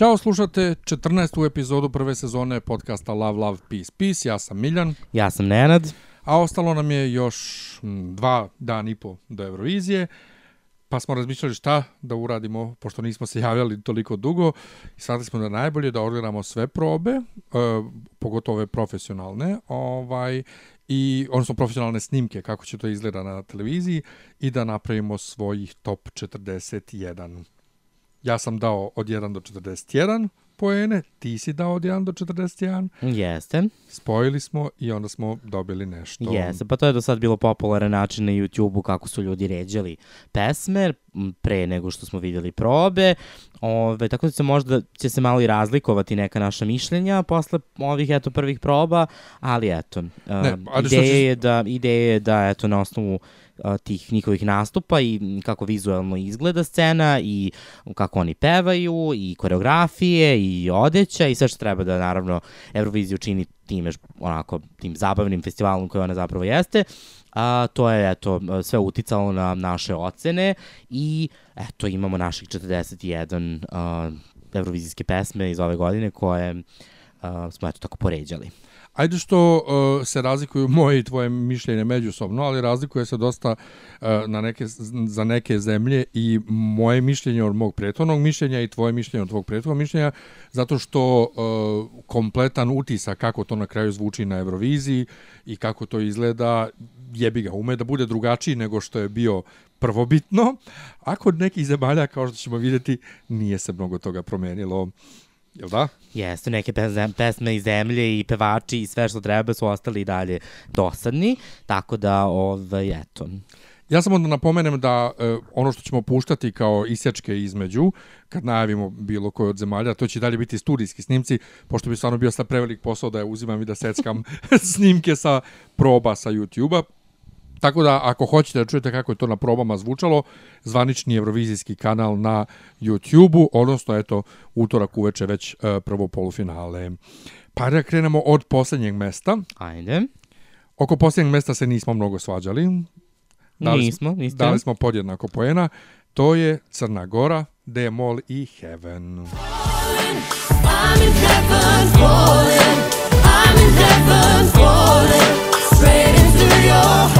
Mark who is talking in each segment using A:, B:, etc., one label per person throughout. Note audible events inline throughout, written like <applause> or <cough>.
A: Ćao, slušate 14. epizodu prve sezone podcasta Love, Love, Peace, Peace. Ja sam Miljan,
B: Ja sam Nenad.
A: a ostalo nam je još dva dan i po do Eurovizije, pa smo razmišljali šta da uradimo, pošto nismo se <laughs> javljali toliko dugo, i shvatili smo da je najbolje da odgledamo sve probe, e, pogotovo ove profesionalne, ovaj, i odnosno profesionalne snimke, kako će to izgleda na televiziji, i da napravimo svojih top 41. Ja sam dao od 1 do 41 poene, ti si dao od 1 do 41,
B: Jeste.
A: spojili smo i onda smo dobili nešto.
B: Jeste, pa to je do sad bilo popularan način na YouTube-u kako su ljudi ređali pesme pre nego što smo vidjeli probe. Ove, tako da se možda će se malo i razlikovati neka naša mišljenja posle ovih eto prvih proba, ali eto,
A: Ne, ali
B: ideja,
A: će-
B: je da, ideja je da eto na osnovu tih njihovih nastupa i kako vizualno izgleda scena i kako oni pevaju i koreografije i odeća i sve što treba da naravno Euroviziju čini time ž- onako tim zabavnim festivalom koji ona zapravo jeste. A, to je eto sve uticalo na naše ocene i eto imamo naših 41 a, evrovizijske pesme iz ove godine koje a, smo eto tako poređali.
A: Ajde što uh, se razlikuju moje i tvoje mišljenje međusobno, ali razlikuje se dosta uh, na neke, za neke zemlje i moje mišljenje od mog prethodnog mišljenja i tvoje mišljenje od tvog prethodnog mišljenja, zato što uh, kompletan utisak kako to na kraju zvuči na Euroviziji i kako to izgleda, jebi ga, ume da bude drugačiji nego što je bio prvobitno, a kod nekih zemalja, kao što ćemo vidjeti, nije se mnogo toga promenilo. Jel da?
B: Jeste, neke pesme i zemlje i pevači i sve što treba su ostali i dalje dosadni, tako da, ovaj, eto,
A: Ja samo da napomenem da e, ono što ćemo puštati kao isječke između, kad najavimo bilo koje od zemalja, to će dalje biti studijski snimci, pošto bi stvarno bio sad prevelik posao da je uzimam i da seckam <laughs> snimke sa proba sa YouTube-a. Tako da, ako hoćete da čujete kako je to na probama zvučalo, zvanični evrovizijski kanal na YouTube-u, odnosno, eto, utorak uveče već e, prvo polufinale. Pa da krenemo od posljednjeg mesta.
B: ajde.
A: Oko posljednjeg mesta se nismo mnogo svađali. Dali
B: Nismo, niste.
A: Dali smo podjednako poena. To je Crna Gora, Demol i Heaven.
C: I'm in heaven falling. I'm in heaven falling. Straight into your heart.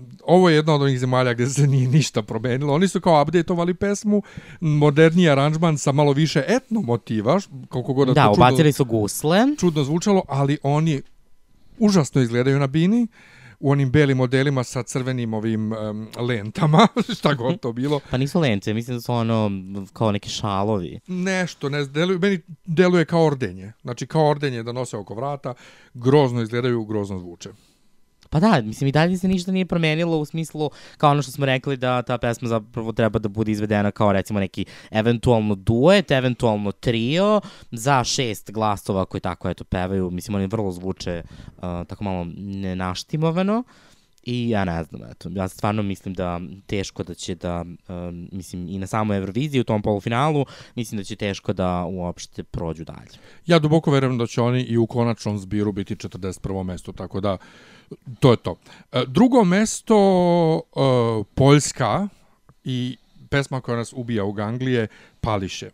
A: ovo je jedna od onih zemalja gde se nije ništa promenilo. Oni su kao updateovali pesmu, moderniji aranžman sa malo više etno motiva, koliko god da,
B: Da,
A: to čudno,
B: ubacili su gusle.
A: čudno zvučalo, ali oni užasno izgledaju na bini u onim belim modelima sa crvenim ovim em, lentama, <laughs> šta god to bilo.
B: Pa nisu lence, mislim da su ono kao neki šalovi.
A: nešto, ne deluje, meni deluje kao ordenje. Znači kao ordenje da nose oko vrata, grozno izgledaju, grozno zvuče.
B: Pa da, mislim i dalje se ništa nije promenilo u smislu kao ono što smo rekli da ta pesma zapravo treba da bude izvedena kao recimo neki eventualno duet, eventualno trio za šest glasova koji tako eto pevaju. Mislim oni vrlo zvuče uh, tako malo nenaštimovano. I ja ne znam, eto, ja stvarno mislim da teško da će da, um, mislim, i na samoj Euroviziji u tom polufinalu, mislim da će teško da uopšte prođu dalje.
A: Ja duboko verujem da će oni i u konačnom zbiru biti 41. mesto, tako da to je to. E, Drugo mesto, e, Poljska i pesma koja nas ubija u Ganglije, Pališe.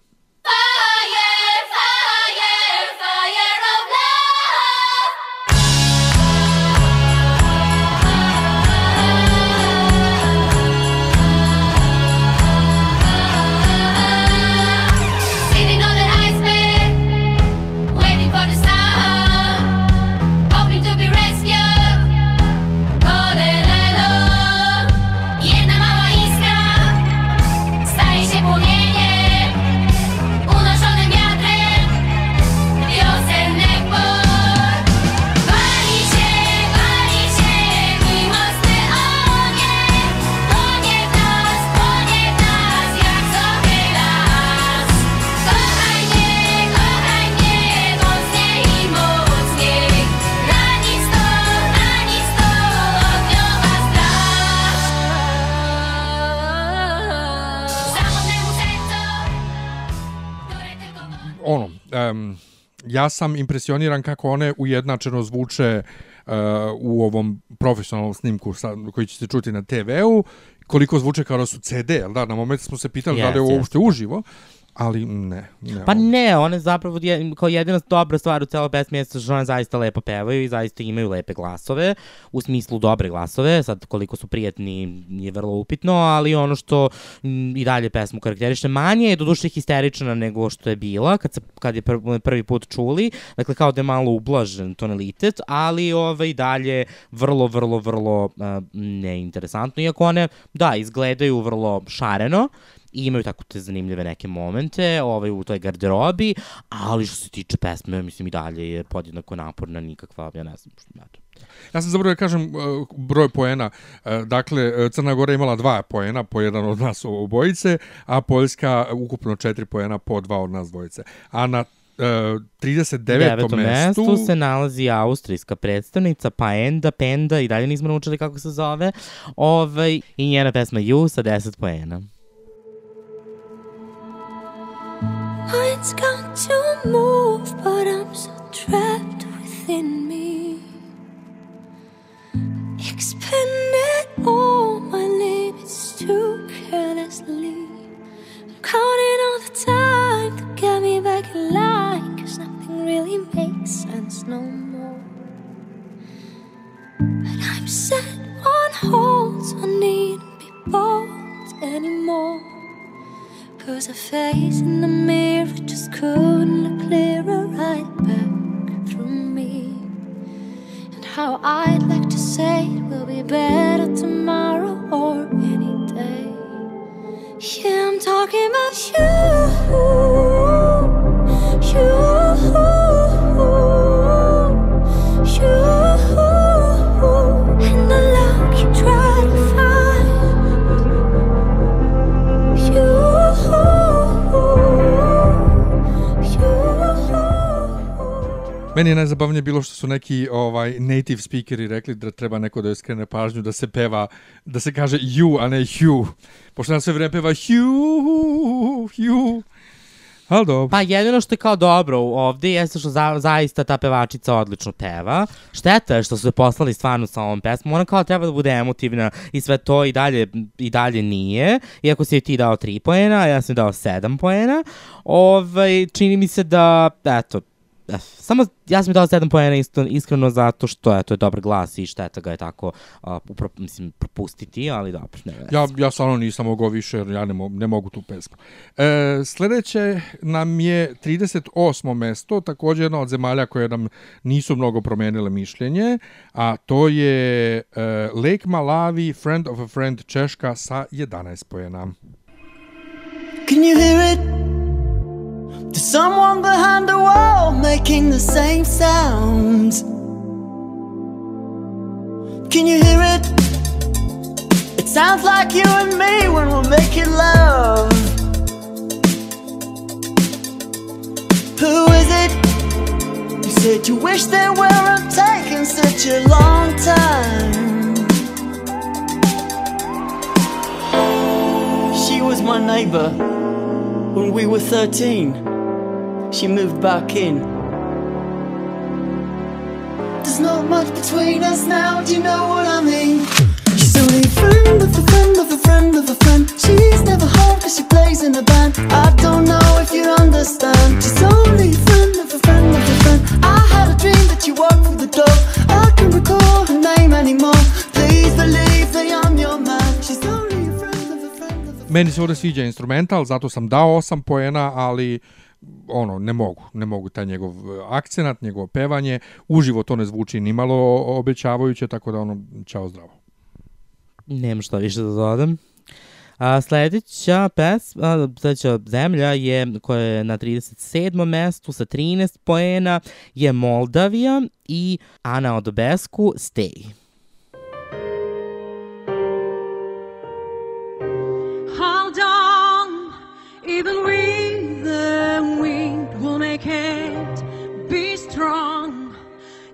A: Ja sam impresioniran kako one ujednačeno zvuče uh, u ovom profesionalnom snimku sa, koji će se čuti na TV-u, koliko zvuče kao da su CD, jel da? Na moment smo se pitali yes, da li je ovo uopšte uživo, ali ne. ne
B: Pa
A: ovo-
B: ne, one zapravo je, kao jedina dobra stvar u celoj pesmi jeste što one zaista lepo pevaju i zaista imaju lepe glasove, u smislu dobre glasove, sad koliko su prijatni je vrlo upitno, ali ono što m, i dalje pesmu karakteriše manje je doduše histerična nego što je bila kad, se, kad je pr prvi put čuli, dakle kao da je malo ublažen tonalitet, ali ovaj dalje vrlo, vrlo, vrlo uh, neinteresantno, iako one, da, izgledaju vrlo šareno, i imaju tako te zanimljive neke momente ovaj, u toj garderobi, ali što se tiče pesme, mislim i dalje je podjednako naporna, nikakva, ja ne znam što, eto.
A: Ja sam zaboravio da kažem uh, broj poena. Uh, dakle, uh, Crna Gora imala dva poena, po jedan od nas obojice, a Poljska ukupno četiri poena po dva od nas dvojice. A na uh, 39.
B: devetom
A: mestu...
B: mestu se nalazi austrijska predstavnica Paenda, Penda, i dalje nismo naučili kako se zove, ovaj, i njena pesma You sa 10 poena.
D: Mine's got to move, but I'm so trapped within me. Expended all my limits too carelessly. I'm counting all the time to get me back in line, cause nothing really makes sense no more. But I'm set on hold, I needn't be bold anymore. Cause a face in the mirror just couldn't look clearer right back through me. And how I'd like to say it will be better tomorrow or any day. Yeah, I'm talking about. You. You.
A: Meni je najzabavnije bilo što su neki ovaj native speakeri rekli da treba neko da joj skrene pažnju da se peva, da se kaže you, a ne you. Pošto nam sve vreme peva you, you. Ali dobro.
B: Pa jedino što je kao dobro ovde jeste što za, zaista ta pevačica odlično peva. Šteta je što su je poslali stvarno sa ovom pesmom. Ona kao treba da bude emotivna i sve to i dalje, i dalje nije. Iako si ti dao 3 poena, ja sam dao 7 poena. Ovaj, čini mi se da, eto, samo ja sam dao 7 poena isto, iskreno zato što eto, je dobar glas i šteta ga je tako uh, upro, mislim, propustiti, ali dobro, ne veze.
A: Ja, ja stvarno nisam mogao više, jer ja ne, mo ne mogu tu pesmu. E, sledeće nam je 38. mesto, takođe jedna od zemalja koje nam nisu mnogo promenile mišljenje, a to je e, Lake Malawi, Friend of a Friend Češka sa 11 pojena.
E: Can you hear it? There's someone behind the wall making the same sounds. Can you hear it? It sounds like you and me when we're making love. Who is it? You said you wish they weren't taking such a long time. She was my neighbor when we were 13. She moved back in. There's not much between us now, do you know what I mean? She's only a friend of a friend of a friend of a friend. She's never home cause she plays in a band. I don't know if you understand. She's only a friend of a friend of a friend. I had a dream that you walked through the door. I can't recall her name anymore. Please believe that I'm your man. She's only a friend of a friend of a
A: Meni se ovde sviđa instrumental, zato sam dao 8 poena, ali ono, ne mogu, ne mogu taj njegov e, akcenat, njegovo pevanje, uživo to ne zvuči ni malo obećavajuće, tako da ono, čao zdravo.
B: Nemam šta više da dodam. A, sledeća pesma, a, sledeća zemlja je, koja je na 37. mestu sa 13 poena, je Moldavija i Ana Odobesku Stay.
F: Hold on, even with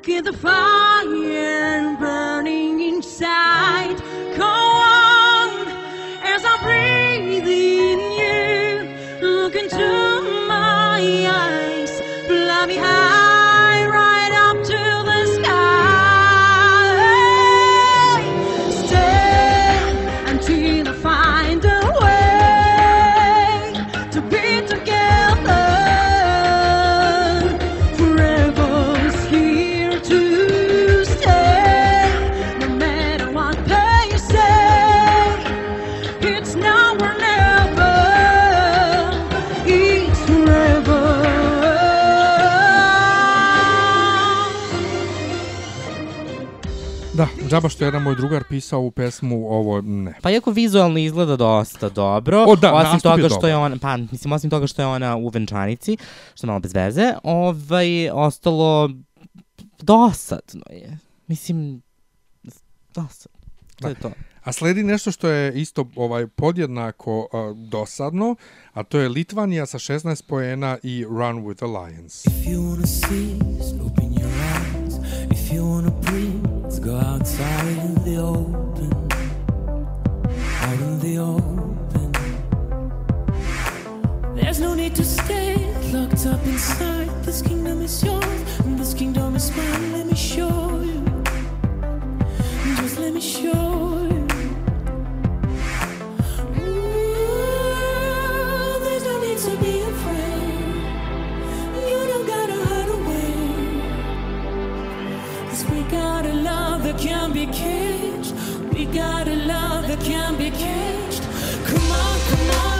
F: keep the fire burning inside. Go on, as I breathe in you. Look into my eyes, fly me high
A: džaba što je jedan moj drugar pisao ovu pesmu, ovo ne.
B: Pa iako vizualno izgleda dosta dobro,
A: O, da,
B: osim toga što je ona, pa mislim osim toga što je ona u venčanici, što je malo bez veze, ovaj ostalo dosadno je. Mislim dosadno. To je to.
A: A sledi nešto što je isto ovaj podjednako uh, dosadno, a to je Litvanija sa 16 poena i Run with the Lions.
G: If you wanna see, open your eyes. If you wanna go outside in the open. Out in the open. There's no need to stay locked up inside. This kingdom is yours, and this kingdom is mine. Let me show you. Just let me show you. We got a love that can't be caged. We got a love that can't be caged. Come on, come on,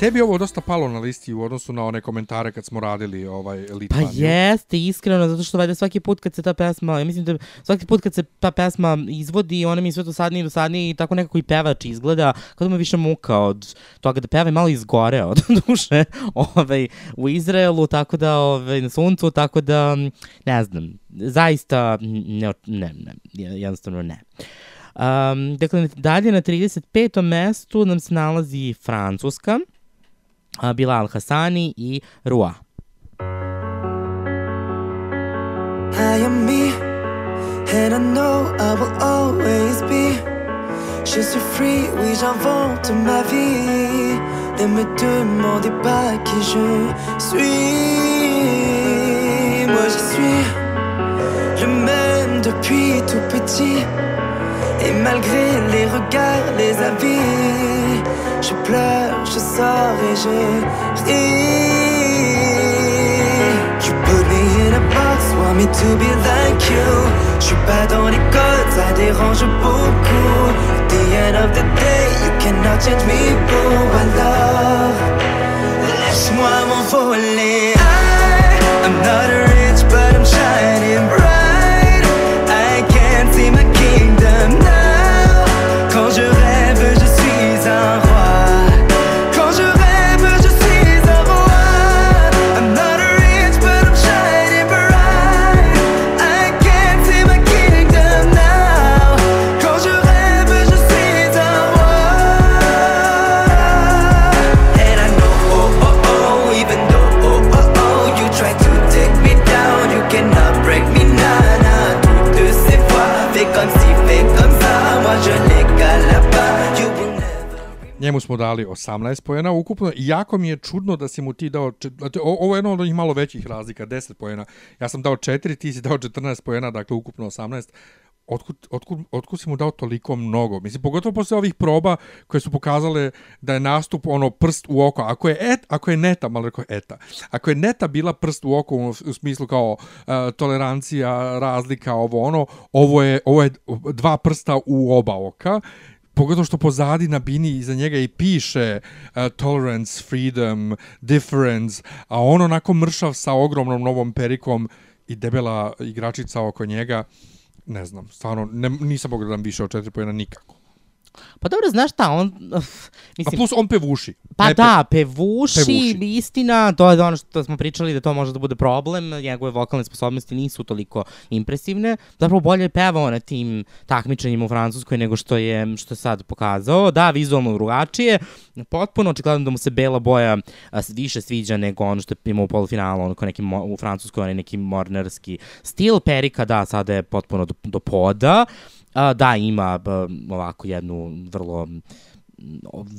A: Tebi ovo dosta palo na listi u odnosu na one komentare kad smo radili ovaj
B: Pa
A: Litvaniju.
B: jeste, iskreno, zato što valjda svaki put kad se ta pesma, ja mislim da svaki put kad se ta pesma izvodi, ona mi sve dosadnije i dosadnije i tako nekako i pevač izgleda, kao da mu više muka od toga da peva i malo izgore od <laughs> duše ovaj, u Izraelu, tako da, ovaj, na suncu, tako da, ne znam, zaista, ne, ne, ne jednostavno ne. Um, dakle, dalje na 35. mestu nam se nalazi Francuska, Bilal Hassani i Rua.
E: I me, and I know I will always be. Je suis free, oui, j'invente ma vie. Ne me demandez pas qui je suis. Moi, je suis le même depuis tout petit. Et malgré les regards, les avis, je pleure, je sors et je ris. You put me in a box, want me to be like you. Je suis pas dans les codes, ça dérange beaucoup. At the end of the day, you cannot change me, boo. Alors, laisse-moi m'envoler. I'm not rich,
A: Njemu smo dali 18 pojena ukupno i jako mi je čudno da si mu ti dao, ovo je jedno od onih malo većih razlika, 10 pojena. Ja sam dao 4, ti si dao 14 pojena, dakle ukupno 18. Otkud, otkud, otkud si mu dao toliko mnogo? Mislim, pogotovo posle ovih proba koje su pokazale da je nastup ono prst u oko. Ako je, et, ako je neta, malo rekao eta, ako je neta bila prst u oko u, u smislu kao uh, tolerancija, razlika, ovo ono, ovo je, ovo je dva prsta u oba oka pogotovo što pozadi na bini iza njega i piše uh, tolerance, freedom, difference, a on onako mršav sa ogromnom novom perikom i debela igračica oko njega, ne znam, stvarno, ne, nisam mogao da dam više od četiri pojena nikako.
B: Pa dobro, znaš šta, on... uf, <laughs>
A: A
B: mislim,
A: plus on pevuši.
B: Pa
A: Ne pe-
B: da, pevuši,
A: pevuši.
B: istina, to je ono što smo pričali da to može da bude problem, njegove vokalne sposobnosti nisu toliko impresivne, zapravo bolje je pevao na tim takmičenjima u Francuskoj nego što je, što je sad pokazao, da, vizualno drugačije, potpuno očigledno da mu se bela boja više sviđa nego ono što je imao u polufinalu, ono kao neki mo, u Francuskoj, onaj neki mornarski stil, perika, da, sada je potpuno do, do poda, A, da, ima b, ovako jednu vrlo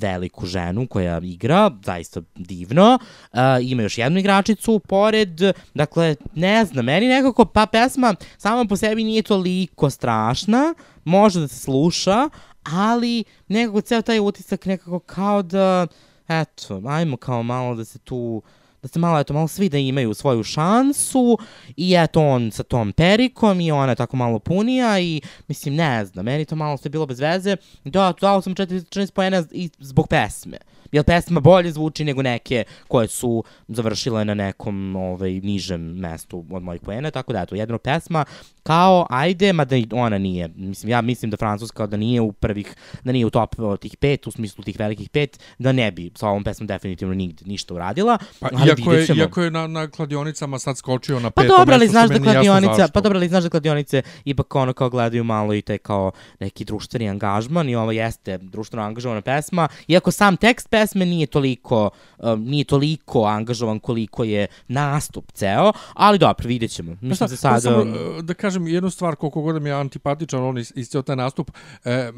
B: veliku ženu koja igra, zaista divno. Uh, ima još jednu igračicu pored, dakle, ne znam, meni nekako, pa pesma sama po sebi nije toliko strašna, može da se sluša, ali nekako ceo taj utisak nekako kao da, eto, ajmo kao malo da se tu da se malo, eto, malo svi da imaju svoju šansu i eto on sa tom perikom i ona tako malo punija i mislim, ne znam, meni to malo sve bilo bez veze. Da, dao sam 14 poena i zbog pesme. Jer pesma bolje zvuči nego neke koje su završile na nekom ovaj, nižem mestu od mojih poena, tako da eto, jedno pesma kao ajde, mada ona nije. Mislim, ja mislim da Francuska da nije u prvih, da nije u top tih pet, u smislu tih velikih pet, da ne bi sa ovom pesmom definitivno nigde ništa uradila.
A: Pa,
B: ali
A: iako, je, iako je na, na kladionicama sad skočio na
B: Pa
A: peto
B: dobro, ali
A: mesto,
B: znaš da kladionica, pa dobro, ali znaš da kladionice ipak ono kao gledaju malo i taj kao neki društveni angažman i ovo jeste društveno angažovana pesma, iako sam tekst pesme nije toliko, um, nije toliko angažovan koliko je nastup ceo, ali dobro, vidjet ćemo.
A: Pa
B: Mislim
A: šta,
B: se sad...
A: samo, e, da kažem jednu stvar, koliko god da mi je antipatičan on is- isceo taj nastup, e,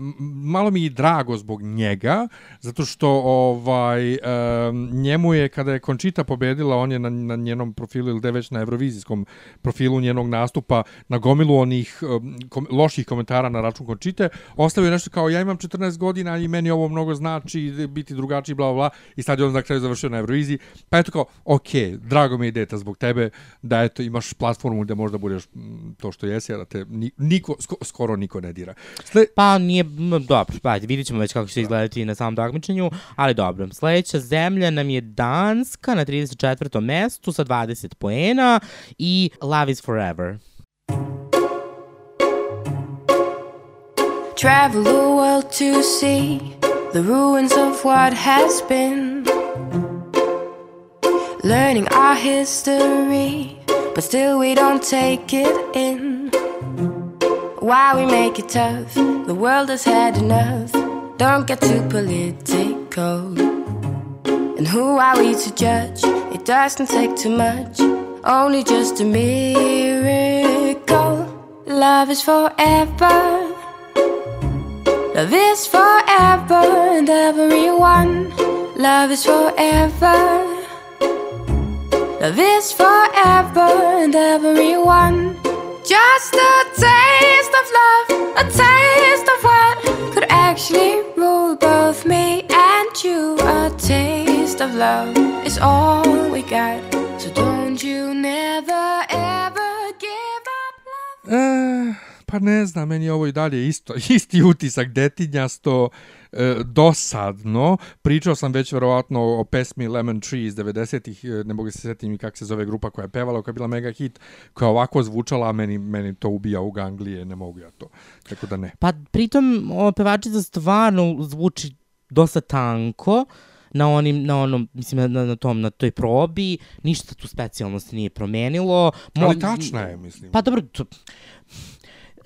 A: malo mi je drago zbog njega, zato što ovaj, e, njemu je, kada je Končita pobedila, on je na, na njenom profilu, ili da već na evrovizijskom profilu njenog nastupa, na gomilu onih um, kom, loših komentara na račun Končite, ostavio nešto kao, ja imam 14 godina i meni ovo mnogo znači, biti drugačiji, bla, bla, bla, i sad je on na kraju završio na Euroviziji, pa eto kao, ok, drago mi je deta zbog tebe, da eto imaš platformu gde možda budeš to što jesi, a da te ni, niko, sko, skoro niko ne dira. Sle,
B: Pa nije, dobro, pa ajde, vidjet ćemo već kako će izgledati na samom takmičenju, ali dobro. Sledeća zemlja nam je Danska na 34. mestu sa 20 poena i Love is Forever.
H: Travel the world to see the ruins of what has been. Learning our history, but still we don't take it in. Why we make it tough? The world has had enough. Don't get too political. And who are we to judge? It doesn't take too much, only just a miracle. Love is forever. Love is forever and everyone. Love is forever. Love is forever and everyone. Just a taste of love, a taste of what could actually rule both me and you. A taste of love
A: pa ne znam, meni je ovo i dalje isto, <laughs> isti utisak detinjasto, e, dosadno. Pričao sam već verovatno o pesmi Lemon Tree iz 90-ih, e, ne mogu se setiti mi kako se zove grupa koja je pevala, koja je bila mega hit, koja ovako zvučala, a meni, meni to ubija u ganglije, ne mogu ja to. Tako da ne.
B: Pa pritom ova pevačica stvarno zvuči dosta tanko na onim na onom mislim na, na tom na toj probi ništa tu specijalno se nije promenilo
A: Ali tačna je, mislim.
B: pa dobro to,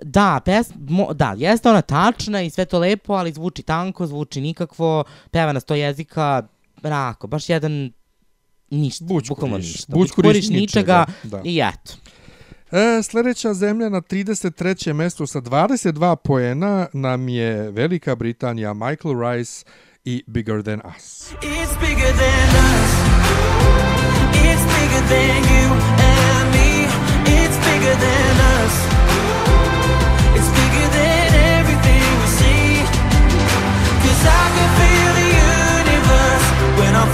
B: Da, pes, mo, da, jeste ona tačna i sve to lepo, ali zvuči tanko, zvuči nikakvo, peva na sto jezika, rako, baš jedan ništa,
A: Bućkuriš.
B: bukvalno ništa.
A: Bućkuriš
B: ničega,
A: ničega, da.
B: i eto.
A: E, sledeća zemlja na 33. mestu sa 22 poena nam je Velika Britanija, Michael Rice i Bigger Than Us.
C: It's bigger than us. It's bigger than you and me. It's bigger than us. I'm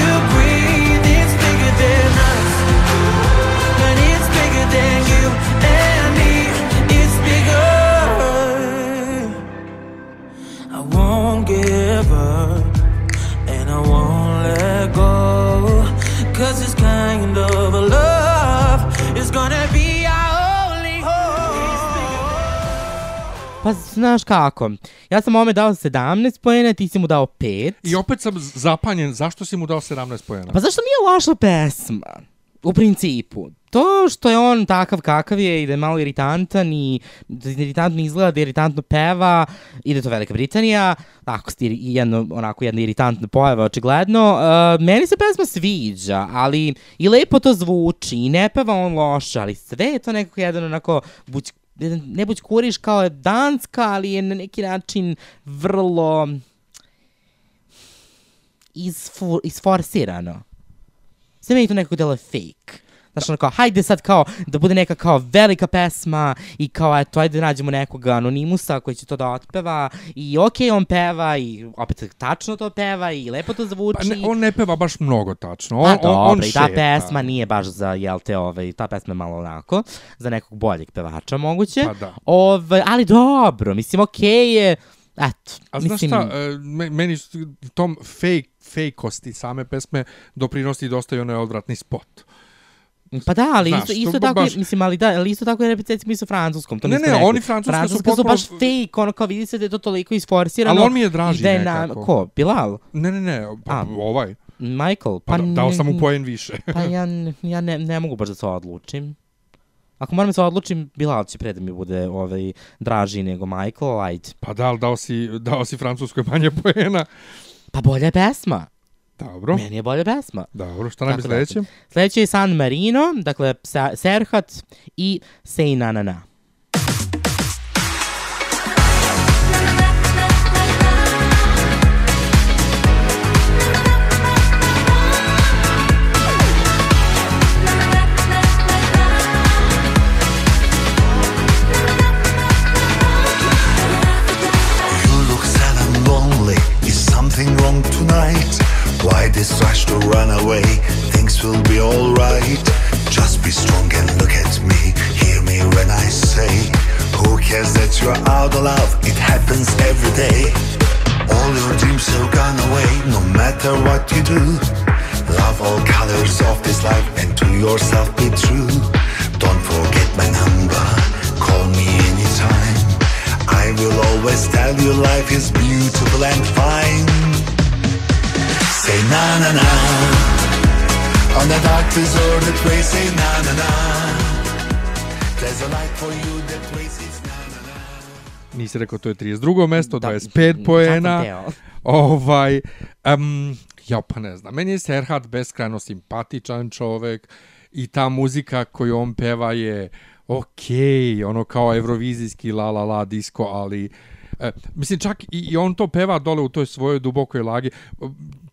C: you breathe. It's bigger than us. And it's bigger than you and me. It's bigger. I won't give up and I won't
B: Pa znaš kako, ja sam ovome dao 17 poena, ti si mu dao 5.
A: I opet sam zapanjen, zašto si mu dao 17 pojena?
B: Pa zašto nije loša pesma? U principu. To što je on takav kakav je i da je malo iritantan i da iritantno izgleda, da iritantno peva i da je to Velika Britanija, tako stiri, jedno, onako jedna iritantna pojava očigledno. Uh, meni se pesma sviđa, ali i lepo to zvuči i ne peva on loše, ali sve je to nekako jedan onako buć, jedan, ne buć kuriš kao je danska, ali je na neki način vrlo isfu, isforsirano. Sve meni to nekako delo fake. Znaš, ono kao, hajde sad kao, da bude neka kao velika pesma i kao, eto, ajde da nađemo nekog anonimusa koji će to da otpeva i okej, on peva i opet tačno to peva i lepo to zvuči.
A: Pa ne, on ne peva baš mnogo tačno. On,
B: Pa
A: on,
B: dobro,
A: on
B: i ta
A: šeta.
B: pesma nije baš za, jel te, ovaj, ta pesma je malo onako, za nekog boljeg pevača moguće.
A: Pa da.
B: Ovaj, ali dobro, mislim, okej je, eto,
A: A znaš
B: mislim,
A: šta, e, me- meni tom fake, fejkosti same pesme doprinosi dosta i onaj odvratni spot.
B: Pa da, ali
A: Znaš,
B: isto,
A: to
B: isto tako,
A: baš-
B: mislim, ali da, ali isto tako je recimo i sa francuskom, to
A: Ne, ne,
B: rekli.
A: oni francuske su
B: Francuske su
A: potpuno-
B: baš fake, ono kao vidi se da je to toliko isforsirano.
A: Ali on mi je draži
B: da je na,
A: nekako.
B: ko, Bilal?
A: Ne, ne, ne, pa
B: A.
A: ovaj.
B: Michael?
A: Pa, da, dao sam mu poen više.
B: Pa <laughs> ja, ja ne, ne mogu baš da se odlučim. Ako moram da se odlučim, Bilal će pre da mi bude ovaj, draži nego Michael, ajde.
A: pa da, ali dao si, dao si francuskoj manje poena.
B: Pa bolja je pesma.
A: Dobro,
B: Meni je bolja pesma.
A: dobro, šta nam je
B: da,
A: sledeće?
B: Sledeće je San Marino, dakle Serhat i Say Na Na
I: this rush to run away? Things will be alright. Just be strong and look at me. Hear me when I say, Who cares that you're out of love? It happens every day. All your dreams have gone away, no matter what you do. Love all colors of this life and to yourself be true. Don't forget my number, call me anytime. I will always tell you life is beautiful and fine. Say na na na. On the dark deserted way, say na na na. There's a light for you that it's na na na.
A: Nisi rekao, to je 32. mesto,
B: Da,
A: 25
B: sad
A: poena. Ovaj, um, ja pa ne znam, meni je Serhat beskrajno simpatičan čovek i ta muzika koju on peva je okej, ono kao evrovizijski la la la disco, ali E, mislim, čak i, i on to peva dole u toj svojoj dubokoj lagi.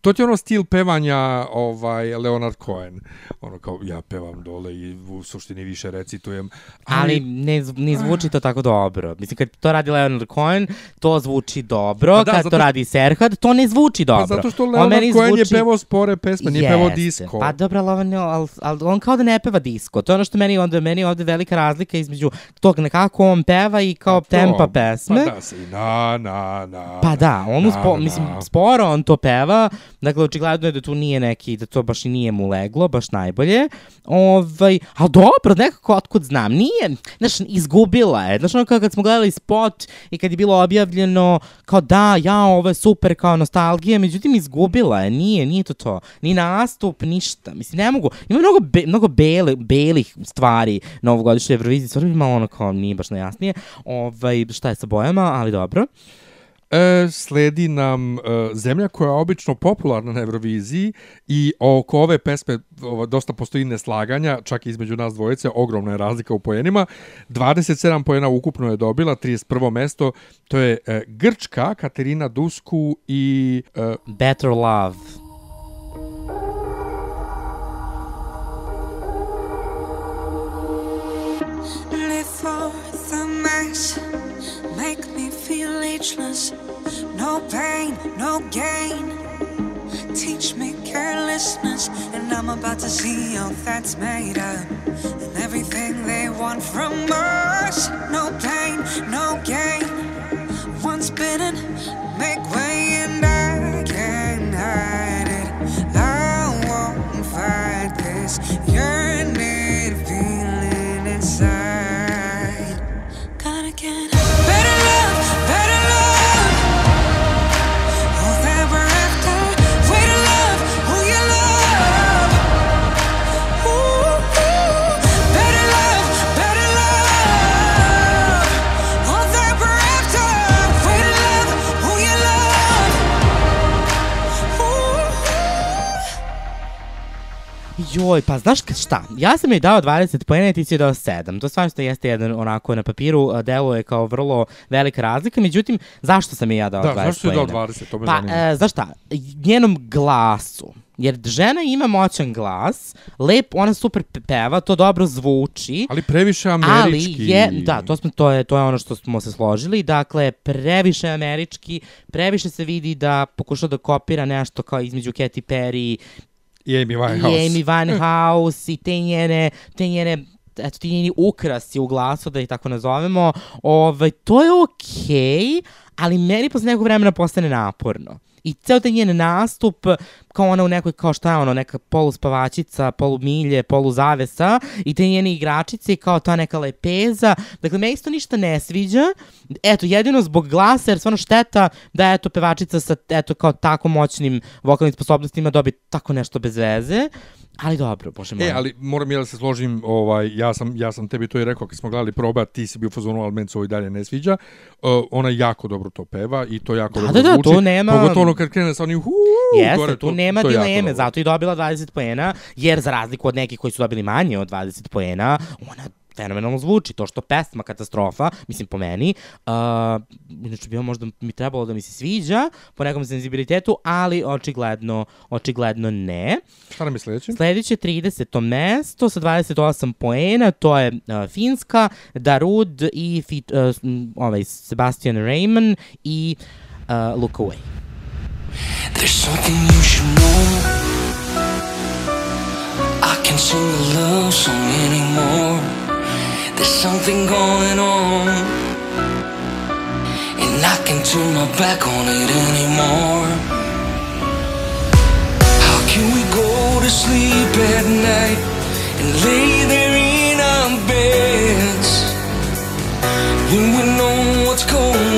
A: To ti je ono stil pevanja ovaj, Leonard Cohen. Ono kao, ja pevam dole i u suštini više recitujem.
B: Ali ne, zv- ne zvuči to tako dobro. Mislim, kad to radi Leonard Cohen, to zvuči dobro.
A: Pa da,
B: kad
A: zato
B: to radi Serhat, to ne zvuči dobro.
A: Pa zato što
B: On
A: Leonard Cohen je
B: zvuči-
A: pevao spore pesme, nije pevao disko.
B: Pa dobro, ali, on, ali, ali on kao da ne peva disko. To je ono što meni onda, meni je ovde velika razlika između tog nekako on peva i kao
A: Pa to,
B: tempa pesme.
A: Pa da se i na, na, na.
B: Pa da, on
A: na,
B: uspo,
A: na.
B: mislim, sporo on to peva, dakle, očigledno je da tu nije neki, da to baš i nije mu leglo, baš najbolje. Ovaj, ali dobro, nekako otkud znam, nije, znaš, izgubila je, znaš, ono kao kad smo gledali spot i kad je bilo objavljeno, kao da, ja, ovo je super, kao nostalgija, međutim, izgubila je, nije, nije to to, ni nastup, ništa, mislim, ne mogu, ima mnogo, be, mnogo bele, belih stvari na ovogodišnjoj Euroviziji, stvarno mi malo ono kao, nije baš najjasnije, ovaj, šta je sa bojama, ali dobro.
A: E, sledi nam e, zemlja koja je obično popularna na Euroviziji i oko ove pesme ova, dosta postoji neslaganja, čak i između nas dvojice, ogromna je razlika u poenima. 27 poena ukupno je dobila, 31. mesto, to je e, Grčka, Katerina Dusku i... E,
B: Better Love.
C: Live for the mess, make me feel ageless. No pain, no gain. Teach me carelessness, and I'm about to see how that's made up. And everything they want from us. No pain, no gain. Once bitten, make way, and I can't hide
B: Joj, pa znaš šta? Ja sam joj dao 20 poena i ti si joj dao 7. To stvarno što jeste jedan onako na papiru a, deluje kao vrlo velika razlika. Međutim, zašto sam joj ja dao
A: Da,
B: 20
A: zašto si joj dao
B: poena?
A: 20? To me
B: Pa,
A: zanima.
B: e, znaš šta? Njenom glasu. Jer žena ima moćan glas, lep, ona super pe- peva, to dobro zvuči.
A: Ali previše američki.
B: Ali je, da, to, smo, to, je, to je ono što smo se složili, dakle, previše američki, previše se vidi da pokuša da kopira nešto kao između Katy Perry
A: I Amy
B: i
A: Winehouse.
B: Amy Winehouse i te njene, te njene eto ti njeni ukrasi u glasu, da ih tako nazovemo, ovaj, to je okej, ali meni posle nekog vremena postane naporno. I ceo taj njen nastup, kao ona u nekoj, kao šta je ono, neka poluspavačica, polumilje, poluzavesa i te njene igračice kao ta neka lepeza. Dakle, me isto ništa ne sviđa. Eto, jedino zbog glasa, jer stvarno šteta da eto pevačica sa eto kao tako moćnim vokalnim sposobnostima dobije tako nešto bez veze. Ali dobro, bože moj.
A: E, ali moram ja da se složim, ovaj, ja, sam, ja sam tebi to i rekao kad smo gledali probe, a ti si bio fazonu, ali meni se ovo i dalje ne sviđa. Uh, ona jako dobro to peva i to jako
B: Da,
A: dobro
B: da, da,
A: zvuči.
B: to nema-
A: Pogotovo ono kad krene sa onim huu,
B: Jeste,
A: gore,
B: tu
A: to,
B: nema
A: to
B: dileme, zato i dobila 20 poena, jer za razliku od nekih koji su dobili manje od 20 poena, ona fenomenalno zvuči, to što pesma katastrofa, mislim po meni, uh, inače bi možda mi trebalo da mi se sviđa po nekom senzibilitetu, ali očigledno, očigledno ne.
A: Šta nam je sledeće?
B: Sledeće 30. mesto sa 28 poena, to je uh, Finska, Darud i fit, uh, ovaj, Sebastian Raymond i uh, Look Away.
J: There's something you should know. I can't sing a love song anymore. There's something going on. And I can't turn my back on it anymore. How can we go to sleep at night and lay there in our beds when we know what's going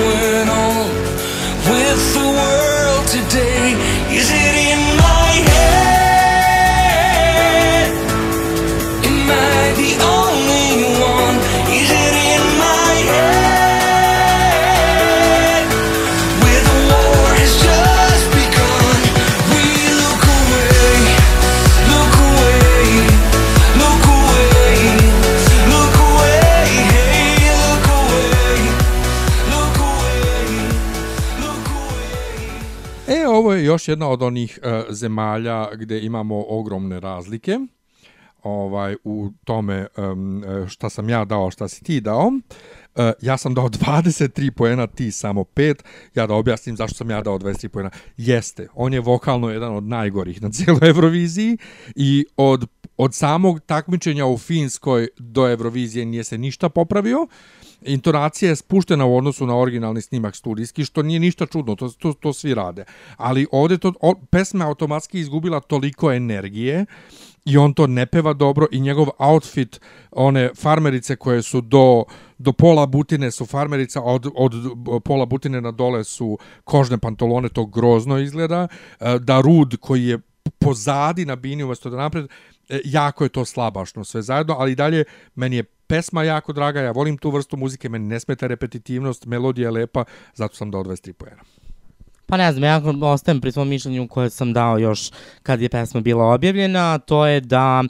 A: još jedna od onih uh, zemalja gde imamo ogromne razlike ovaj u tome um, šta sam ja dao, šta si ti dao. Uh, ja sam dao <laughs> 23 poena, ti samo 5. Ja da objasnim zašto sam ja dao 23 poena. Jeste, on je vokalno jedan od najgorih na cijeloj <laughs> Euroviziji i od, od samog takmičenja u Finskoj do Eurovizije nije se ništa popravio. Intonacija je spuštena u odnosu na originalni snimak studijski, što nije ništa čudno, to, to, to svi rade. Ali ovde to, o, pesma automatski izgubila toliko energije i on to ne peva dobro i njegov outfit, one farmerice koje su do, do pola butine su farmerica, od, od pola butine na dole su kožne pantalone, to grozno izgleda. E, Da Rud koji je pozadi na bini umesto da napred, e, jako je to slabašno sve zajedno, ali dalje meni je pesma jako draga, ja volim tu vrstu muzike, meni ne smeta repetitivnost, melodija je lepa, zato sam dao 23 poena.
B: Pa ne znam, ja ostajem pri svom mišljenju koje sam dao još kad je pesma bila objavljena, to je da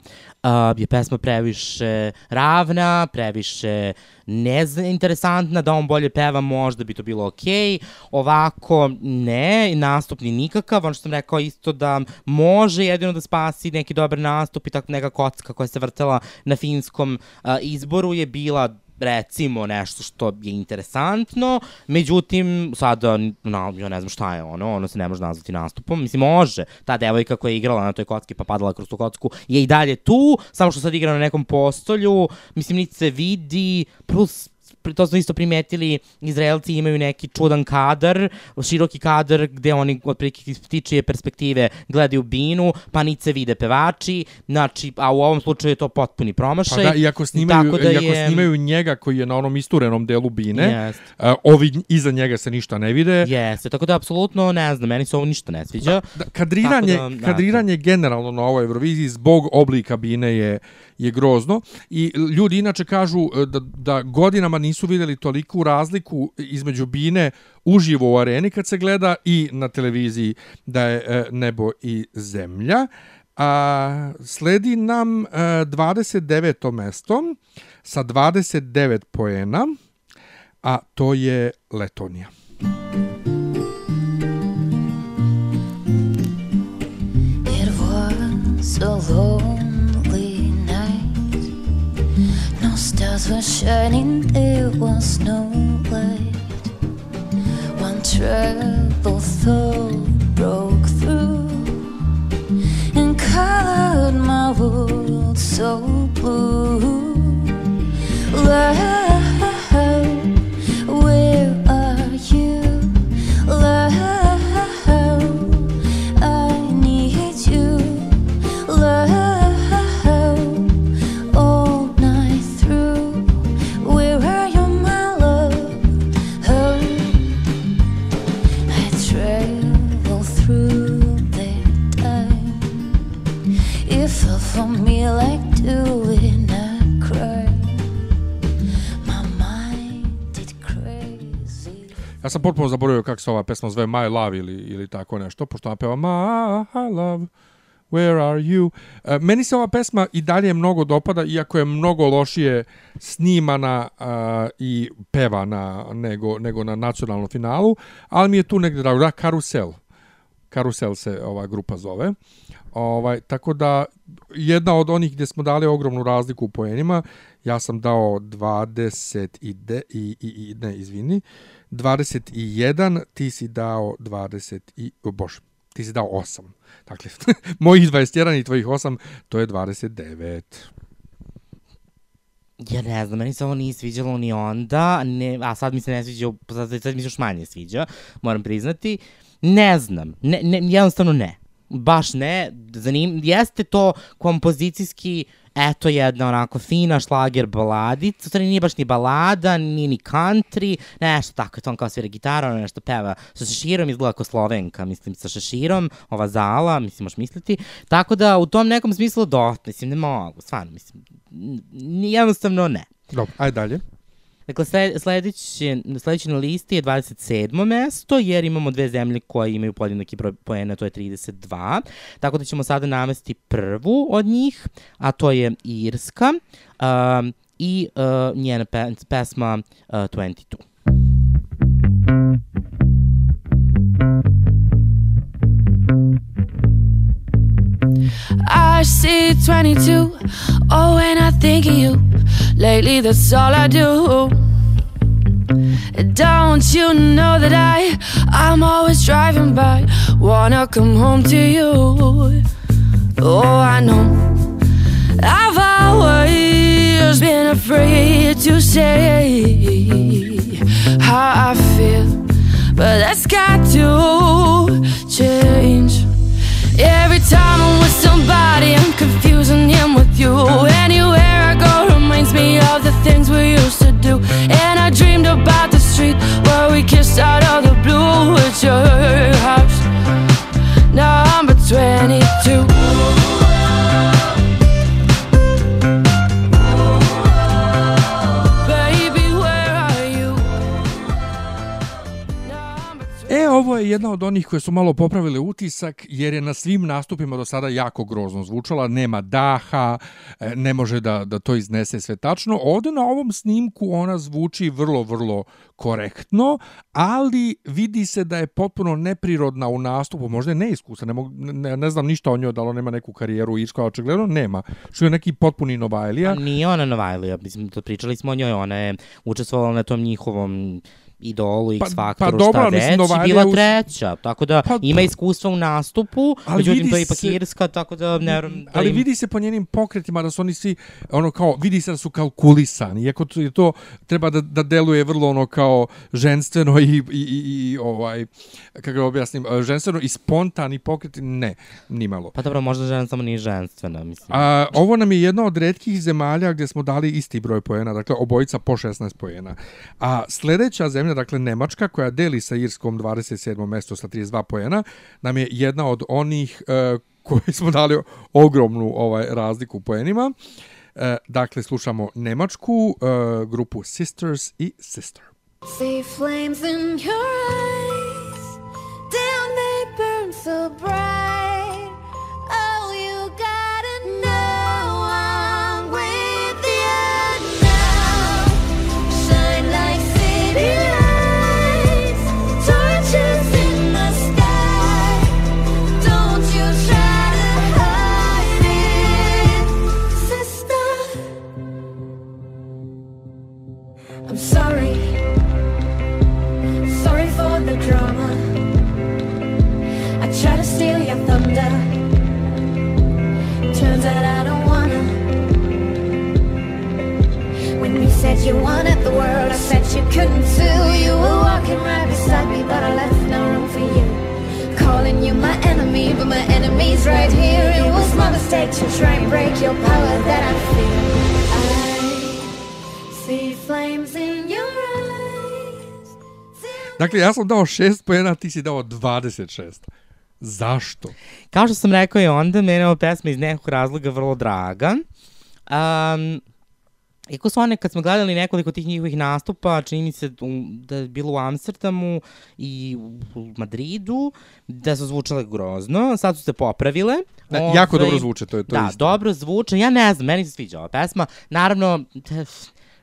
B: uh, je pesma previše ravna, previše nezainteresantna, da on bolje peva, možda bi to bilo okej. Ovako, ne, nastup ni nikakav, ono što sam rekao isto da može jedino da spasi neki dobar nastup i tako neka kocka koja se vrtela na finskom uh, izboru je bila recimo nešto što je interesantno, međutim sada no, ja ne znam šta je ono, ono se ne može nazvati nastupom, mislim može, ta devojka koja je igrala na toj kocki pa padala kroz tu kocku je i dalje tu, samo što sad igra na nekom postolju, mislim niti se vidi, plus to smo isto primetili, Izraelci imaju neki čudan kadar, široki kadar gde oni otprilike iz ptičije perspektive gledaju binu, pa niti se vide pevači, znači, a u ovom slučaju je to potpuni
A: Pa
B: promašaj.
A: da, i ako snimaju,
B: tako da
A: i ako
B: je-
A: snimaju njega koji je na onom isturenom delu bine,
B: Jest.
A: uh, ovi iza njega se ništa ne vide.
B: Jeste, tako da apsolutno ne znam, meni se ovo ništa ne sviđa.
A: Da, kadriranje,
B: Tako da,
A: kadriranje generalno na ovoj Euroviziji zbog oblika bine je, je grozno i ljudi inače kažu e, da, da godinama nisu videli toliku razliku između bine uživo u areni kad se gleda i na televiziji da je e, nebo i zemlja. A, sledi nam e, 29. mesto sa 29 poena, a to je Letonija.
D: It was a stars were shining, there was no light. One treble thought broke through and colored my world so blue. Love,
A: Ja sam potpuno zaboravio kako se ova pesma zove My Love ili, ili tako nešto, pošto ona peva My Love, Where are you? E, meni se ova pesma i dalje mnogo dopada, iako je mnogo lošije snimana a, i pevana nego, nego na nacionalnom finalu, ali mi je tu negdje drago. Da, Karusel. Karusel se ova grupa zove. Ovaj, tako da, jedna od onih gdje smo dali ogromnu razliku u poenima, ja sam dao 20 i, de, i, i, i ne, izvini, 21, ti si dao 20 i, o bože, ti si dao 8. Dakle, <laughs> mojih 21 i tvojih 8, to je 29.
B: Ja ne znam, meni se ovo nije sviđalo ni onda, ne, a sad mi se ne sviđa, sad, sad mi se još manje sviđa, moram priznati. Ne znam, ne, ne, jednostavno ne. Baš ne, zanim, jeste to kompozicijski, eto jedna onako fina šlager baladica, stvari nije baš ni balada, ni ni country, nešto tako, to on kao svira gitara, ono nešto peva sa šeširom, izgleda kao slovenka, mislim, sa šeširom, ova zala, mislim, možeš misliti, tako da u tom nekom smislu do, mislim, ne mogu, stvarno, mislim, jednostavno ne.
A: Dobro, ajde dalje.
B: Dakle, sled, sledeći, sledeći na listi je 27. mesto, jer imamo dve zemlje koje imaju podjednaki broj poena, to je 32. Tako da ćemo sada navesti prvu od njih, a to je Irska um, i uh, njena pe, pesma uh, 22.
H: I see 22. Oh, and I think of you. Lately, that's all I do. Don't you know that I, I'm always driving by, wanna come home to you. Oh, I know. I've always been afraid to say how I feel, but that's got to change. Every time I'm with somebody, I'm confusing him with you. Anywhere I go reminds me of the things we used to do. And I dreamed about the street where we kissed out of the blue at your house. Number 22.
A: ovo je jedna od onih koje su malo popravile utisak, jer je na svim nastupima do sada jako grozno zvučala, nema daha, e, ne može da, da to iznese sve tačno. Ovde na ovom snimku ona zvuči vrlo, vrlo korektno, ali vidi se da je potpuno neprirodna u nastupu, možda je neiskusa, ne, mogu, ne, ne znam ništa o njoj, da li ona ima neku karijeru u Irskoj, očigledno nema, što je neki potpuni Novajlija.
B: A nije ona Novajlija, mislim, pričali smo o njoj, ona je učestvovala na tom njihovom idolu, X
A: Pa-
B: Faktoru,
A: pa
B: šta
A: mislim,
B: već, i
A: Novajlija
B: bila treća, tako da
A: Pa
B: ima
A: to-
B: iskustva u nastupu,
A: Ali
B: međutim
A: vidi
B: to je ipak
A: se-
B: Irska, tako da ne vjerujem da
A: ali
B: im-
A: vidi se po njenim pokretima da su oni svi ono kao vidi se da su kalkulisani iako to, je to treba da, da deluje vrlo ono kao ženstveno i, i, i, i ovaj kako da objasnim e, ženstveno i spontani pokreti ne nimalo
B: Pa dobro, možda žena samo nije ženstvena, mislim.
A: A, ovo nam je jedna od redkih zemalja gdje smo dali isti broj poena, dakle obojica po 16 poena. A sljedeća zemlja, dakle Nemačka, koja deli sa Irskom 27. mesto sa 32 poena, nam je jedna od onih e, koji smo dali ogromnu ovaj razliku u poenima. E, dakle, slušamo Nemačku, e, grupu Sisters i Sister.
D: See flames in your eyes, you wanted the world. I said you couldn't too. You were walking right beside me, but I left no room for you. Calling you my enemy, but my enemy's right here. It was my mistake to try and break your power that I feel. I see flames in your eyes.
A: Dakle, ja sam dao 6 poena, ti si dao 26. Zašto?
B: Kao što sam rekao i onda, mene je ova pesma iz nekog razloga vrlo draga. Um, Iako su one, kad smo gledali nekoliko tih njihovih nastupa, čini mi se da je bilo u Amsterdamu i u Madridu, da su zvučale grozno, sad su se popravile.
A: Da, jako
B: Ovaj,
A: dobro zvuče, to je- to
B: Da,
A: istina.
B: dobro zvuče, ja ne znam, meni se sviđa ova pesma. Naravno,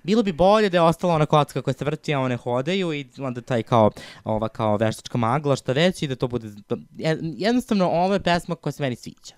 B: bilo bi bolje da je ostala ona kocka koja se vrti, a one hodaju i onda taj kao, ova kao veštačka magla, šta već i da to bude, to, je- jednostavno ovo je pesma koja se meni sviđa.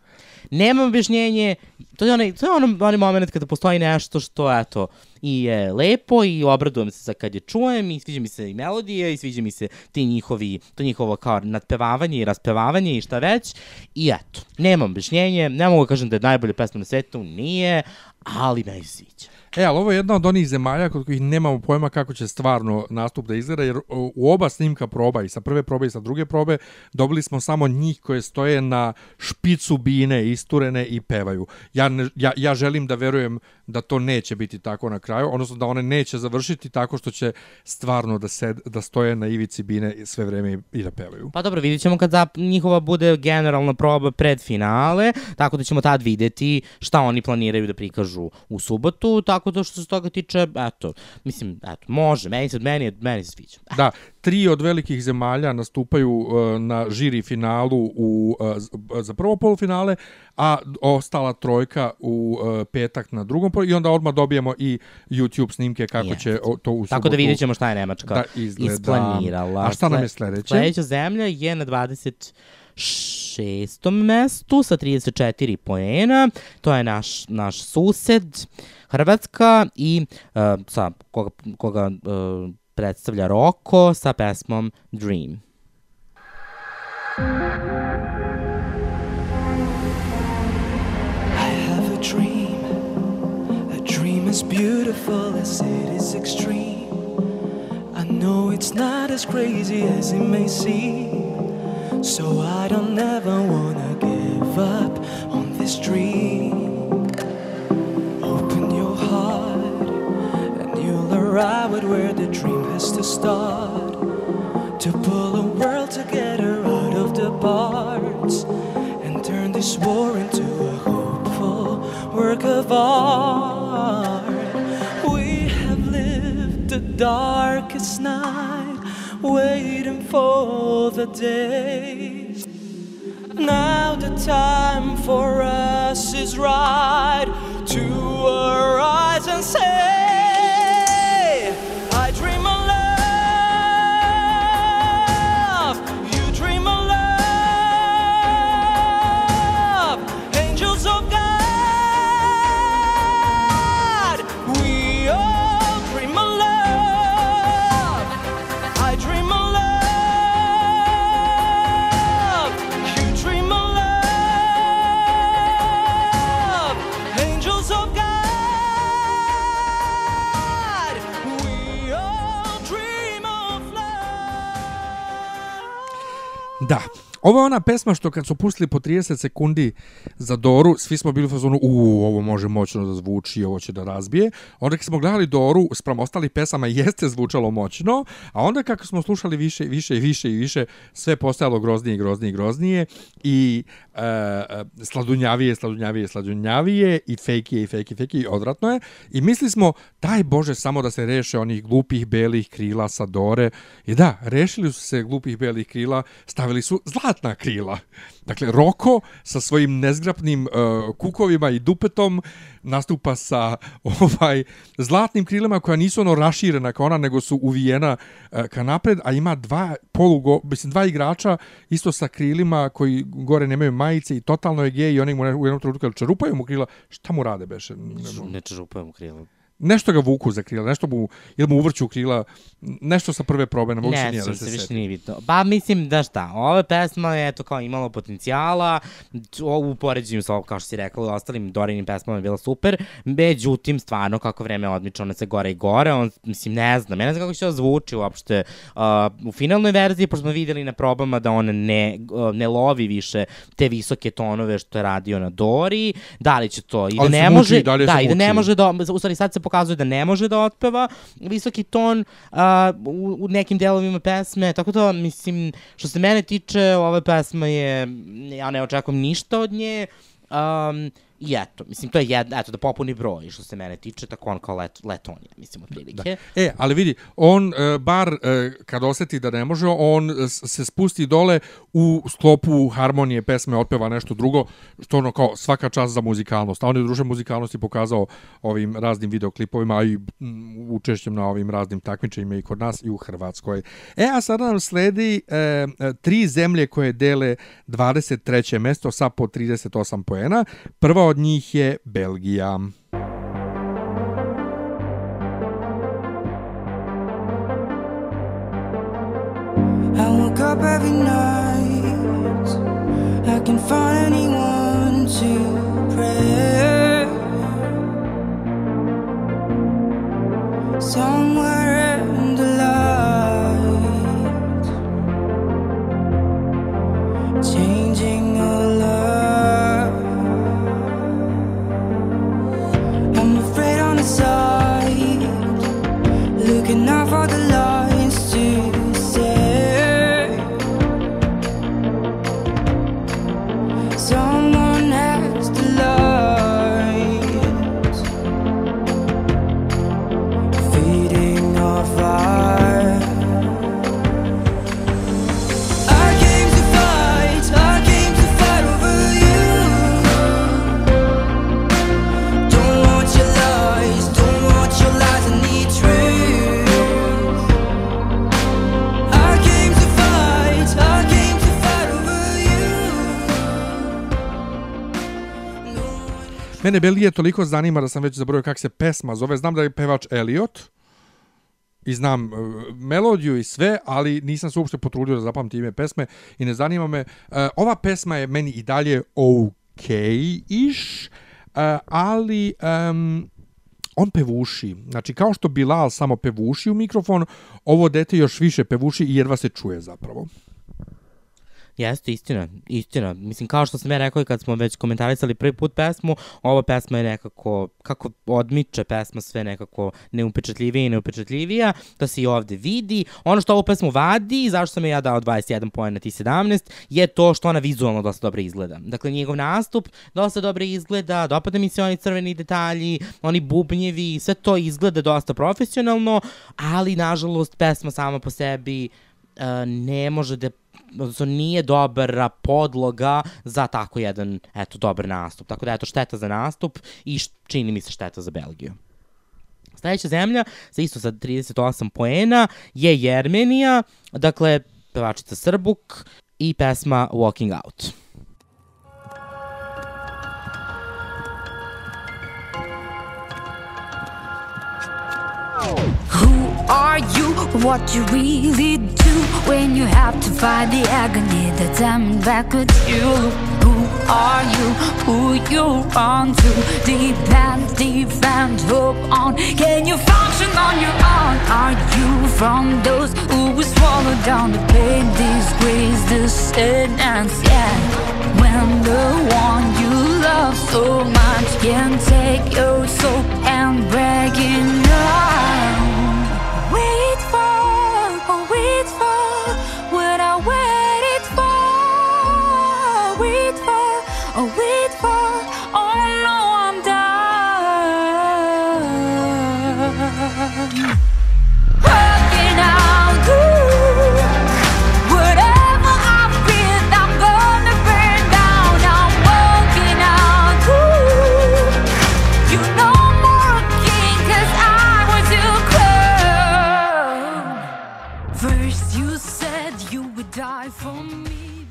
B: Nemam objašnjenje, to je onaj, to je ono, onaj moment kada postoji nešto što, eto, i je lepo i obradujem se za kad je čujem i sviđa mi se i melodija i sviđa mi se ti njihovi, to njihovo kao nadpevavanje i raspevavanje i šta već. I eto, nemam objašnjenje, ne mogu da kažem da je najbolja pesma na svetu, nije, ali se sviđa.
A: E, ali ovo je jedna od onih zemalja kod kojih nemamo pojma kako će stvarno nastup da izgleda, jer u oba snimka proba, i sa prve probe i sa druge probe, dobili smo samo njih koje stoje na špicu bine, isturene i pevaju. Ja, ne, ja, ja želim da verujem da to neće biti tako na kraju, odnosno da one neće završiti tako što će stvarno da, sed, da stoje na ivici bine sve vreme i, da pevaju.
B: Pa dobro, vidjet ćemo kad zap, njihova bude generalna proba pred finale, tako da ćemo tad videti šta oni planiraju da prikažu u subotu, tako da što se toga tiče, eto, mislim, eto, može, meni se, meni, meni se sviđa.
A: Da, tri od velikih zemalja nastupaju uh, na žiri finalu u, uh, za prvo polufinale, a ostala trojka u uh, petak na drugom polu i onda odmah dobijemo i YouTube snimke kako
B: Jeste.
A: će o, to u subotu
B: Tako da vidjet ćemo šta je Nemačka
A: da izgleda.
B: isplanirala.
A: A šta nam je
B: Sle-
A: sledeće?
B: Sledeća zemlja je na 26. mestu sa 34 poena. To je naš, naš sused Hrvatska i uh, sa koga, koga uh, predstavlja Roko sa pesmom Dream.
E: I have a dream, a dream as beautiful as it is extreme. I know it's not as crazy as it may seem, so I don't ever wanna give up on this dream. Open your heart, and you'll arrive at where the dream has to start. To pull a world together out of the parts and turn this war into a hopeful work of art. We have lived the darkest night, waiting for the day. Now the time for us is right to arise and say,
A: Da. Ovo je ona pesma što kad su pustili po 30 sekundi za Doru, svi smo bili u fazonu, u, ovo može moćno da zvuči, ovo će da razbije. Onda kad smo gledali Doru, sprem ostalih pesama <laughs> jeste zvučalo moćno, a onda kako smo slušali više, više i više i više, sve postajalo groznije i groznije i groznije i e, e, sladunjavije, sladunjavije, sladunjavije i fejkije i fejkije, fejkije i odvratno je. I mislili smo, daj Bože, samo da se reše onih glupih belih krila sa Dore. I da, rešili su se glupih belih krila, stavili su zlatna krila. Dakle, Roko sa svojim nezgrapnim uh, kukovima i dupetom nastupa sa ovaj zlatnim krilima koja nisu ono raširena kao ona, nego su uvijena uh, ka napred, a ima dva polugo, mislim, dva igrača isto sa krilima koji gore nemaju majice i totalno je gej i oni mu u jednom trenutku čerupaju mu krila. Šta mu rade, beše? Ne.
B: Ne čežupajem u krilu.
A: Nešto ga vuku za krila, nešto mu, ili mu uvrću krila, nešto sa prve probe, ne mogu se nije da se
B: više nije bitno. Pa mislim da šta, ova pesma je to kao imala potencijala, u poređenju sa, kao što si rekao, ostalim Dorinim pesmama je bila super, međutim, stvarno, kako vreme odmiče, ona se gore i gore, on, mislim, ne znam, ja ne znam kako će ovo zvuči uopšte uh, u finalnoj verziji, pošto smo videli na probama da on ne, uh, ne lovi više te visoke tonove što je radio na Dori, da li će to, i da ne može, da,
A: se
B: i da ne može da, u stvari sad se pokazuje da ne može da otpeva. Visoki ton a, u, u nekim delovima pesme, tako da mislim, što se mene tiče, ova pesma je, ja ne očekujem ništa od nje, um, i eto, mislim, to je jedna, eto, da popuni broj, što se mene tiče, tako on kao let, Letonija, mislim, otprilike.
A: E, ali vidi, on e, bar e, kad oseti da ne može, on se spusti dole u sklopu harmonije pesme otpeva nešto drugo, što ono kao svaka čast za muzikalnost. A on je druže muzikalnosti pokazao ovim raznim videoklipovima, a i mm, učešćem na ovim raznim takmičenjima i kod nas i u Hrvatskoj. E, a sada nam sledi e, e, tri zemlje koje dele 23. mesto sa po 38 poena. Prva od njih je Belgija.
G: Up every night. I can find anyone to
A: Mene Belgija toliko zanima da sam već zaboravio kako se pesma zove. Znam da je pevač Elliot i znam uh, melodiju i sve, ali nisam se uopšte potrudio da zapamtim ime pesme i ne zanima me. Uh, ova pesma je meni i dalje ok-ish, uh, ali um, on pevuši. Znači, kao što Bilal samo pevuši u mikrofon, ovo dete još više pevuši i jedva se čuje zapravo.
B: Jeste, istina, istina. Mislim, kao što sam ja rekao i kad smo već komentarisali prvi put pesmu, ova pesma je nekako, kako odmiče pesma sve nekako neupečatljivija i neupečatljivija, to se i ovde vidi. Ono što ovu pesmu vadi, zašto sam je ja dao 21 poen na ti 17, je to što ona vizualno dosta dobro izgleda. Dakle, njegov nastup dosta dobro izgleda, dopada mi se oni crveni detalji, oni bubnjevi, sve to izgleda dosta profesionalno, ali nažalost pesma sama po sebi uh, ne može da odnosno nije dobra podloga za tako jedan, eto, dobar nastup. Tako da, eto, šteta za nastup i čini mi se šteta za Belgiju. Sledeća zemlja, sa isto sa 38 poena, je Jermenija, dakle, pevačica Srbuk i pesma Walking Out.
K: Who are you? What you really do when you have to fight the agony that's coming back at you? Who are you? Who you run to? Depend, defend, hope on. Can you function on your own? Are you from those who will swallow down the pain, disgrace, the sentence? Yeah. When the one you love so much can take your soul and break it down.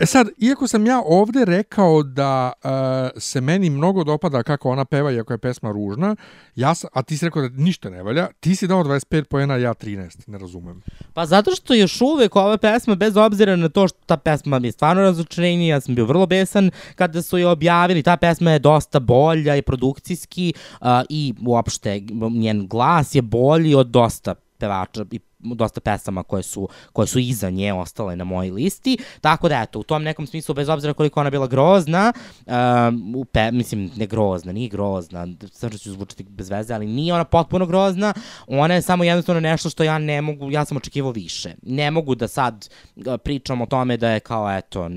A: E sad, iako sam ja ovde rekao da uh, se meni mnogo dopada kako ona peva, iako je pesma ružna, ja sam, a ti si rekao da ništa ne valja, ti si dao 25 poena, ja 13, ne razumem.
B: Pa zato što još uvek ova pesma, bez obzira na to što ta pesma mi je stvarno razočarenje, ja sam bio vrlo besan kada su je objavili, ta pesma je dosta bolja i produkcijski uh, i uopšte njen glas je bolji od dosta pevača i dosta pesama koje su, koje su iza nje ostale na mojoj listi, tako da eto, u tom nekom smislu, bez obzira koliko ona bila grozna, um, pe, mislim, ne grozna, nije grozna, sad ću zvučati bez veze, ali nije ona potpuno grozna, ona je samo jednostavno nešto što ja ne mogu, ja sam očekivao više. Ne mogu da sad uh, pričam o tome da je kao, eto,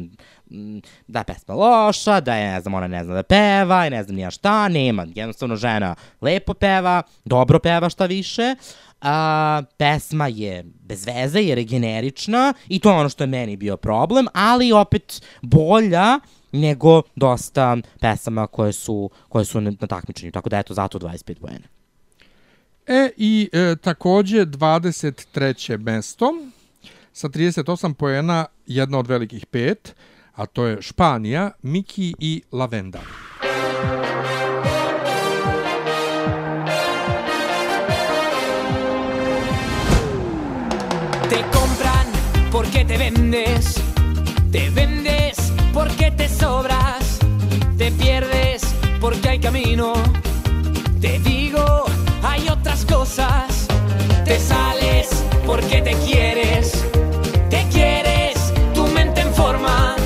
B: da je pesma loša, da je, ne znam, ona ne zna da peva i ne znam nija šta, nema. Jednostavno žena lepo peva, dobro peva šta više, a, pesma je bez veze jer je generična i to je ono što je meni bio problem, ali opet bolja nego dosta pesama koje su, koje su na, takmičenju. Tako da eto, zato 25 poena.
A: E, i e, takođe 23. mesto sa 38 poena, jedna od velikih pet, a to je Španija, Miki i Lavenda.
L: Te te vendes, te vendes porque te sobras, te pierdes porque hay camino. Te digo, hay otras cosas, te sales porque te quieres, te quieres, tu mente en forma,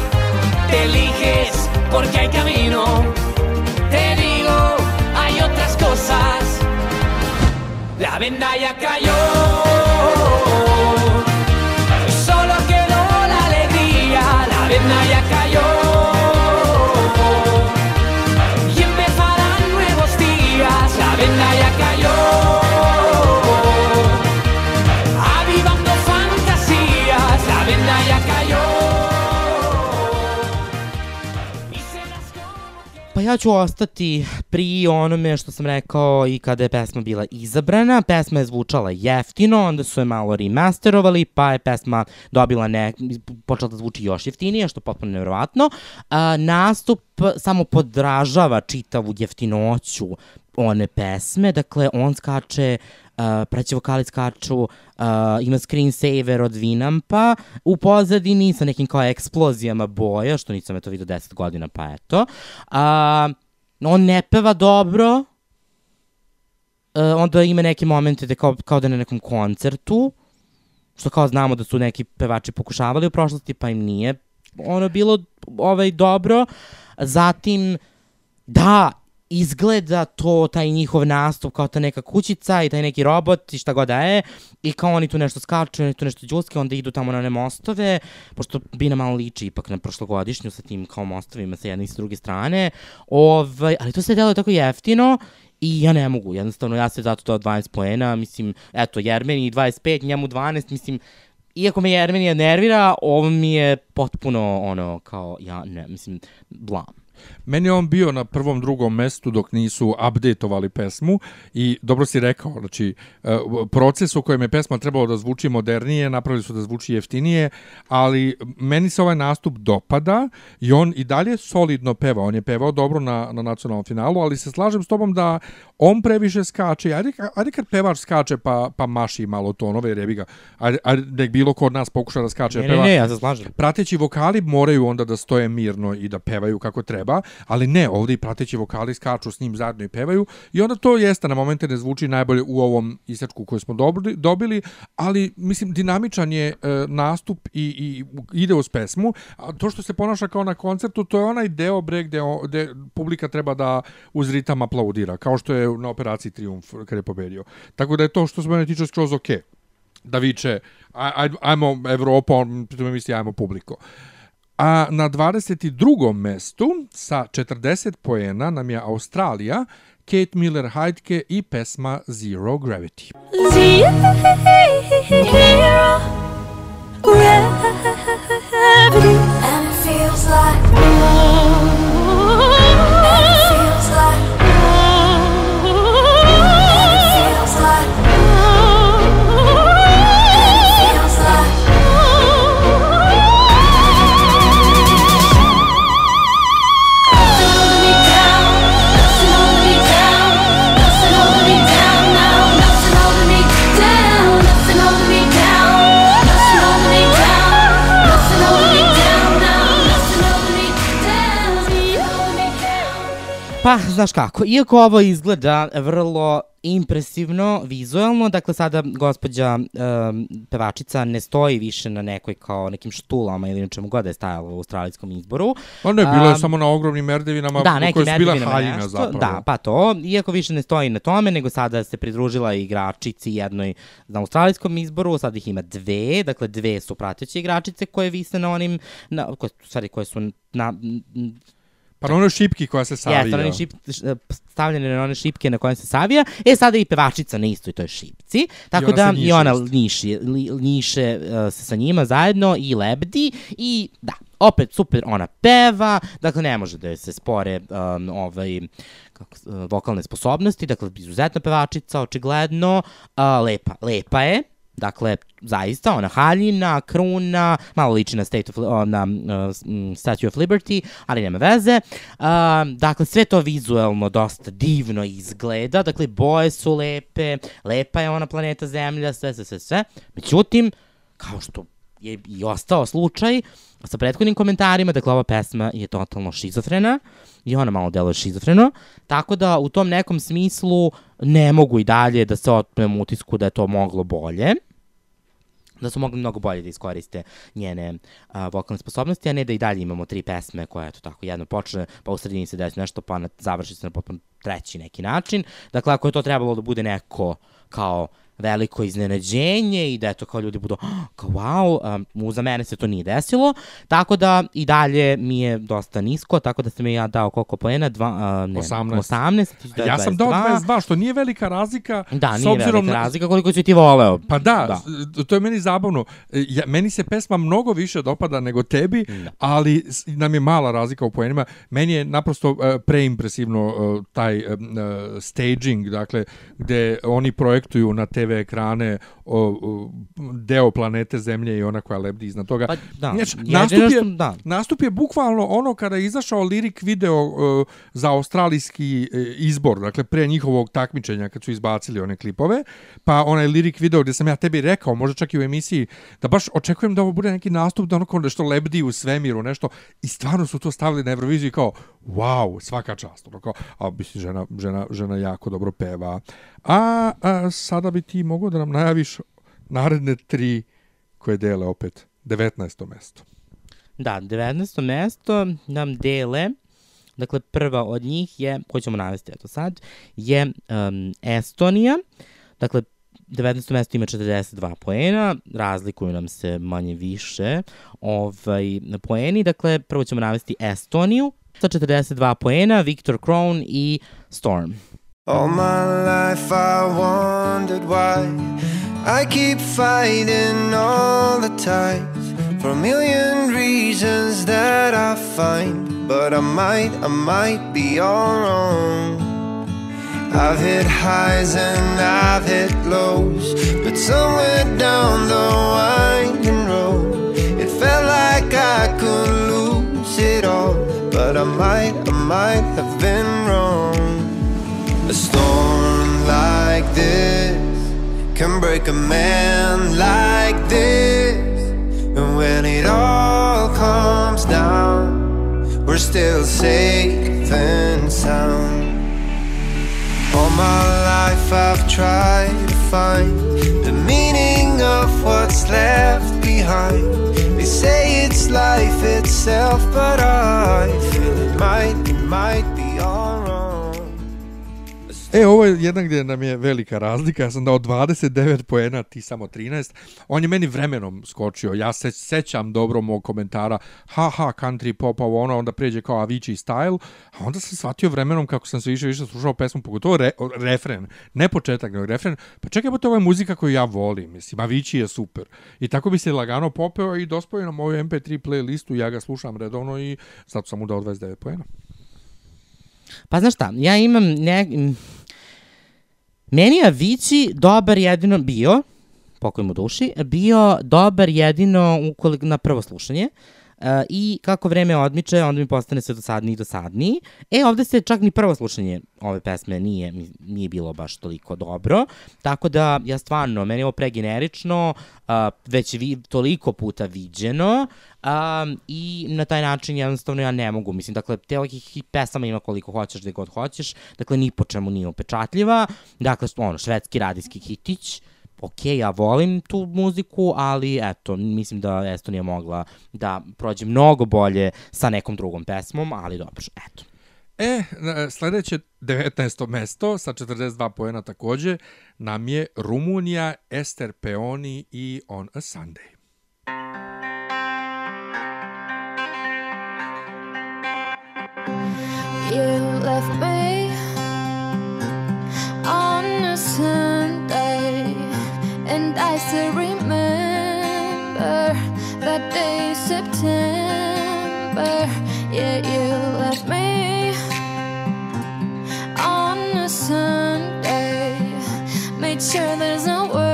L: te eliges porque hay camino. Te digo, hay otras cosas, la venda ya cayó.
B: Ja ću ostati pri onome što sam rekao i kada je pesma bila izabrana. Pesma je zvučala jeftino, onda su je malo remasterovali, pa je pesma dobila ne, počela da zvuči još jeftinije, što je potpuno nevjerovatno. A, nastup samo podražava čitavu jeftinoću one pesme, dakle on skače uh, preći vokali skaču, uh, ima screensaver od Vinampa u pozadini sa nekim kao eksplozijama boja, što nisam eto vidio 10 godina, pa eto. Uh, on ne peva dobro, uh, onda ima neke momente da kao, kao da na nekom koncertu, što kao znamo da su neki pevači pokušavali u prošlosti, pa im nije ono bilo ovaj dobro. Zatim, da, izgleda to, taj njihov nastup kao ta neka kućica i taj neki robot i šta god da je i kao oni tu nešto skaču, oni tu nešto džuske, onda idu tamo na one mostove, pošto Bina malo liči ipak na prošlogodišnju sa tim kao mostovima sa jedne i sa druge strane, ovaj, ali to se deluje tako jeftino I ja ne mogu, jednostavno ja se zato to 12 poena, mislim, eto, Jermeni 25, njemu 12, mislim, iako me Jermenija nervira, ovo mi je potpuno ono, kao, ja ne, mislim, blam.
A: Meni je on bio na prvom, drugom mestu dok nisu updateovali pesmu i dobro si rekao, znači e, proces u kojem je pesma trebalo da zvuči modernije, napravili su da zvuči jeftinije, ali meni se ovaj nastup dopada i on i dalje solidno peva. On je pevao dobro na, na nacionalnom finalu, ali se slažem s tobom da on previše skače. Ajde, ajde kad pevač skače pa, pa maši malo tonove, jer jebi ga. Ajde, ajde, nek bilo ko od nas pokuša da skače.
B: Ne,
A: da
B: ne,
A: peva.
B: ne, ja se slažem.
A: Prateći vokali moraju onda da stoje mirno i da pevaju kako treba, ali ne, ovdje i prateći vokali skaču s njim zajedno i pevaju i onda to jeste na momente ne zvuči najbolje u ovom isečku koji smo dobili, ali mislim dinamičan je e, nastup i, i ide uz pesmu, a to što se ponaša kao na koncertu, to je onaj deo bre gde, gde publika treba da uz ritam aplaudira, kao što je na operaciji Triumf kad je pobedio. Tako da je to što se mene tiče skroz okej da viče aj, aj, ajmo Evropa, on pritom misli ajmo publiko. A na 22. mestu sa 40 poena nam je Australija, Kate Miller Heidke i pesma Zero Gravity.
D: Zero gravity, and it feels like. And
B: Pa, znaš kako, iako ovo izgleda vrlo impresivno, vizualno, dakle sada gospođa um, pevačica ne stoji više na nekoj kao nekim štulama ili na čemu god da je stajala u australijskom izboru.
A: Pa ne, bilo je
B: Am,
A: samo na ogromnim merdevinama
B: da, neki
A: koje su bila haljina
B: nešto,
A: zapravo.
B: Da, pa to, iako više ne stoji na tome, nego sada se pridružila igračici jednoj na australijskom izboru, sad ih ima dve, dakle dve su prateće igračice koje vise na onim, na, koje, u stvari koje su na,
A: Pa na onoj šipki koja se savija.
B: Jeste, one šip, stavljene na one šipke na koje se savija. E, sada i pevačica na istoj toj šipci. Tako
A: ona
B: da i ona
A: isto.
B: njiši, li, njiše uh, se sa njima zajedno i lebdi i da, opet super ona peva, dakle ne može da se spore um, ovaj, kako, uh, vokalne sposobnosti, dakle izuzetna pevačica, očigledno, uh, lepa, lepa je, Dakle, zaista, ona haljina, kruna, malo liči na, State of, na uh, m, Statue of Liberty, ali nema veze. Uh, dakle, sve to vizuelno dosta divno izgleda, dakle, boje su lepe, lepa je ona planeta Zemlja, sve, sve, sve, sve. Međutim, kao što je i ostao slučaj sa prethodnim komentarima, dakle ova pesma je totalno šizofrena i ona malo deluje šizofreno, tako da u tom nekom smislu ne mogu i dalje da se otmem utisku da je to moglo bolje da su mogli mnogo bolje da iskoriste njene a, vokalne sposobnosti, a ne da i dalje imamo tri pesme koje, eto tako, jedno počne, pa u sredini se desi nešto, pa na, završi se na potpuno treći neki način. Dakle, ako je to trebalo da bude neko kao veliko iznenađenje i da eto kao ljudi budu "Ah, kao wow, um, za mene se to nije desilo, tako da i dalje mi je dosta nisko, tako da sam ja dao koliko poena, dva, uh, ne,
A: 18.
B: 18, ti si dao
A: Ja sam dao
B: 22.
A: 22, što nije velika razlika.
B: Da,
A: s
B: nije
A: obzirom
B: velika
A: na-
B: razlika koliko si ti voleo.
A: Pa da,
B: Da.
A: to je meni zabavno. Ja, meni se pesma mnogo više dopada nego tebi, ali s- nam je mala razlika u poenima. Meni je naprosto e, preimpresivno e, taj e, staging, dakle, gde oni projektuju na TV ekrane o, o, deo planete Zemlje i ona koja lebdi iznad toga.
B: Pa da,
A: Znači,
B: jedino
A: nastup, je,
B: da.
A: nastup je bukvalno ono kada je izašao lirik video e, za australijski e, izbor, dakle pre njihovog takmičenja kad su izbacili one klipove, pa onaj lirik video gdje sam ja tebi rekao, možda čak i u emisiji, da baš očekujem da ovo bude neki nastup da ono kao nešto lebdi u svemiru, nešto, i stvarno su to stavili na Euroviziju i kao, wow, svaka čast, ono kao, a mislim, žena, žena, žena jako dobro peva. A, a sada bi ti mogao da nam najaviš naredne tri koje dele opet 19. mesto.
B: Da, 19. mesto nam dele, dakle prva od njih je, koju ćemo navesti eto sad, je um, Estonija, dakle 19. mesto ima 42 poena, razlikuju nam se manje više ovaj, poeni, dakle prvo ćemo navesti Estoniju, sa 42 poena, Victor Krohn i Storm.
M: All my life I wondered why I keep fighting all the tides for a million reasons that I find, but I might, I might be all wrong. I've hit highs and I've hit lows, but somewhere down the winding road, it felt like I could lose it all, but I might, I might have been wrong. This can break a man like this. And when it all comes down, we're still safe and sound. All my life I've tried to find the meaning of what's left behind. They say it's life itself, but I feel it might, it might be all wrong.
A: E, ovo je jedna gdje nam je velika razlika. Ja sam dao 29 poena, ti samo 13. On je meni vremenom skočio. Ja se sećam dobro mog komentara. Ha, ha, country pop, ovo ono, onda pređe kao Avicii style. A onda sam shvatio vremenom kako sam se više više slušao pesmu, pogotovo re, refren. Ne početak, nego refren. Pa čekaj, pa to je muzika koju ja volim. Mislim, Avicii je super. I tako bi se lagano popeo i dospojio na moju MP3 playlistu. Ja ga slušam redovno i zato sam mu dao 29 poena.
B: Pa znaš šta, ja imam ne... Meni je Avicii dobar jedino bio, pokoj mu duši, bio dobar jedino ukoliko na prvo slušanje. E, I kako vreme odmiče, onda mi postane sve dosadniji i dosadniji. E, ovde se čak ni prvo slušanje ove pesme nije, nije bilo baš toliko dobro. Tako da, ja stvarno, meni je ovo pregenerično, a, već vi, toliko puta viđeno a, i na taj način jednostavno ja ne mogu. Mislim, dakle, te i pesama ima koliko hoćeš, gde god hoćeš. Dakle, ni po čemu nije upečatljiva. Dakle, ono, švedski radijski hitić, ok, ja volim tu muziku, ali eto, mislim da Estonija mogla da prođe mnogo bolje sa nekom drugom pesmom, ali dobro, eto.
A: E, sledeće 19. mesto sa 42 poena takođe nam je Rumunija, Ester Peoni i On a Sunday.
H: You left me on a Sunday, and I still remember that day September. Yeah, you left me on a Sunday, made sure there's no way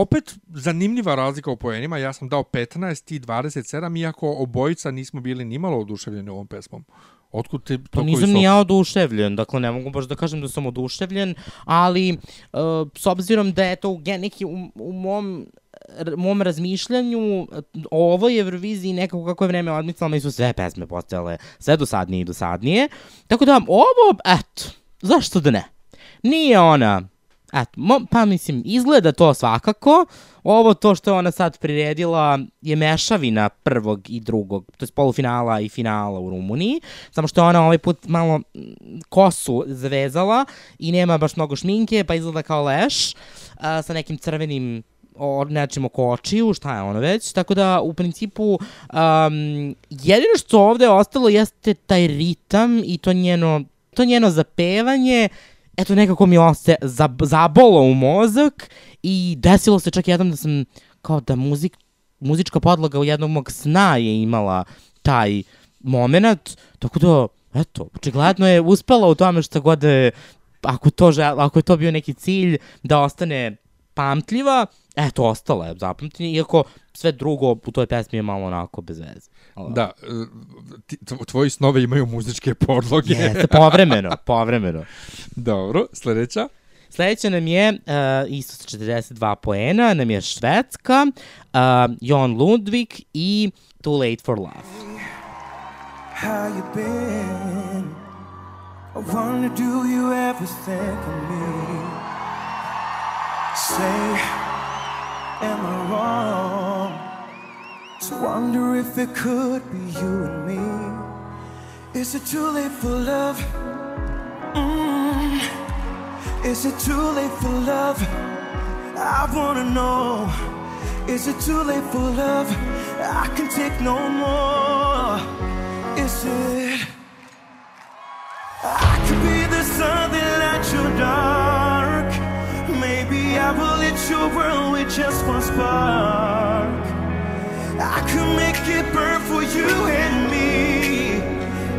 A: Opet zanimljiva razlika u poenima, ja sam dao 15 ti 27, iako obojica nismo bili nimalo oduševljeni ovom pesmom. Otkud te
B: Pa
A: toliko
B: nisam ni ja oduševljen, dakle ne mogu baš da kažem da sam oduševljen, ali uh, s obzirom da je to neki, u, u mom mom razmišljanju uh, o ovoj Euroviziji nekako kako je vreme odmicalo, meni su sve pesme postajale sve dosadnije i dosadnije. Tako da ovo, eto, zašto da ne? Nije ona, eto, mo, pa mislim, izgleda to svakako. Ovo to što je ona sad priredila je mešavina prvog i drugog, to je polufinala i finala u Rumuniji, samo što je ona ovaj put malo kosu zavezala i nema baš mnogo šminke, pa izgleda kao leš, a, sa nekim crvenim o nečim oko očiju, šta je ono već, tako da u principu um, jedino što ovde je ostalo jeste taj ritam i to njeno, to njeno zapevanje, eto nekako mi oste zab, zabolo u mozak i desilo se čak jednom da sam kao da muzik, muzička podloga u jednog mog sna je imala taj moment, tako da, eto, očigledno je uspela u tome što god je, ako, to žel, ako je to bio neki cilj da ostane pamtljiva, eto, ostala je zapamtljenje, iako sve drugo u toj pesmi je malo onako bez veze. Ali-
A: Da, e, ti, tvo- tvoji snove imaju muzičke podloge.
B: Jeste, povremeno, <laughs> povremeno.
A: Dobro, sledeća.
B: Sledeća nam je, uh, isto sa 42 poena, nam je Švedska, uh, Jon Lundvik i Too Late for Love.
N: How you been? I wonder, do you ever think of me? Say, am I wrong? To wonder if it could be you and me. Is it too late for love? Mm. Is it too late for love? I wanna know. Is it too late for love? I can take no more. Is it? I could be the sun that lights your dark. Maybe I will lit your world with just one spark. I could make it burn for you and me.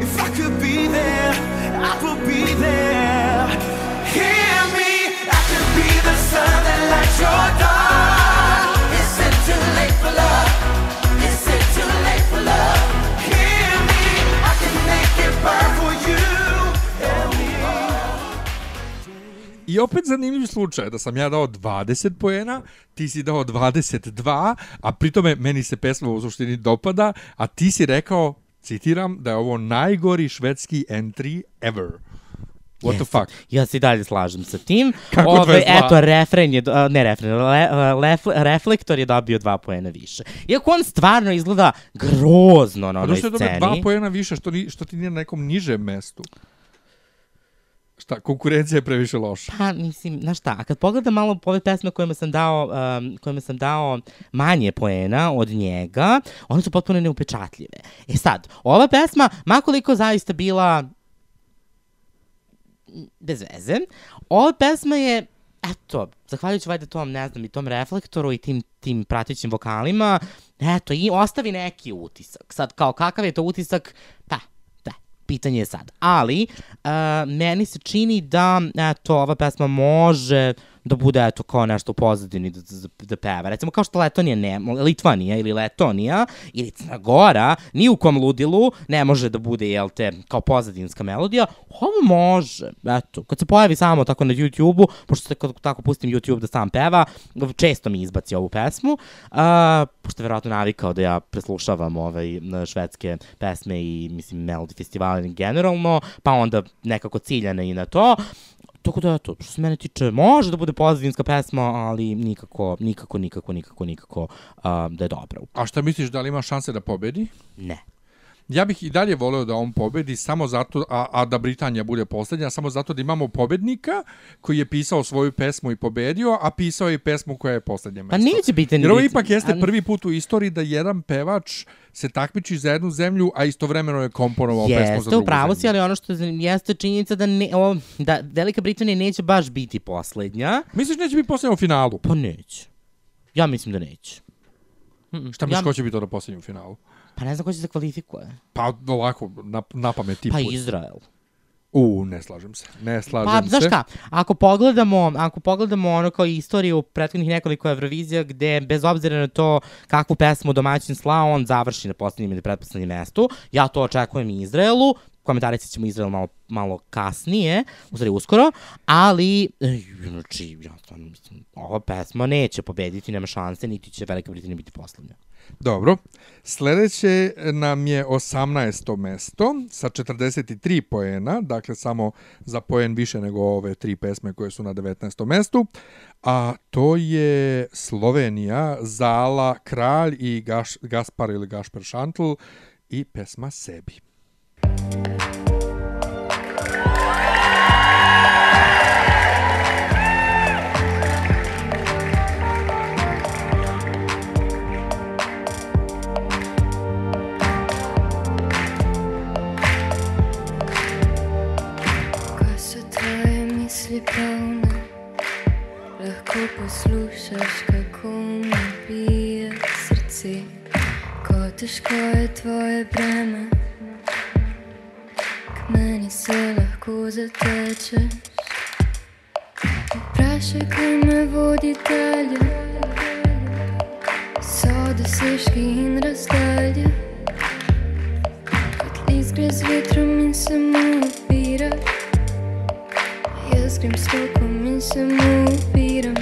N: If I could be there, I would be there. Hear me, I could be the sun that lights your dark. I
A: opet zanimljiv slučaj da sam ja dao 20 poena, ti si dao 22, a pritome meni se pesma u suštini dopada, a ti si rekao, citiram, da je ovo najgori švedski entry ever. What the fuck?
B: Ja se i dalje slažem sa tim.
A: Kako
B: Ove,
A: 22?
B: eto, refren je, ne refren, le, lef, reflektor je dobio dva poena više. Iako on stvarno izgleda grozno na
A: Pa
B: onoj
A: što je dobio
B: sceni.
A: dva poena više, što, ni, što ti nije na nekom nižem mestu. Šta, konkurencija je previše loša.
B: Pa, mislim, znaš šta, a kad pogledam malo ove pesme kojima sam dao, um, kojima sam dao manje poena od njega, one su potpuno neupečatljive. E sad, ova pesma, makoliko zaista bila bez veze, ova pesma je eto, zahvaljujući valjda tom, ne znam, i tom reflektoru i tim, tim pratećim vokalima, eto, i ostavi neki utisak. Sad, kao kakav je to utisak, pa, pitanje je sad. Ali, uh, meni se čini da, eto, ova pesma može da bude, eto, kao nešto u pozadini da, da, da peva. Recimo, kao što Letonija ne, Litvanija ili Letonija ili Crna Gora, ni u kom ludilu ne može da bude, jel te, kao pozadinska melodija. Ovo može, eto, kad se pojavi samo tako na YouTube-u, pošto se kad tako pustim YouTube da sam peva, često mi izbaci ovu pesmu, uh, pošto je verovatno navikao da ja preslušavam ovaj, švedske pesme i, mislim, melodi festivale generalno, pa onda nekako ciljane i na to. Tako da, eto, što se mene tiče, može da bude pozadinska pesma, ali nikako, nikako, nikako, nikako, nikako uh, da je dobra.
A: A šta misliš, da li ima šanse da pobedi?
B: Ne.
A: Ja bih i dalje voleo da on pobedi samo zato, a, a da Britanija bude poslednja, samo zato da imamo pobednika koji je pisao svoju pesmu i pobedio, a pisao je i pesmu koja je poslednje mesto.
B: Pa neće biti ni
A: Jer ovo ipak jeste prvi put u istoriji da jedan pevač se takmiči za jednu zemlju, a istovremeno je komponovao pesmu za
B: Jeste,
A: drugu
B: upravo si, ali ono što jeste činjenica da, ne, o, da Velika Britanija neće baš biti poslednja.
A: Misliš neće biti poslednja u finalu?
B: Pa neće. Ja mislim da neće. Mm,
A: Šta misliš
B: ja-
A: ko će biti onda poslednji u finalu?
B: Pa ne znam ko će se kvalifikuje.
A: Pa ovako, na, na pamet ti
B: Pa. Izrael.
A: U, ne slažem se. Ne slažem
B: Pa,
A: se.
B: znaš šta, ako pogledamo, ako pogledamo ono kao istoriju prethodnih nekoliko Eurovizija gde bez obzira na to kakvu pesmu domaćin slao, on završi na poslednjem ili pretposlednjem mestu, ja to očekujem i Izraelu, komentarit ćemo Izrael malo, malo kasnije, u stvari uskoro, ali, znači, ja stvarno mislim, ova pesma neće pobediti, nema šanse, niti će Velika Britanija biti poslednja.
A: Dobro. Sledeće nam je 18. mesto sa 43 poena, dakle samo za poen više nego ove tri pesme koje su na 19. mestu, a to je Slovenija, Zala, Kralj i Gaš, Gaspar ili Gašper Šantl i pesma Sebi.
D: Polne, lahko poslušaš, kako mi bije srce. Ko težko je tvoje breme, k meni se lahko zatečeš. Vprašaj, kaj me vodi dalje, so dosežki in razdalje. Kot list gre z vetrom in se mu upira. Jaz grem s tokom in se mu upiram.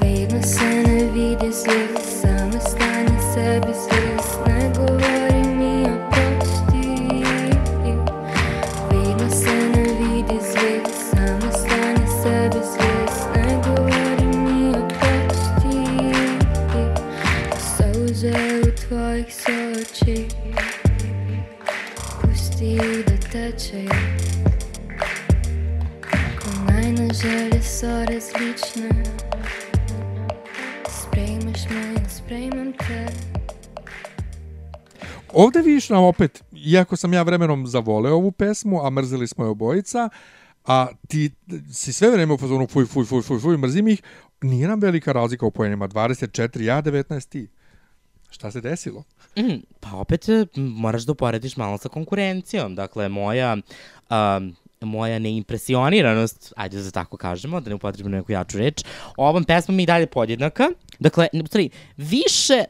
D: Vedno se ne vidi zvest, samo stani sebi zvest, ne govori mi oprosti. Vedno se ne vidi zvest, samo stani sebi zvest, ne govori mi oprosti. Solze v tvojih sočih, pusti da tečejo. So različne, sprejmeš me in sprejmem te.
A: Ovde vidiš nam opet, iako sam ja vremenom zavoleo ovu pesmu, a mrzeli smo je obojica, a ti si sve vreme u fazonu fuj, fuj, fuj, fuj, fuj, mrzim ih, nije nam velika razlika u poenima, 24, ja 19 ti. Šta se desilo?
B: Mm, pa opet moraš da uporediš malo sa konkurencijom. Dakle, moja, um, moja neimpresioniranost, ajde da tako kažemo, da ne upotrebimo neku jaču reč, ovom pesmom je i dalje podjednaka. Dakle, u stvari, više,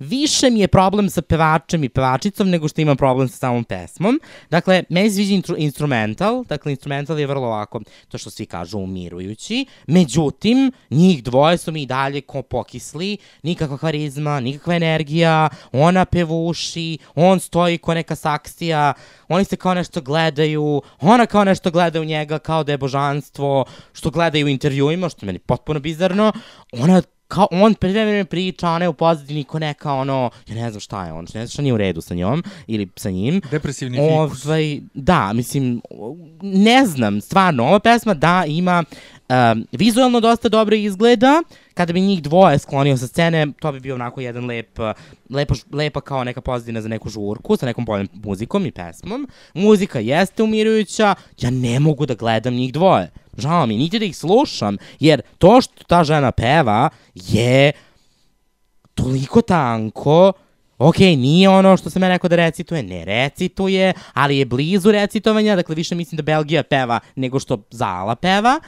B: više mi je problem sa pevačem i pevačicom nego što imam problem sa samom pesmom. Dakle, meni sviđa intru, instrumental, dakle, instrumental je vrlo ovako, to što svi kažu, umirujući. Međutim, njih dvoje su mi i dalje ko pokisli, nikakva harizma, nikakva energija, ona pevuši, on stoji ko neka saksija, oni se kao nešto gledaju, ona kao nešto gleda u njega kao da je božanstvo, što gledaju u intervjuima, što je meni potpuno bizarno, ona kao on pre vreme priča, ona je u pozadini ko neka ono, ja ne znam šta je on, ne znam šta nije u redu sa njom ili sa njim.
A: Depresivni fikus.
B: Ovaj, da, mislim, ne znam, stvarno, ova pesma da ima um, vizualno dosta dobro izgleda, kada bi njih dvoje sklonio sa scene, to bi bio onako jedan lep, lepo, lepa kao neka pozadina za neku žurku sa nekom boljom muzikom i pesmom. Muzika jeste umirujuća, ja ne mogu da gledam njih dvoje. Žao mi, niti da ih slušam, jer to što ta žena peva je toliko tanko, ok, nije ono što sam ja rekao da recituje, ne recituje, ali je blizu recitovanja, dakle više mislim da Belgija peva nego što Zala peva.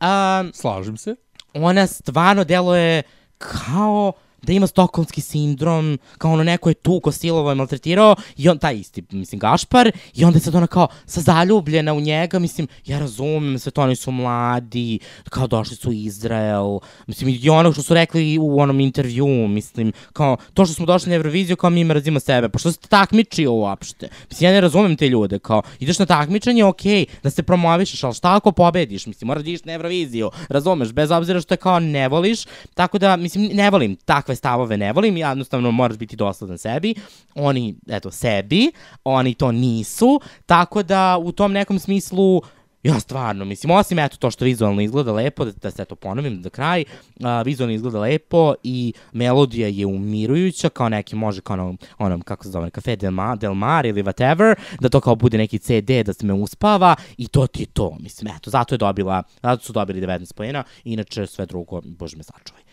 B: Um,
A: Slažem se.
B: Ona stvarno deluje kao da ima stokholmski sindrom, kao ono neko je tuko, silovo je maltretirao i on, taj isti, mislim, Gašpar, i onda je sad ona kao sa zaljubljena u njega, mislim, ja razumem, sve to oni su mladi, kao došli su u Izrael, mislim, i ono što su rekli u onom intervju, mislim, kao, to što smo došli na Euroviziju, kao mi mrzimo sebe, pa što se takmičio uopšte? Mislim, ja ne razumem te ljude, kao, ideš na takmičenje, okej, da se promovišeš, ali šta ako pobediš, mislim, moraš da na Euroviziju, razumeš, bez obzira što je kao ne voliš, tako da, mislim, ne volim takve stavove, ne volim, jednostavno moraš biti dosledan sebi, oni, eto, sebi, oni to nisu, tako da u tom nekom smislu, Ja stvarno, mislim, osim eto to što vizualno izgleda lepo, da, da se to ponovim za kraj, a, vizualno izgleda lepo i melodija je umirujuća, kao neki može kao onom, onom kako se zove, Cafe Del Mar, Del Mar ili whatever, da to kao bude neki CD da se me uspava i to ti je to, mislim, eto, zato je dobila, zato su dobili 19 pojena, inače sve drugo, bože me sačuvaj.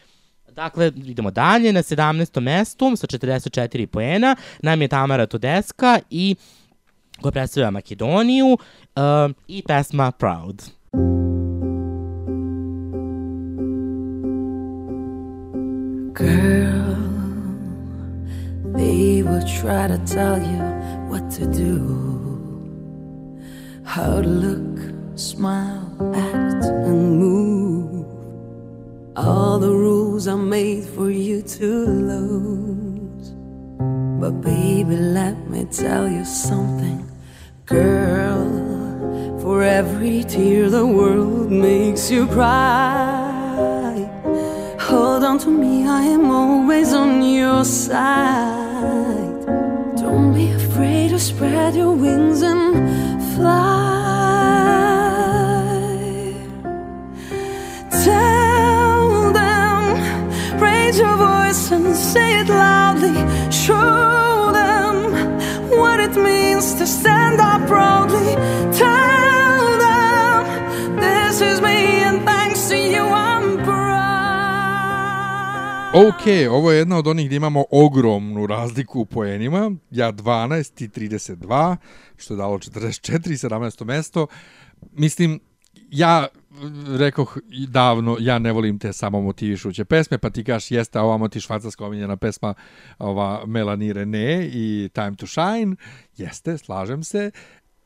B: Dakle, idemo dalje, na 17. mestu sa 44 poena nam je Tamara Todeska i koja predstavlja Makedoniju uh, i pesma Proud.
O: Girl, they will try to tell you what to do, how to look, smile, act, and move. All the rules are made for you to lose. But baby, let me tell you something, girl. For every tear the world makes you cry. Hold on to me, I am always on your side. Don't be afraid to spread your wings and fly. Tell raise your voice and say it loudly. Show them what it means to stand up proudly. Tell them, this is me, and thanks to you, I'm proud.
A: Ok, ovo je jedna od onih gdje imamo ogromnu razliku u poenima. Ja 12 i 32, što je dalo 44 i 17. mesto. Mislim, ja rekoh i davno, ja ne volim te samo motivišuće pesme, pa ti kaš jeste ovamo ti švajcarska omiljena pesma ova Melanie René i Time to Shine, jeste, slažem se,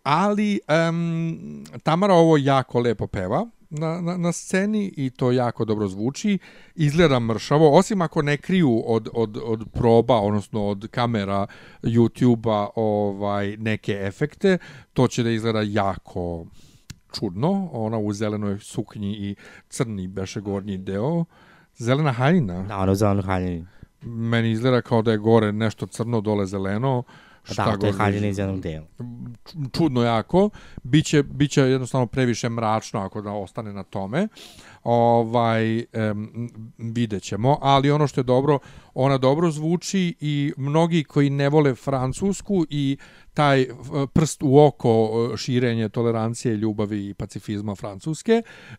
A: ali um, Tamara ovo jako lepo peva na, na, na sceni i to jako dobro zvuči, izgleda mršavo, osim ako ne kriju od, od, od proba, odnosno od kamera YouTube-a ovaj, neke efekte, to će da izgleda jako čudno, ona u zelenoj suknji i crni beše gornji deo, zelena haljina.
B: Da, ono zeleno haljini.
A: Meni izgleda kao da je gore nešto crno, dole zeleno.
B: Pa da, to je
A: god
B: haljina iz jednog dela.
A: Čudno jako. Biće, biće jednostavno previše mračno ako da ostane na tome. Ovaj, em, vidjet ćemo. Ali ono što je dobro, ona dobro zvuči i mnogi koji ne vole francusku i taj eh, prst u oko eh, širenje tolerancije, ljubavi i pacifizma francuske,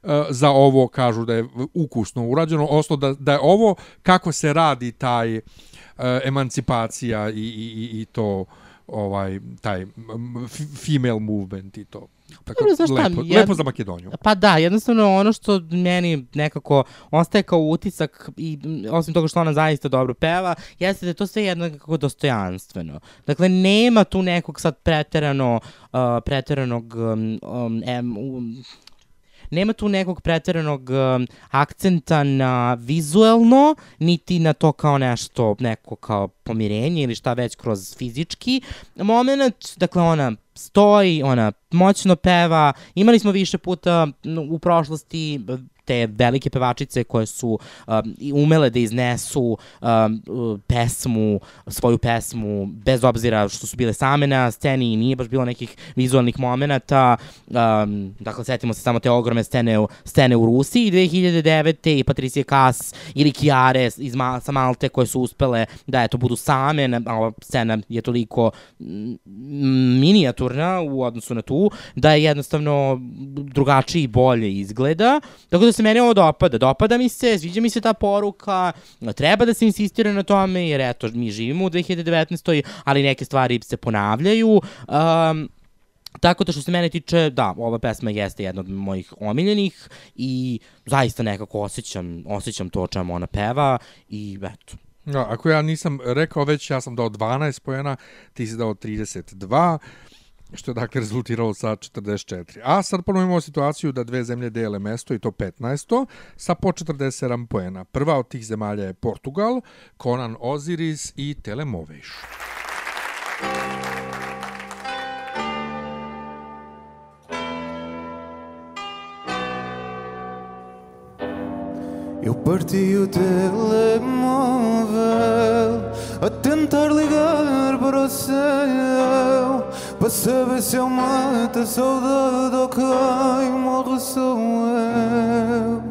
A: eh, za ovo kažu da je ukusno urađeno, odnosno da, da je ovo kako se radi taj emancipacija i, i, i- to ovaj taj m, f- female movement i to. Tako,
B: Dobro, znaš
A: lepo,
B: jed-
A: lepo za Makedoniju.
B: Pa da, jednostavno ono što meni nekako ostaje kao utisak i osim toga što ona zaista dobro peva, jeste da je to sve jednako dostojanstveno. Dakle, nema tu nekog sad preterano, uh, preteranog um, um, um, nema tu nekog preteranog um, akcenta na vizuelno, niti na to kao nešto, neko kao pomirenje ili šta već kroz fizički moment. Dakle, ona stoji, ona moćno peva. Imali smo više puta u prošlosti te velike pevačice koje su um, umele da iznesu um, pesmu, svoju pesmu, bez obzira što su bile same na sceni i nije baš bilo nekih vizualnih momenta. Um, dakle, setimo se samo te ogromne scene, u- scene u Rusiji 2009. i Patricija Kas ili Kiare iz Ma sa Malte koje su uspele da eto budu same, a ova scena je toliko minijaturna u odnosu na tu, da je jednostavno drugačiji i bolje izgleda. Tako da se meni ovo dopada. Dopada mi se, sviđa mi se ta poruka, treba da se insistira na tome, jer eto, mi živimo u 2019. ali neke stvari se ponavljaju. Um, Tako da što se mene tiče, da, ova pesma jeste jedna od mojih omiljenih i zaista nekako osjećam, osjećam to o čemu ona peva i eto,
A: Da, ako ja nisam rekao već, ja sam dao 12 pojena, ti si dao 32, što je dakle rezultiralo sa 44. A sad ponovimo situaciju da dve zemlje dele mesto i to 15. sa po 47 pojena. Prva od tih zemalja je Portugal, Conan Osiris i Telemoveš.
M: Eu parti o telemóvel a tentar ligar para o céu para saber se eu mato a saudade ou quem morre sou eu.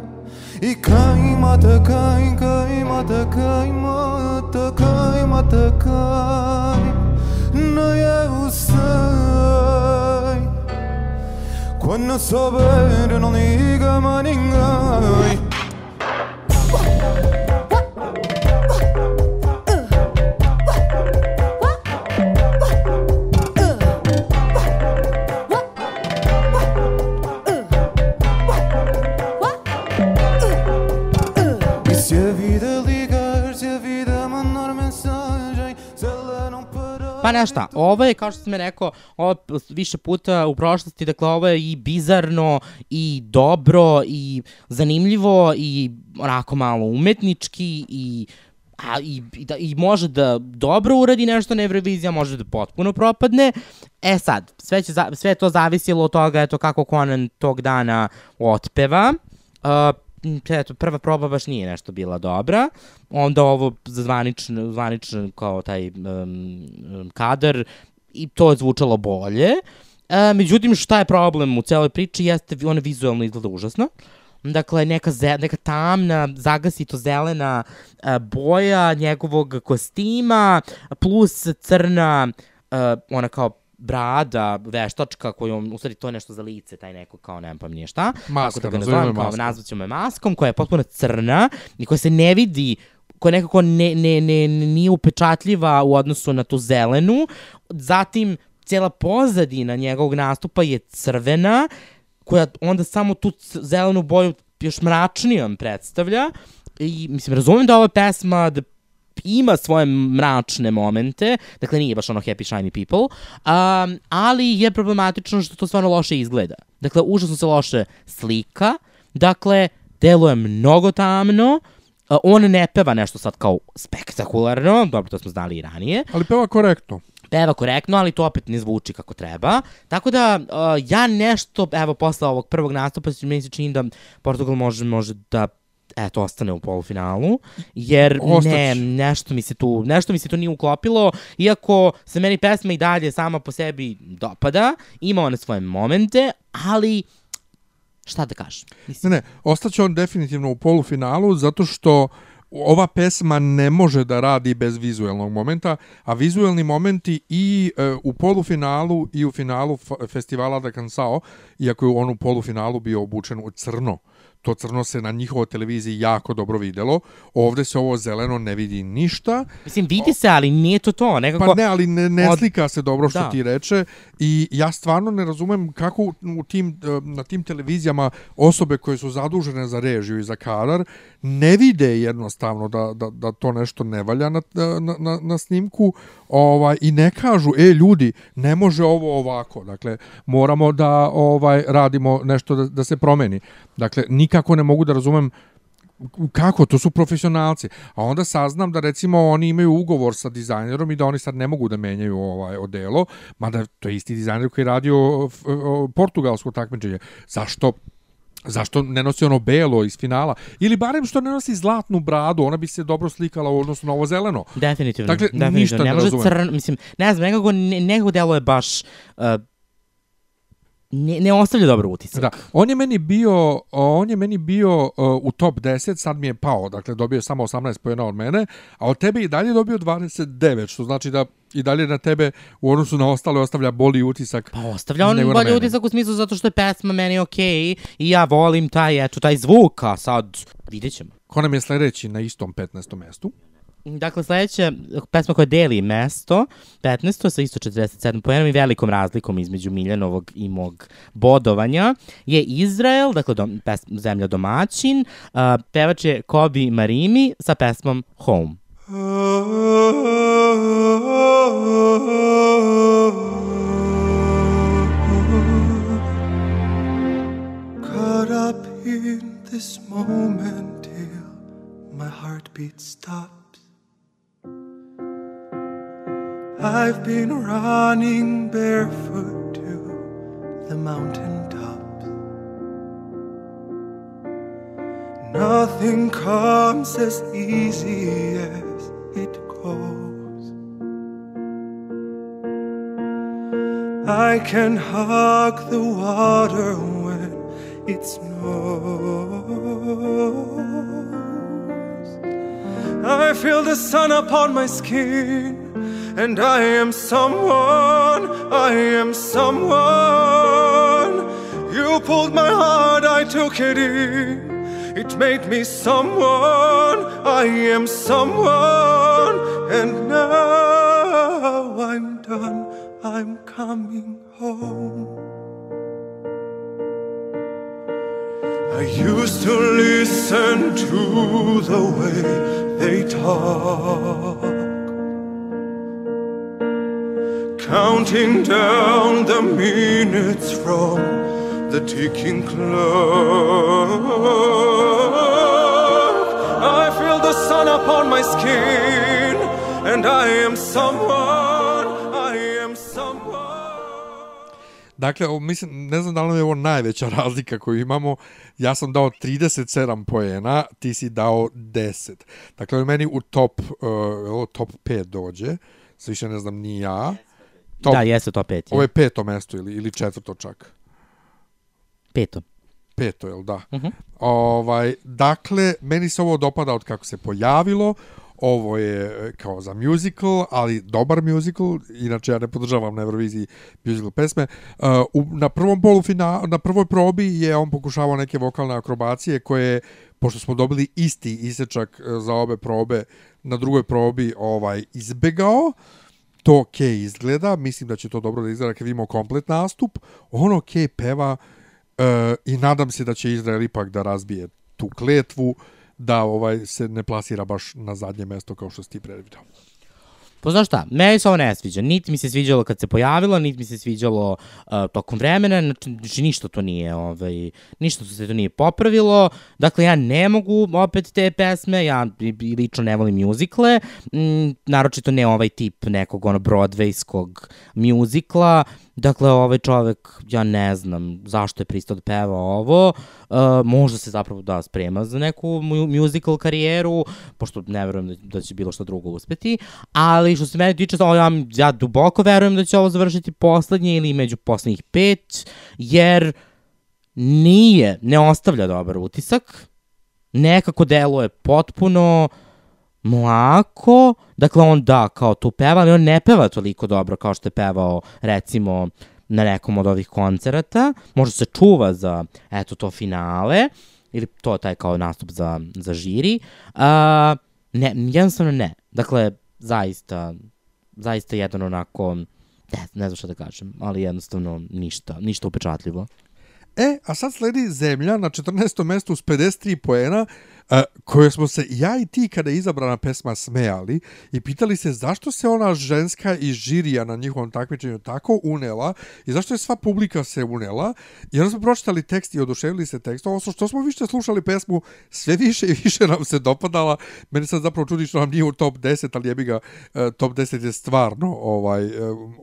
M: E quem mata quem, quem mata quem, mata quem, mata quem, nem eu sei. Quando souber, não liga mais ninguém.
B: Pa znaš šta, ovo je, kao što sam rekao, ovo više puta u prošlosti, dakle ovo je i bizarno, i dobro, i zanimljivo, i onako malo umetnički, i a, i, i, da, i može da dobro uradi nešto na Eurovizija, može da potpuno propadne. E sad, sve, će, za- sve to zavisilo od toga eto, kako Conan tog dana otpeva. Uh, eto, prva proba baš nije nešto bila dobra. Onda ovo za zvaničan, zvaničan kao taj um, kadar i to je zvučalo bolje. E, međutim, šta je problem u celoj priči jeste ona vizualno izgleda užasno. Dakle, neka, ze, neka tamna, zagasito zelena e, boja njegovog kostima, plus crna, e, ona kao brada, veštačka, koju, u stvari to je nešto za lice, taj neko kao, nemam pa nije šta.
A: Maska,
B: Kako da ga nazovem, kao, nazvat je maskom, koja je potpuno crna i koja se ne vidi koja nekako ne, ne, ne, nije upečatljiva u odnosu na tu zelenu. Zatim, cijela pozadina njegovog nastupa je crvena, koja onda samo tu zelenu boju još mračnijom predstavlja. I, mislim, razumem da ova pesma da ima svoje mračne momente, dakle nije baš ono happy shiny people, um, ali je problematično što to stvarno loše izgleda. Dakle, užasno se loše slika, dakle, deluje mnogo tamno, a, on ne peva nešto sad kao spektakularno, dobro, to smo znali i ranije,
A: Ali peva korektno.
B: peva korektno, ali to opet ne zvuči kako treba. Tako da, uh, ja nešto, evo, posle ovog prvog nastupa, meni se čini da Portugal može, može da eto, ostane u polufinalu, jer
A: Ostaće.
B: ne, nešto mi se tu, nešto mi se tu nije uklopilo, iako se meni pesma i dalje sama po sebi dopada, ima one svoje momente, ali šta da kažem?
A: Ne, ne, ostaće on definitivno u polufinalu zato što ova pesma ne može da radi bez vizuelnog momenta, a vizuelni momenti i e, u polufinalu i u finalu festivala da Cansao, iako je on u polufinalu bio obučen u crno, to crno se na njihovoj televiziji jako dobro videlo. Ovde se ovo zeleno ne vidi ništa.
B: Mislim, vidi se, ali nije to to, nekako...
A: Pa ne, ali ne, ne
B: od-
A: slika se dobro što
B: Da.
A: ti reče i ja stvarno ne razumem kako u- tim, e, na tim televizijama osobe koje su zadužene za režiju i za kadar ne vide jednostavno da, da, da to nešto ne valja na, na, na, na snimku ovaj, i ne kažu, e ljudi, ne može ovo ovako, dakle moramo da ovaj radimo nešto da, da se promeni. Dakle, nikako ne mogu da razumem kako, to su profesionalci. A onda saznam da recimo oni imaju ugovor sa dizajnerom i da oni sad ne mogu da menjaju ovaj odelo, mada to je isti dizajner koji je radio portugalsko takmičenje. Zašto Zašto ne nosi ono belo iz finala? Ili barem što ne nosi zlatnu bradu, ona bi se dobro slikala u odnosu na ovo zeleno.
B: Definitivno.
A: Dakle,
B: definitivno.
A: ništa ne,
B: ne
A: razumem.
B: crn, mislim, ne znam, nekako, ne, nekako delo je baš, uh, ne, ne ostavlja dobar utisak.
A: Da, on je meni bio, on je meni bio uh, u top 10, sad mi je pao, dakle dobio je samo 18 pojena od mene, a od tebe i dalje dobio 29, što znači da i dalje na tebe u odnosu na ostale ostavlja boli utisak.
B: Pa ostavlja on bolji utisak u smislu zato što je pesma meni okej i ja volim taj, eto, taj zvuk, a sad vidjet ćemo.
A: Ko nam je sledeći na istom 15. mestu?
B: Dakle, sledeća pesma koja deli mesto, 15. sa isto 47 pojenom i velikom razlikom između Miljanovog i mog bodovanja, je Izrael, dakle dom, pes, zemlja domaćin, uh, pevač je Kobi Marimi sa pesmom Home.
M: Caught up in this moment till my heartbeat stops. I've been running barefoot to the mountain tops. Nothing comes as easy as it goes. I can hug the water when it snows. I feel the sun upon my skin, and I am someone, I am someone. You pulled my heart, I took it in. It made me someone, I am someone, and now I'm done, I'm coming home. I used to listen to the way they talk, counting down the minutes from the ticking clock. I feel the sun upon my skin, and I am someone, I am someone.
A: Dakle, ovo, mislim, ne znam da li je ovo najveća <laughs> razlika koju imamo. Ja sam dao 37 poena, ti si dao 10. Dakle, meni u top, uh, top 5 dođe. Sve više ne znam ni ja.
B: Da, jeste top pet, je.
A: Ovo je peto mesto ili, ili četvrto čak.
B: Peto.
A: Peto, jel da?
B: Mhm.
A: ovaj, dakle, meni se ovo dopada od kako se pojavilo. Ovo je e, kao za musical, ali dobar musical. Inače, ja ne podržavam na Euroviziji musical pesme. Uh, na prvom polufina, na prvoj probi je on pokušavao neke vokalne akrobacije koje, pošto smo dobili isti isečak e, za obe probe, na drugoj probi ovaj izbegao to ok izgleda, mislim da će to dobro da izgleda kad vidimo komplet nastup, on ok peva e, i nadam se da će Izrael ipak da razbije tu kletvu, da ovaj se ne plasira baš na zadnje mesto kao što si ti predvidao.
B: Pa znaš šta, meni se ovo ne sviđa. Niti mi se sviđalo kad se pojavilo, niti mi se sviđalo uh, tokom vremena, znači, ništa to nije, ovaj, ništa se to nije popravilo. Dakle, ja ne mogu opet te pesme, ja lično ne volim mjuzikle, mm, naročito ne ovaj tip nekog ono broadwayskog mjuzikla. Dakle, ovaj čovek, ja ne znam zašto je pristao da peva ovo, uh, možda se zapravo da sprema za neku mu- musical karijeru, pošto ne verujem da, da će bilo što drugo uspeti, ali što se mene tiče, ja, ja duboko verujem da će ovo završiti poslednje ili među poslednjih pet, jer nije, ne ostavlja dobar utisak, nekako deluje potpuno mlako, dakle on da, kao tu peva, ali on ne peva toliko dobro kao što je pevao, recimo, na nekom od ovih koncerata, možda se čuva za, eto, to finale, ili to taj kao nastup za, za žiri, a, ne, jednostavno ne. Dakle, zaista, zaista jedan onako, ne, ne znam šta da kažem, ali jednostavno ništa, ništa upečatljivo.
A: E, a sad sledi Zemlja na 14. mestu s 53 poena, e, koje smo se ja i ti kada je izabrana pesma smejali i pitali se zašto se ona ženska iz žirija na njihovom takmičenju tako unela i zašto je sva publika se unela i onda smo pročitali tekst i oduševili se tekstom. Ovo što smo više slušali pesmu, sve više i više nam se dopadala. Meni sad zapravo čudi što nam nije u top 10, ali jebi ga, e, top 10 je stvarno ovaj, e,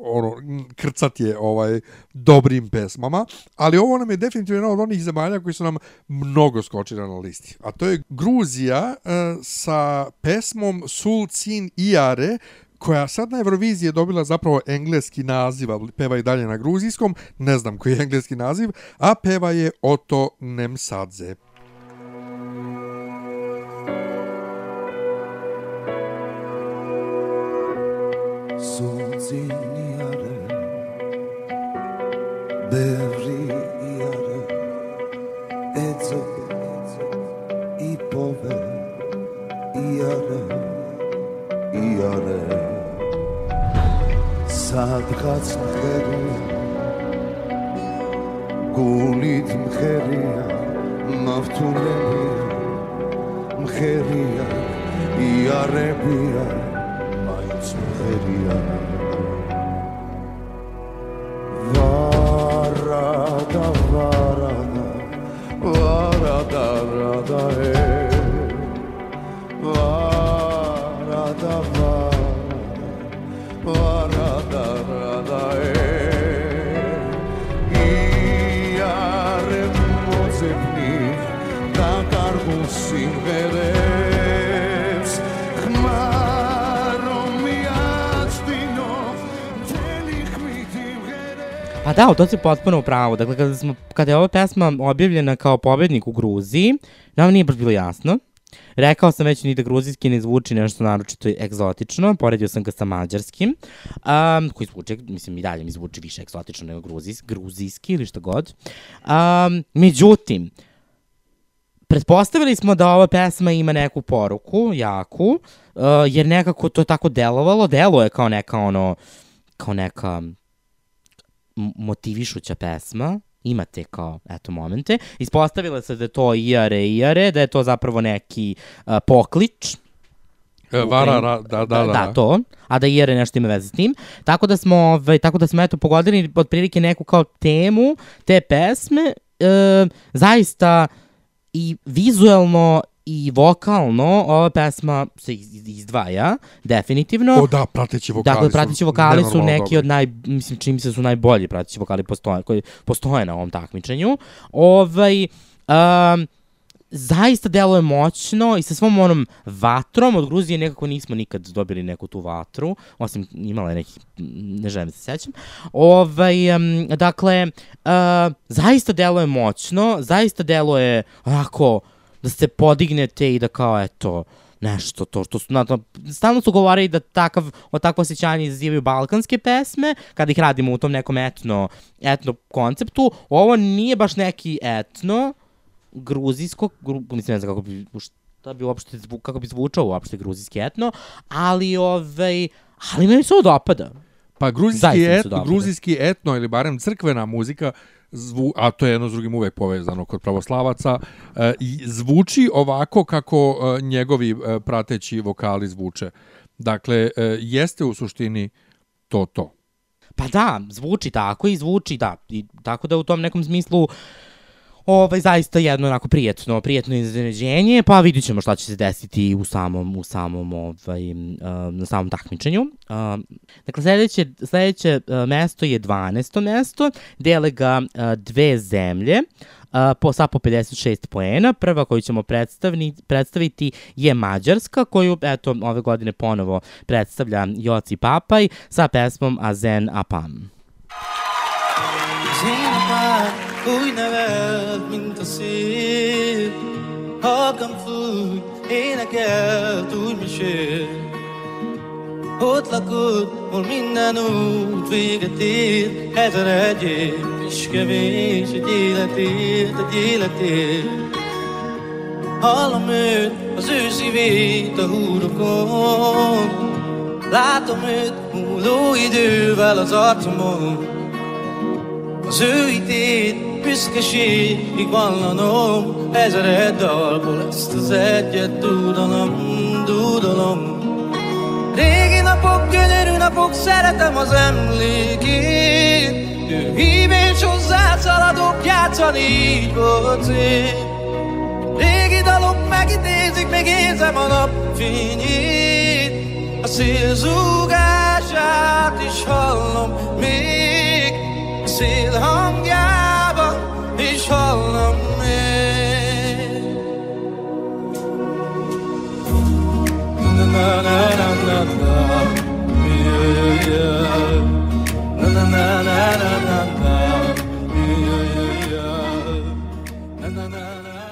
A: ono, krcat je ovaj, dobrim pesmama, ali ovo nam je definitivno jedna od onih zemalja koji su nam mnogo skočili na listi. A to je Gruzija e, sa pesmom Sul Cin Iare, koja sad na Euroviziji je dobila zapravo engleski naziv, ali peva i dalje na gruzijskom, ne znam koji je engleski naziv, a peva je Oto Nemsadze.
P: Sunci iare სადღაც მღერია გულით მღერია მავთულებია მღერია იარებია მაინც მღერია
B: Da, to si potpuno u pravu. Dakle, kada, smo, kada je ova pesma objavljena kao pobednik u Gruziji, nam nije baš bilo jasno. Rekao sam već ni da gruzijski ne zvuči nešto naročito egzotično, poredio sam ga sa mađarskim, um, koji zvuči, mislim i dalje mi zvuči više egzotično nego gruzijs, gruzijski ili šta god. Um, međutim, pretpostavili smo da ova pesma ima neku poruku, jaku, uh, jer nekako to je tako delovalo, delo je kao neka ono, kao neka motivišuća pesma, imate kao, eto, momente. Ispostavila se da je to iare, iare, da je to zapravo neki uh, poklič,
A: E, Vara, ra, da, da, da.
B: da, to, a da iare nešto ima veze s tim. Tako da smo, ovaj, tako da smo eto pogodili otprilike neku kao temu te pesme, e, zaista i vizuelno i vokalno ova pesma se iz- izdvaja, definitivno.
A: O da, prateći vokali
B: Dakle,
A: su
B: prateći vokali su
A: nenormalno
B: neki
A: dobri.
B: od naj, mislim, čini se da su najbolji prateći vokali postoje, koji postoje na ovom takmičenju. Ovaj, um, zaista deluje moćno i sa svom onom vatrom od Gruzije nekako nismo nikad dobili neku tu vatru, osim imala je neki, ne želim da se sećam. Ovaj, um, dakle, uh, zaista deluje moćno, zaista deluje onako da se podignete i da kao eto, nešto to što su na to, stalno su govorili da takav, o takvo osjećanje izazivaju balkanske pesme, kada ih radimo u tom nekom etno, etno konceptu, ovo nije baš neki etno, gruzijsko, gru, mislim ne znam kako bi, šta bi uopšte, kako bi zvučao uopšte gruzijski etno, ali ovaj, ali meni se ovo dopada.
A: Pa gruzijski, etno, gruzijski etno ili barem crkvena muzika, zvu, a to je jedno s drugim uvek povezano kod pravoslavaca, e, zvuči ovako kako e, njegovi e, prateći vokali zvuče. Dakle, jeste u suštini to to.
B: Pa da, zvuči tako i zvuči, da. I, tako da u tom nekom smislu ovaj, zaista jedno onako prijetno, prijetno iznenađenje, pa vidit ćemo šta će se desiti u samom, u samom, ovaj, na samom takmičenju. Dakle, sledeće, sledeće uh, mesto je 12. mesto, dele ga uh, dve zemlje, uh, po, sa po 56 poena. Prva koju ćemo predstavni, predstaviti je Mađarska, koju eto, ove godine ponovo predstavlja Joci Papaj sa pesmom Azen Apam.
Q: Zénapár úgy nevelt, mint esquecer Hakkım fut Hine gel duymışım وتلقط ومنا نوت في كتير حتى راجي مش كبيش ديلا تير تديلا تير Halamőt az őszi vét a húrokon. Látom őt múló idővel az arcomon a Zöldítét, büszkeség, míg vallanom Ezer egy dalból ezt az egyet dúdolom, dúdolom Régi napok, gyönyörű napok, szeretem az emlékét. Ő hív és hozzá szaladok, játszani így volt szép Régi dalok megidézik, még érzem a napfényét. A szél zúgását is még A szél hangjában is hallom még Na na na na na Yeah, yeah. Na na na na na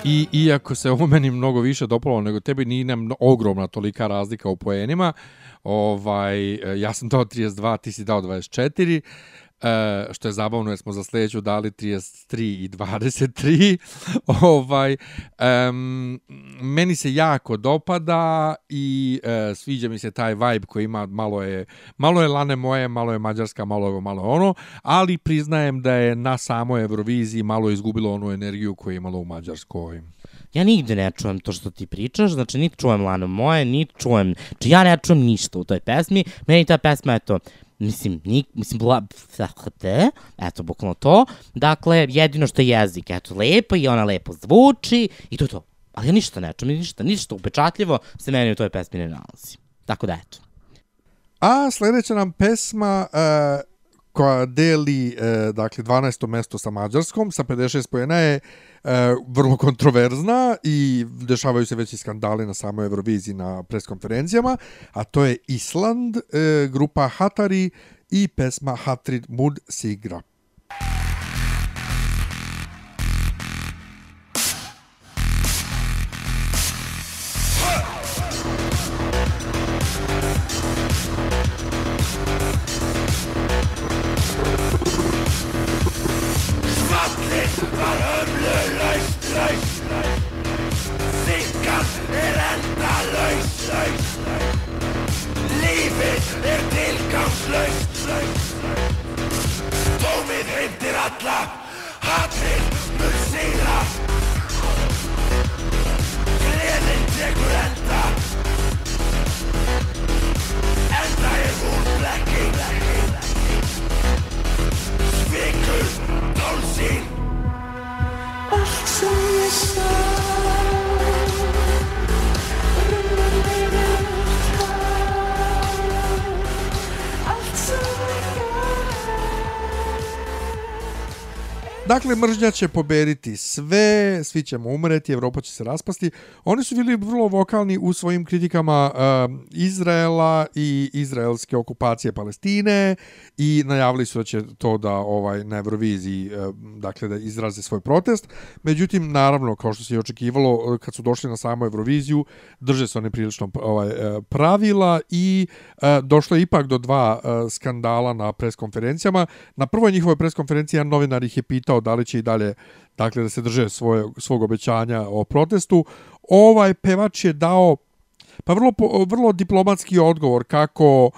A: I iako se ovo meni mnogo više dopalo nego tebi, nije nam ogromna tolika razlika u poenima. Ovaj, ja sam dao 32, ti si dao 24. E, što je zabavno jer smo za sljedeću dali 33 i 23 <laughs> ovaj em, meni se jako dopada i e, sviđa mi se taj vibe koji ima malo je malo je lane moje malo je mađarska malo je malo ono ali priznajem da je na samoj Euroviziji malo izgubilo onu energiju koju je imalo u Mađarskoj.
B: Ja nigde ne čujem to što ti pričaš, znači niti čujem Lano moje, niti čujem, znači ja ne čujem ništa u toj pesmi, meni ta pesma, eto, mislim, nik, mislim, bla, te, eto, bukvalno to, dakle, jedino što je jezik, eto, lepo i ona lepo zvuči i to je to. Ali ja ništa ne čujem, ništa, ništa upečatljivo se meni u toj pesmi ne nalazi. Tako da, eto.
A: A sljedeća nam pesma e, koja deli e, dakle 12. mesto sa Mađarskom sa 56 pojena je e, vrlo kontroverzna i dešavaju se već i skandali na samoj Euroviziji na preskonferencijama, a to je Island, e, grupa Hatari i pesma Hatrid Mud Sigra. Dakle, mržnja će pobediti sve, svi ćemo umreti, Evropa će se raspasti. Oni su bili vrlo vokalni u svojim kritikama um, Izraela i izraelske okupacije Palestine i najavili su da će to da ovaj na Euroviziji um, dakle da izraze svoj protest. Međutim, naravno, kao što se i očekivalo, kad su došli na samu Euroviziju, drže se oni prilično ovaj e, pravila i e, došlo je ipak do dva e, skandala na preskonferencijama. Na prvoj njihovoj preskonferenciji jedan novinar ih je pitao da li će i dalje dakle da se drže svoje, svog obećanja o protestu. Ovaj pevač je dao pa vrlo, vrlo diplomatski odgovor kako uh,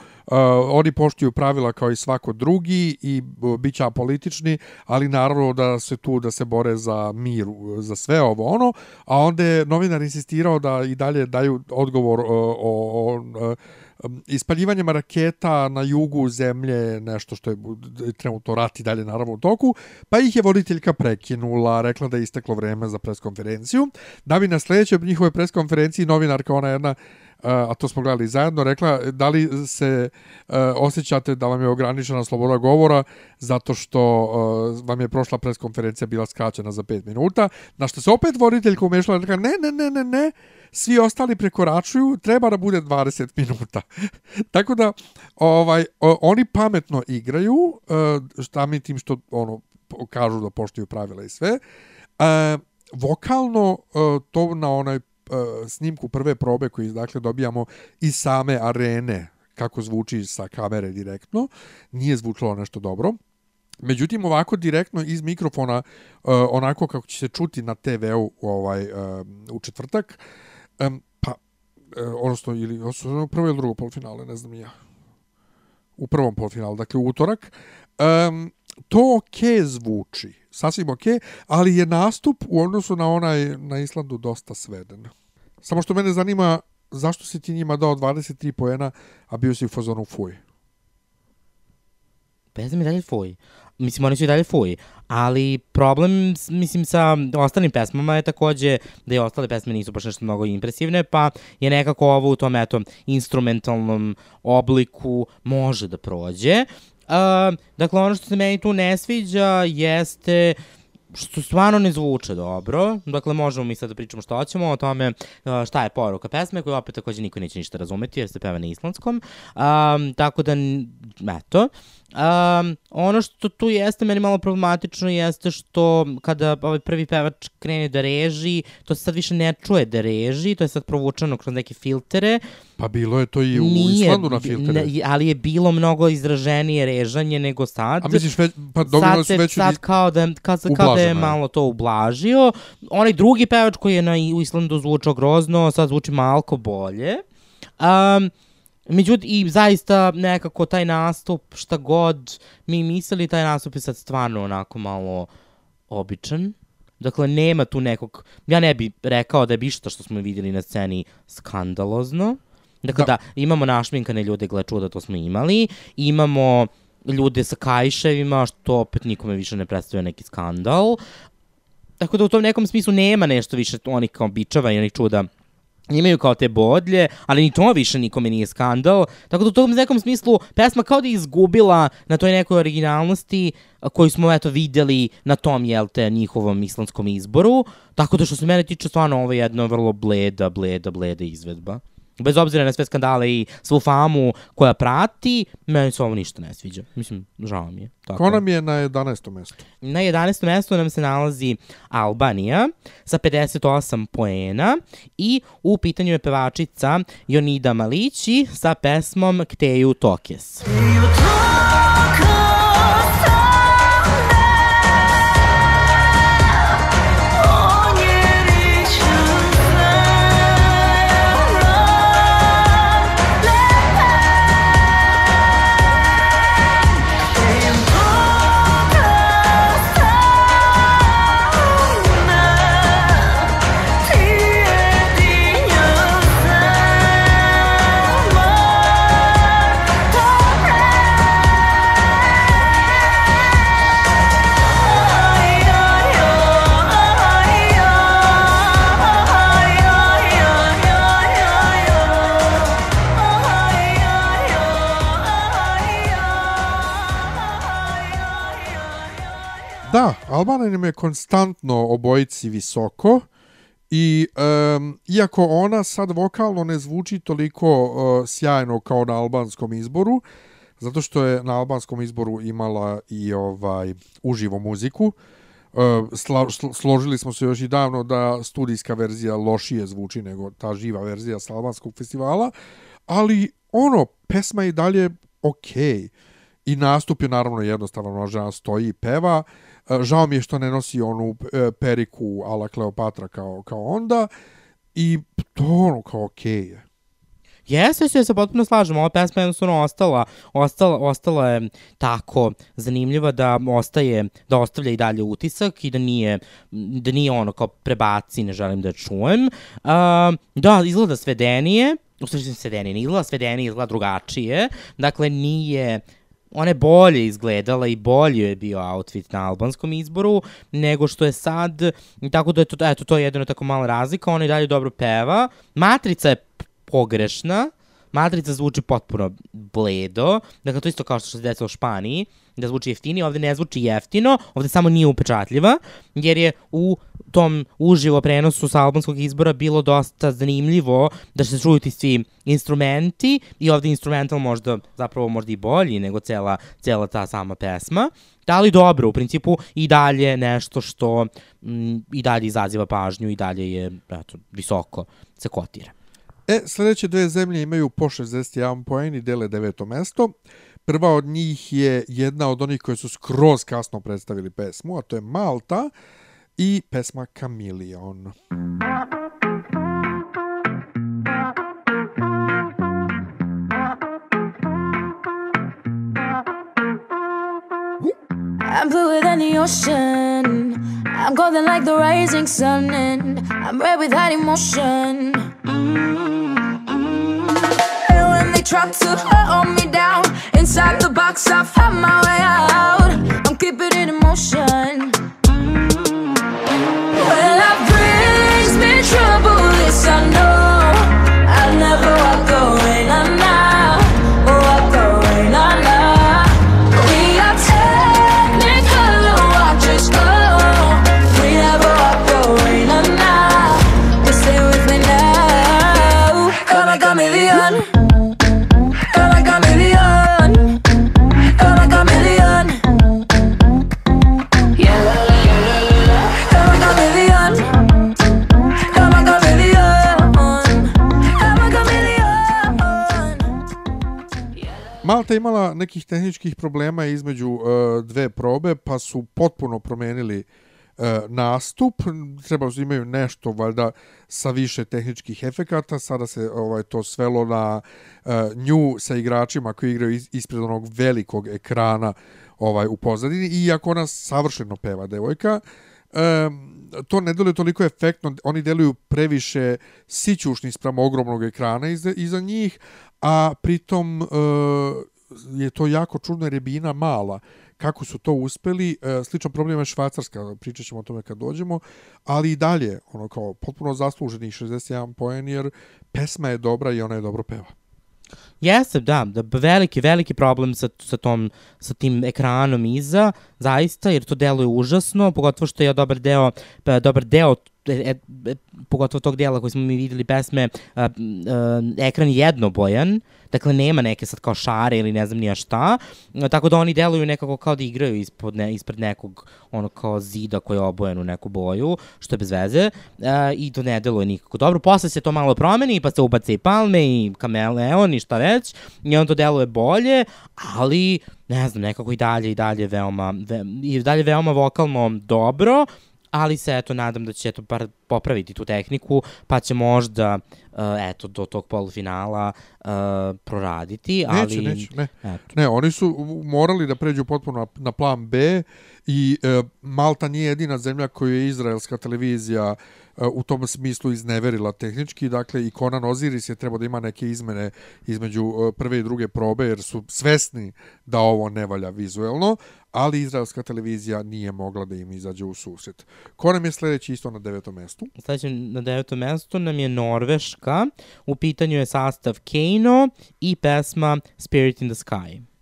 A: oni poštuju pravila kao i svako drugi i uh, bit će apolitični, ali naravno da se tu da se bore za mir, uh, za sve ovo ono, a onda je novinar insistirao da i dalje daju odgovor uh, o, o, ispaljivanjem raketa na jugu zemlje, nešto što je trenutno rat i dalje naravno u toku, pa ih je voditeljka prekinula, rekla da je isteklo vreme za preskonferenciju, da bi na sljedećoj njihovoj preskonferenciji novinarka, ona jedna Uh, a to smo gledali zajedno, rekla da li se uh, osjećate da vam je ograničena sloboda govora zato što uh, vam je prošla preskonferencija bila skraćena za 5 minuta, na što se opet voditeljka umešala i rekla ne, ne, ne, ne, ne, svi ostali prekoračuju, treba da bude 20 <laughs> minuta. Tako da ovaj oni pametno igraju, uh, šta mi tim što ono kažu da poštuju pravila i sve. Uh, vokalno uh, to na onaj uh, snimku prve probe koji dakle dobijamo iz same arene kako zvuči sa kamere direktno, nije zvučalo nešto dobro. Međutim, ovako direktno iz mikrofona, uh, onako kako će se čuti na TV-u ovaj, uh, u četvrtak, um, pa, uh, odnosno, ili odnosno, prvo ili drugo polufinale, ne znam ja. U prvom polufinalu, dakle u utorak. Um, to ok zvuči, sasvim ok, ali je nastup u odnosu na onaj na Islandu dosta sveden. Samo što mene zanima zašto si ti njima dao 23 poena, a bio si u fazonu fuj.
B: Pesma je dalje fuj. Mislim, oni su i dalje fuj. Ali problem, mislim, sa ostalim pesmama je takođe da i ostale pesme nisu baš nešto mnogo impresivne, pa je nekako ovo u tom, eto, instrumentalnom obliku može da prođe. Uh, dakle, ono što se meni tu ne sviđa jeste što stvarno ne zvuče dobro. Dakle, možemo mi sad da pričamo što hoćemo o tome uh, šta je poruka pesme, koju opet takođe niko neće ništa razumeti jer se peva na islandskom. Um, tako da, eto. Um, ono što tu jeste meni malo problematično jeste što kada ovaj prvi pevač krene da reži, to se sad više ne čuje da reži, to je sad provučeno kroz neke filtere.
A: Pa bilo je to i u
B: Nije,
A: Islandu na filtere.
B: ali je bilo mnogo izraženije režanje nego sad.
A: A misliš već- pa dobilo su
B: se-
A: veću
B: Sad kao da, kao, kao da je malo to ublažio. Onaj drugi pevač koji je na u Islandu zvučao grozno, sad zvuči malko bolje. Um, Međutim, i zaista nekako taj nastup, šta god mi mislili, taj nastup je sad stvarno onako malo običan. Dakle, nema tu nekog, ja ne bi rekao da je išta što smo vidjeli na sceni skandalozno. Dakle, da,
A: Da.
B: imamo našminkane ljude, gle čuda, to smo imali. Imamo ljude sa kajševima, što opet nikome više ne predstavlja neki skandal. Tako da u tom nekom smislu nema nešto više onih kao bičava i onih čuda imaju kao te bodlje, ali ni to više nikome nije skandal. Tako da u tom nekom smislu pesma kao da je izgubila na toj nekoj originalnosti koju smo eto videli na tom, jel te, njihovom islandskom izboru. Tako da što se mene tiče stvarno ovo je jedna vrlo bleda, bleda, bleda izvedba. Bez obzira na sve skandale i svu famu koja prati, meni se ovo ništa ne sviđa. Mislim, žao mi je. Tako.
A: Ko nam je na 11. mestu?
B: Na 11. mestu nam se nalazi Albanija sa 58 poena i u pitanju je pevačica Jonida Malići sa pesmom Kteju Tokes.
A: Da, Albana nam je konstantno obojici visoko i um, iako ona sad vokalno ne zvuči toliko uh, sjajno kao na albanskom izboru, zato što je na albanskom izboru imala i ovaj uživo muziku, Uh, sla, sl, složili smo se još i davno da studijska verzija lošije zvuči nego ta živa verzija sa albanskog festivala, ali ono, pesma je dalje okej. I nastup je naravno jednostavan, ona žena stoji i peva. E, Žao mi je što ne nosi onu e, periku ala Kleopatra kao, kao onda. I to ono kao okej je.
B: Jeste, se potpuno slažem. Ova pesma je jednostavno ostala, ostala, ostala je tako zanimljiva da ostaje, da ostavlja i dalje utisak i da nije, da nije ono kao prebaci, ne želim da je čujem. Uh, da, izgleda svedenije, u stvari svedenije, ne izgleda svedenije, izgleda drugačije. Dakle, nije, ona je bolje izgledala i bolje je bio outfit na albanskom izboru nego što je sad, tako da je to, eto, to je jedino tako mala razlika, ona i dalje dobro peva. Matrica je pogrešna, Matrica zvuči potpuno bledo, dakle to isto kao što se desilo u Španiji, da zvuči jeftinije, ovde ne zvuči jeftino, ovde samo nije upečatljiva, jer je u tom uživo prenosu sa albanskog izbora bilo dosta zanimljivo da se čuju ti svi instrumenti i ovde instrumental možda, zapravo možda i bolji nego cela, cela ta sama pesma. Da li dobro, u principu i dalje nešto što mm, i dalje izaziva pažnju i dalje je eto, visoko se kotira.
A: E, sledeće dve zemlje imaju po 61 poen i dele deveto mesto. Prva od njih je jedna od onih koje su skroz kasno predstavili pesmu, a to je Malta i pesma Chameleon.
K: bluer than the ocean. I'm golden like the rising sun, and I'm red without emotion. Mm-hmm. And when they try to hold me down inside the box, I found my way out. I'm keeping it in motion.
A: Nekih tehničkih problema između uh, dve probe, pa su potpuno promenili uh, nastup. Treba da imaju nešto, valjda, sa više tehničkih efekata. Sada se ovaj to svelo na uh, nju sa igračima koji igraju ispred onog velikog ekrana ovaj u pozadini, iako ona savršeno peva devojka. Um, to ne deluje toliko efektno, oni deluju previše sićušni sprem ogromnog ekrana iza, iza njih, a pritom uh, je to jako čudno jer je bina mala. Kako su to uspeli, uh, sličan problem je Švajcarska, pričat ćemo o tome kad dođemo, ali i dalje, ono kao potpuno zasluženih 61 poen jer pesma je dobra i ona je dobro peva.
B: Jeste, da, da, veliki, veliki problem sa, sa, tom, sa tim ekranom iza, zaista, jer to deluje užasno, pogotovo što je dobar deo, dobar deo e, e, pogotovo tog dijela koji smo mi videli pesme, a, a, ekran je jednobojan, dakle nema neke sad kao šare ili ne znam nija šta, a, tako da oni deluju nekako kao da igraju ispod ne, ispred nekog ono kao zida koji je obojen u neku boju, što je bez veze, a, i to ne deluje nikako dobro. Posle se to malo promeni, pa se ubace i palme i kameleon i šta već, i onda to deluje bolje, ali ne znam, nekako i dalje i dalje veoma, ve, i dalje veoma vokalno dobro, ali se eto nadam da će eto bar popraviti tu tehniku, pa će možda uh, eto do tog polufinala uh, proraditi, ali
A: Neće, neće, ne.
B: Eto.
A: Ne, oni su morali da pređu potpuno na, na plan B i e, Malta nije jedina zemlja koju je izraelska televizija e, u tom smislu izneverila tehnički. Dakle, i Conan Osiris je trebao da ima neke izmene između e, prve i druge probe, jer su svesni da ovo ne valja vizuelno, ali izraelska televizija nije mogla da im izađe u susret. Ko nam je sledeći isto na devetom mestu?
B: Sledeće na devetom mestu nam je Norveška, u pitanju je sastav Keino i pesma Spirit in the Sky.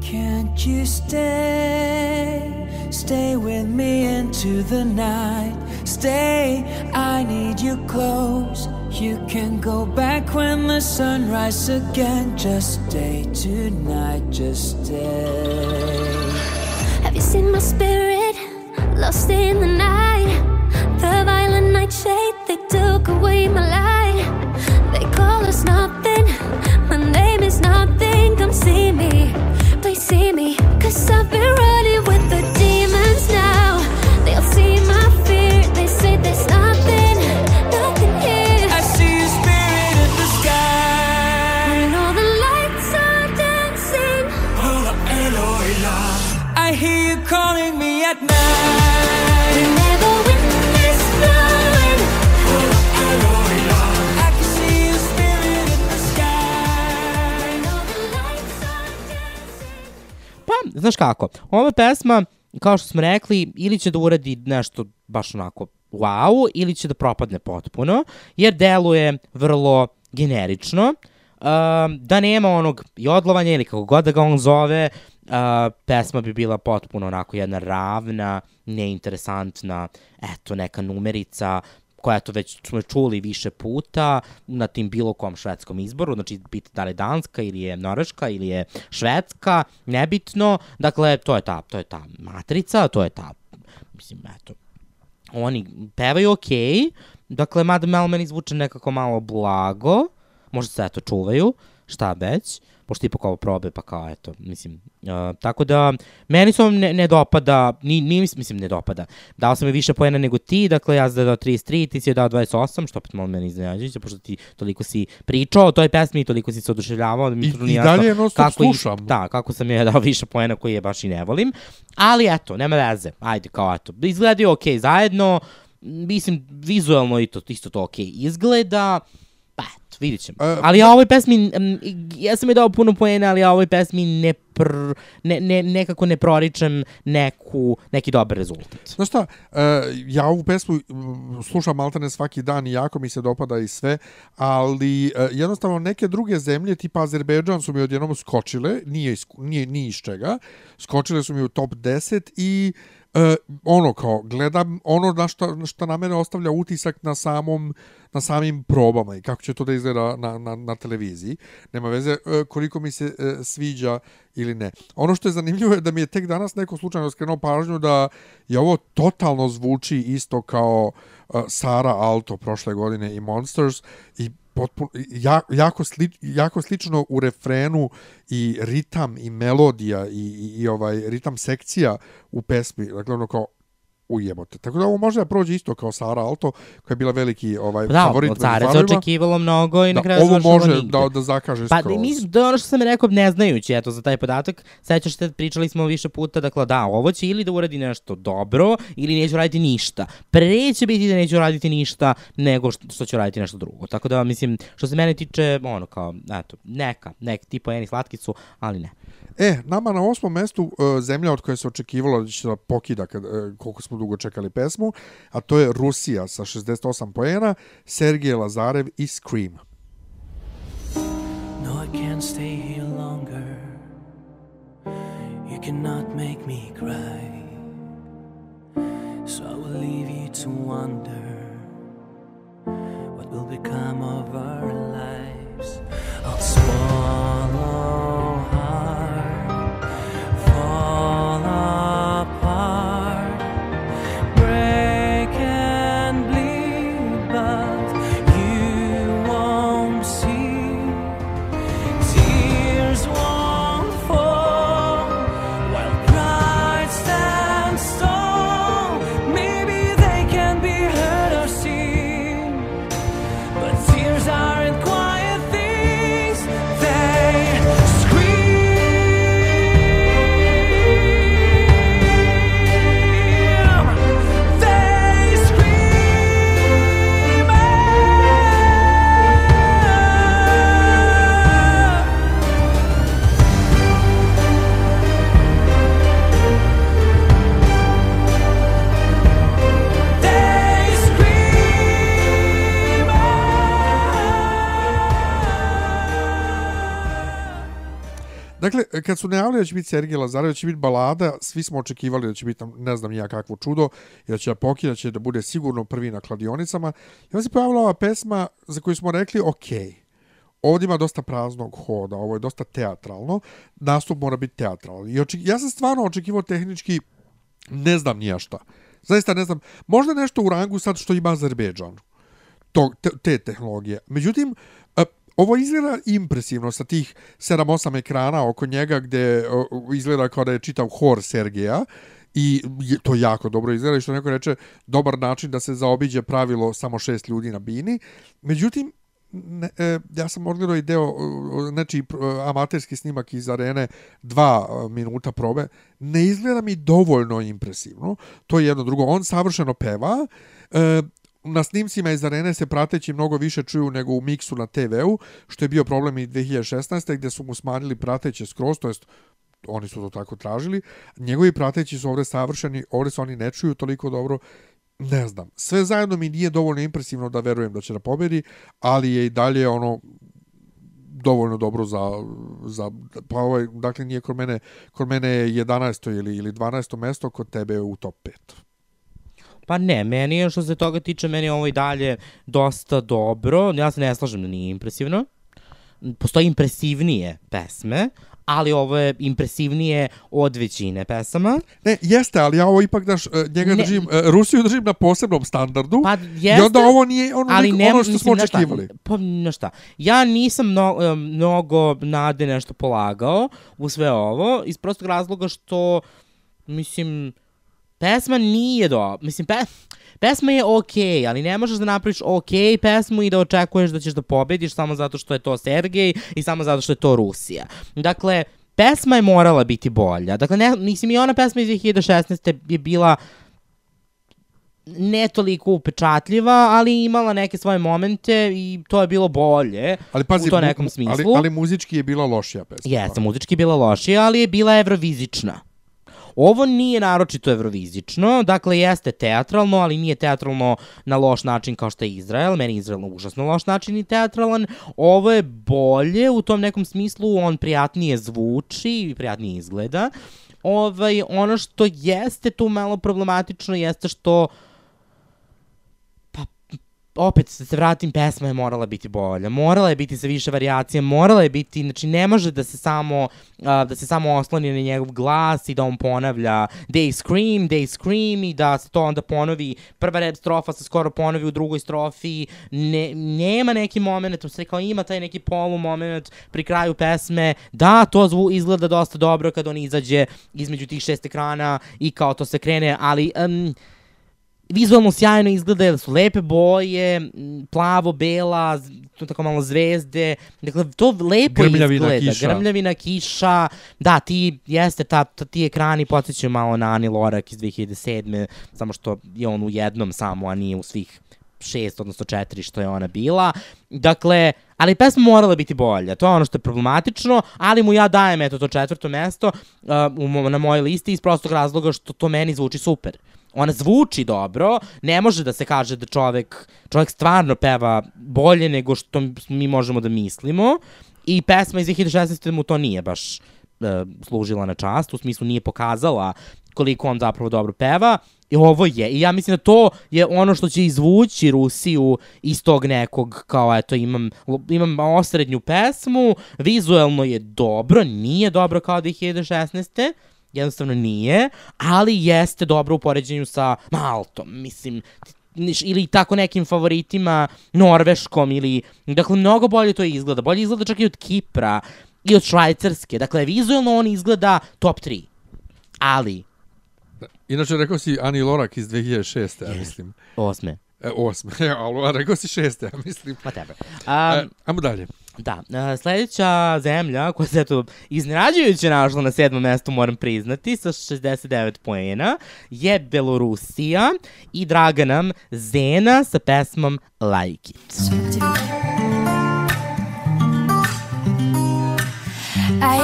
L: Can't you stay? Stay with me into the night. Stay, I need you close. You can go back when the sun rises again. Just stay tonight, just stay.
D: Have you seen my spirit lost in the night? The violent nightshade, they took away my light. They call us nothing, my name is nothing. Come see me, please see me. Cause I've been running with the demons now. They'll see my fear, they say there's nothing, nothing here.
L: I see your spirit in the sky.
D: When all the lights are dancing.
L: I hear you calling me at night.
B: Znaš kako, ova pesma, kao što smo rekli, ili će da uradi nešto baš onako wow, ili će da propadne potpuno, jer deluje vrlo generično, uh, da nema onog jodlovanja ili kako god da ga on zove, uh, pesma bi bila potpuno onako jedna ravna, neinteresantna, eto neka numerica, koja to već smo čuli više puta na tim bilo kom švedskom izboru, znači biti da li Danska ili je Norveška ili je Švedska, nebitno, dakle to je ta, to je ta matrica, to je ta, mislim, eto, oni pevaju okej, dakle, mada malo meni zvuče nekako malo blago, možda se eto čuvaju, šta već, pošto ipak ovo probe, pa kao, eto, mislim, uh, tako da, meni se ovo ne, ne dopada, ni, ni, mislim, ne dopada, dao sam je više poena nego ti, dakle, ja sam dao 33, ti si je dao 28, što opet malo meni iznenađujuće, pošto ti toliko si pričao o toj pesmi i toliko si se oduševljavao, da mi
A: I- i dalje je non stop slušam.
B: Da, kako sam je dao više poena koji je baš i ne volim, ali eto, nema veze, ajde, kao eto, izgledaju okej zajedno, mislim, vizualno i to, isto to okej izgleda, pa eto, vidit ćemo.
A: E,
B: ali ja ovoj pesmi, mm, ja sam je dao puno poena, ali ja ovoj pesmi ne, pr, ne, ne, nekako ne proričem neku, neki dobar rezultat.
A: Znaš šta, e, ja ovu pesmu slušam maltene svaki dan i jako mi se dopada i sve, ali e, jednostavno neke druge zemlje, tipa Azerbejdžan su mi odjednom skočile, nije, iz, nije ni iz čega, skočile su mi u top 10 i e, ono kao, gledam ono na što, što na mene ostavlja utisak na samom na samim probama i kako će to da izgleda na, na, na televiziji. Nema veze e, koliko mi se e, sviđa ili ne. Ono što je zanimljivo je da mi je tek danas neko slučajno skrenuo pažnju da je ovo totalno zvuči isto kao e, Sara Alto prošle godine i Monsters i potpuno, ja, jako, sli, jako slično u refrenu i ritam i melodija i, i, i ovaj ritam sekcija u pesmi. Dakle, ono kao ujebote. Tako da ovo može da prođe isto kao Sara Alto, koja je bila veliki ovaj,
B: Pa Da,
A: favorit.
B: od
A: među
B: Care se očekivalo mnogo i na
A: Da,
B: kraju
A: ovo
B: završilo
A: može
B: nigde.
A: da, da zakaže
B: Pa
A: skroz.
B: mislim, to je ono što sam rekao ne znajući, eto, za taj podatak. Sećaš se, pričali smo više puta, dakle, da, ovo će ili da uradi nešto dobro, ili neće raditi ništa. Pre će biti da neće raditi ništa, nego što, što će raditi nešto drugo. Tako da, mislim, što se mene tiče, ono, kao, eto, neka, nek, tipo eni slatki su, ali ne.
A: E, nama na osmom mestu uh, zemlja od koje se očekivalo da će da pokida kad, uh, koliko smo dugo čekali pesmu, a to je Rusija sa 68 poena, Sergej Lazarev i Scream.
E: No, I can't stay here longer. You cannot make me cry. So I will leave you to wonder what will become of our lives. I'll swallow
A: Dakle, kad su najavili da će biti Sergej Lazarev, da će biti balada, svi smo očekivali da će biti, ne znam nija kakvo čudo, i da će pokida, da će da bude sigurno prvi na kladionicama. I onda se pojavila ova pesma za koju smo rekli, okej, ovdje ima dosta praznog hoda, ovo je dosta teatralno, nastup mora biti teatralan. I oček, ja sam stvarno očekivao tehnički, ne znam nija šta. Zaista ne znam, možda nešto u rangu sad što ima Azerbejdžan, to, te, te tehnologije. Međutim, ovo izgleda impresivno sa tih 7-8 ekrana oko njega gde izgleda kao da je čitav hor Sergeja i to jako dobro izgleda i što neko reče dobar način da se zaobiđe pravilo samo šest ljudi na bini. Međutim, ne, e, ja sam odgledao i deo nečiji pr- amaterski snimak iz arene dva e, minuta probe. Ne izgleda mi dovoljno impresivno. To je jedno drugo. On savršeno peva e, na snimcima iz arene se prateći mnogo više čuju nego u miksu na TV-u, što je bio problem i 2016. gdje su mu smanjili prateće skroz, to jest oni su to tako tražili. Njegovi prateći su ovdje savršeni, ovdje se oni ne čuju toliko dobro. Ne znam, sve zajedno mi nije dovoljno impresivno da verujem da će da pobedi, ali je i dalje ono dovoljno dobro za, za pa ovaj, dakle nije kod mene, kod mene je 11. ili, ili 12. mesto, kod tebe je u top 5.
B: Pa ne, meni je što se toga tiče, meni je ovo i dalje dosta dobro. Ja se ne slažem da nije impresivno. Postoji impresivnije pesme, ali ovo je impresivnije od većine pesama.
A: Ne, jeste, ali ja ovo ipak daš, e, njega
B: Ne.
A: držim, e, Rusiju držim na posebnom standardu.
B: Pa
A: I
B: jeste,
A: onda ovo nije ono,
B: ali
A: nek-
B: ne,
A: ono što smo
B: šta,
A: očekivali.
B: Pa, no šta, ja nisam mno, e, mnogo nade nešto polagao u sve ovo, iz prostog razloga što, mislim, pesma nije do... Mislim, pe, pesma je okej, ali ne možeš da napraviš okej pesmu i da očekuješ da ćeš da pobediš samo zato što je to Sergej i samo zato što je to Rusija. Dakle, pesma je morala biti bolja. Dakle, ne, mislim, i ona pesma iz 2016. je bila ne toliko upečatljiva, ali imala neke svoje momente i to je bilo bolje
A: Ali pazi,
B: u to nekom smislu.
A: Ali, ali muzički je bila lošija pesma.
B: Jeste, muzički je bila lošija, ali je bila evrovizična. Ovo nije naročito evrovizično, dakle jeste teatralno, ali nije teatralno na loš način kao što je Izrael. Meni je Izrael na užasno loš način i teatralan. Ovo je bolje u tom nekom smislu, on prijatnije zvuči i prijatnije izgleda. Ovaj, ono što jeste tu malo problematično jeste što opet da se vratim, pesma je morala biti bolja. Morala je biti sa više varijacija, morala je biti, znači ne može da se samo a, da se samo osloni na njegov glas i da on ponavlja they scream, they scream i da se to onda ponovi, prva rep strofa se skoro ponovi u drugoj strofi, ne, nema neki moment, se kao ima taj neki polu moment pri kraju pesme, da, to zvu izgleda dosta dobro kad on izađe između tih šest ekrana i kao to se krene, ali um, vizualno sjajno izgleda, da su lepe boje, plavo, bela, tu tako malo zvezde, dakle to lepo
A: Grmljavina
B: izgleda,
A: kiša.
B: grmljavina kiša, da, ti, jeste, ta, ta, ti ekrani podsjećaju malo na Ani Lorak iz 2007. Samo što je on u jednom samo, a nije u svih šest, odnosno četiri što je ona bila. Dakle, ali pesma morala biti bolja, to je ono što je problematično, ali mu ja dajem eto to četvrto mesto uh, na mojoj listi iz prostog razloga što to meni zvuči super. Ona zvuči dobro, ne može da se kaže da čovek, čovek stvarno peva bolje nego što mi možemo da mislimo i pesma iz 2016. mu to nije baš e, služila na čast, u smislu nije pokazala koliko on zapravo dobro peva. I ovo je. I ja mislim da to je ono što će izvući Rusiju iz tog nekog, kao eto, imam, imam osrednju pesmu, vizuelno je dobro, nije dobro kao 2016 jednostavno nije, ali jeste dobro u poređenju sa Maltom, mislim, ili tako nekim favoritima Norveškom ili, dakle, mnogo bolje to izgleda. Bolje izgleda čak i od Kipra i od Švajcarske. Dakle, vizualno on izgleda top 3. Ali,
A: Inače, rekao si Ani Lorak iz 2006. ja mislim.
B: osme.
A: E, osme, <laughs> ali rekao si šeste, ja mislim.
B: Ma tebe. Um,
A: ajmo dalje.
B: Da, a, sledeća zemlja koja se eto iznenađujuće našla na sedmom mestu, moram priznati, sa 69 poena, je Belorusija i draga nam Zena sa pesmom Like It.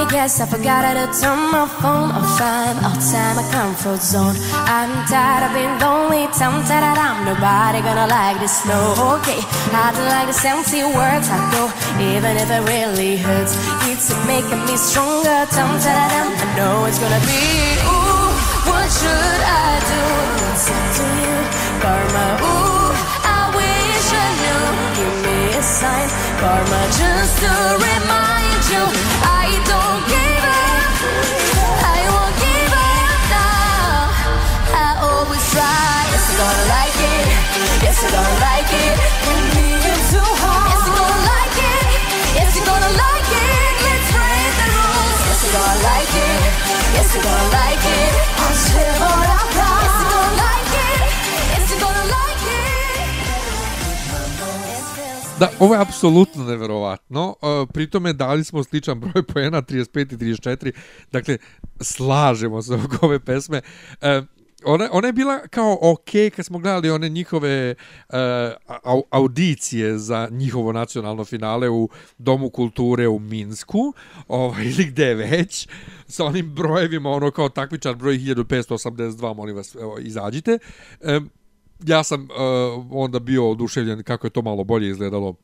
D: I guess I forgot how to turn my phone off. I'm outside my comfort zone. I'm tired of being lonely, tempted that I'm nobody gonna like this. No, okay. I don't like the empty words I go, even if it really hurts. It's making me stronger, that I'm. I know it's gonna be. Ooh, what should I do? It's to you, karma. Ooh, I wish I knew. Give me a sign, karma, just to remind you. I Like it. You're gonna like it. Yes, you're gonna like it. Let's break the rules. Yes, you're gonna like it. Yes, you're gonna like it. You're gonna like it. Yes, you're gonna like it.
A: Da, ovo je apsolutno neverovatno. Uh, pri dali smo sličan broj poena, 35 i 34. Dakle, slažemo se oko ove pesme. Uh, ona, ona je bila kao ok kad smo gledali one njihove uh, au, audicije za njihovo nacionalno finale u Domu kulture u Minsku, ovaj, <laughs> ili gde već, sa onim brojevima, ono kao takmičar broj 1582, molim vas, evo, izađite. Um, ja sam uh, onda bio oduševljen kako je to malo bolje izgledalo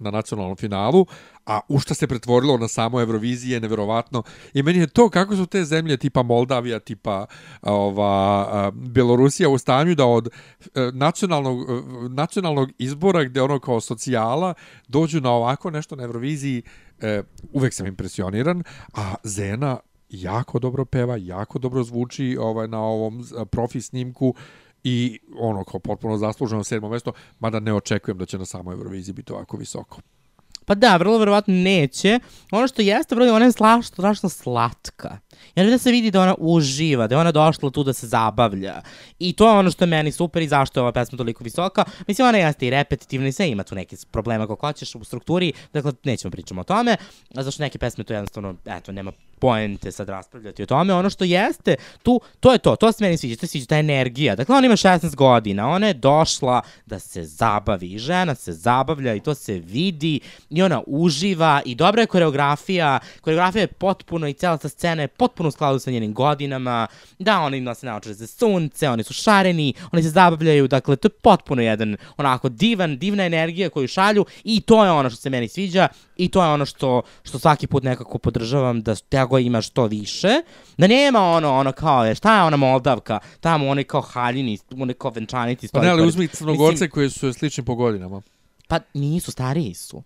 A: na nacionalnom finalu, a u šta se pretvorilo na samo Euroviziji je neverovatno. I meni je to kako su te zemlje tipa Moldavija, tipa ova, Belorusija u stanju da od e, nacionalnog, e, nacionalnog izbora gde ono kao socijala dođu na ovako nešto na Euroviziji, e, uvek sam impresioniran, a Zena jako dobro peva, jako dobro zvuči ovaj na ovom profi snimku i ono kao potpuno zasluženo sedmo mesto, mada ne očekujem da će na samoj Euroviziji biti ovako visoko.
B: Pa da, vrlo verovatno neće. Ono što jeste, vrlo, ona je slašno, strašno slatka. Jer da se vidi da ona uživa, da je ona došla tu da se zabavlja. I to je ono što je meni super i zašto je ova pesma toliko visoka. Mislim, ona jeste i repetitivna i sve ima tu neke problema kako hoćeš u strukturi, dakle, nećemo pričamo o tome, zašto neke pesme to jednostavno, eto, nema poente sad raspravljati o tome. Ono što jeste, tu, to je to, to se meni sviđa, to se sviđa ta energija. Dakle, ona ima 16 godina, ona je došla da se zabavi i žena se zabavlja i to se vidi i ona uživa i dobra je koreografija, koreografija je potpuno i cela ta scena je potpuno u skladu sa njenim godinama, da, oni nose naočare za sunce, oni su šareni, oni se zabavljaju, dakle, to je potpuno jedan onako divan, divna energija koju šalju i to je ono što se meni sviđa i to je ono što, što svaki put nekako podržavam da toga ima što više, da nema ono, ono kao, je, šta je ona Moldavka, tamo oni kao haljini, oni kao venčanici.
A: Pa ne, ali uzmi crnogorce
B: Mislim,
A: koji su slični po godinama.
B: Pa nisu, stariji su.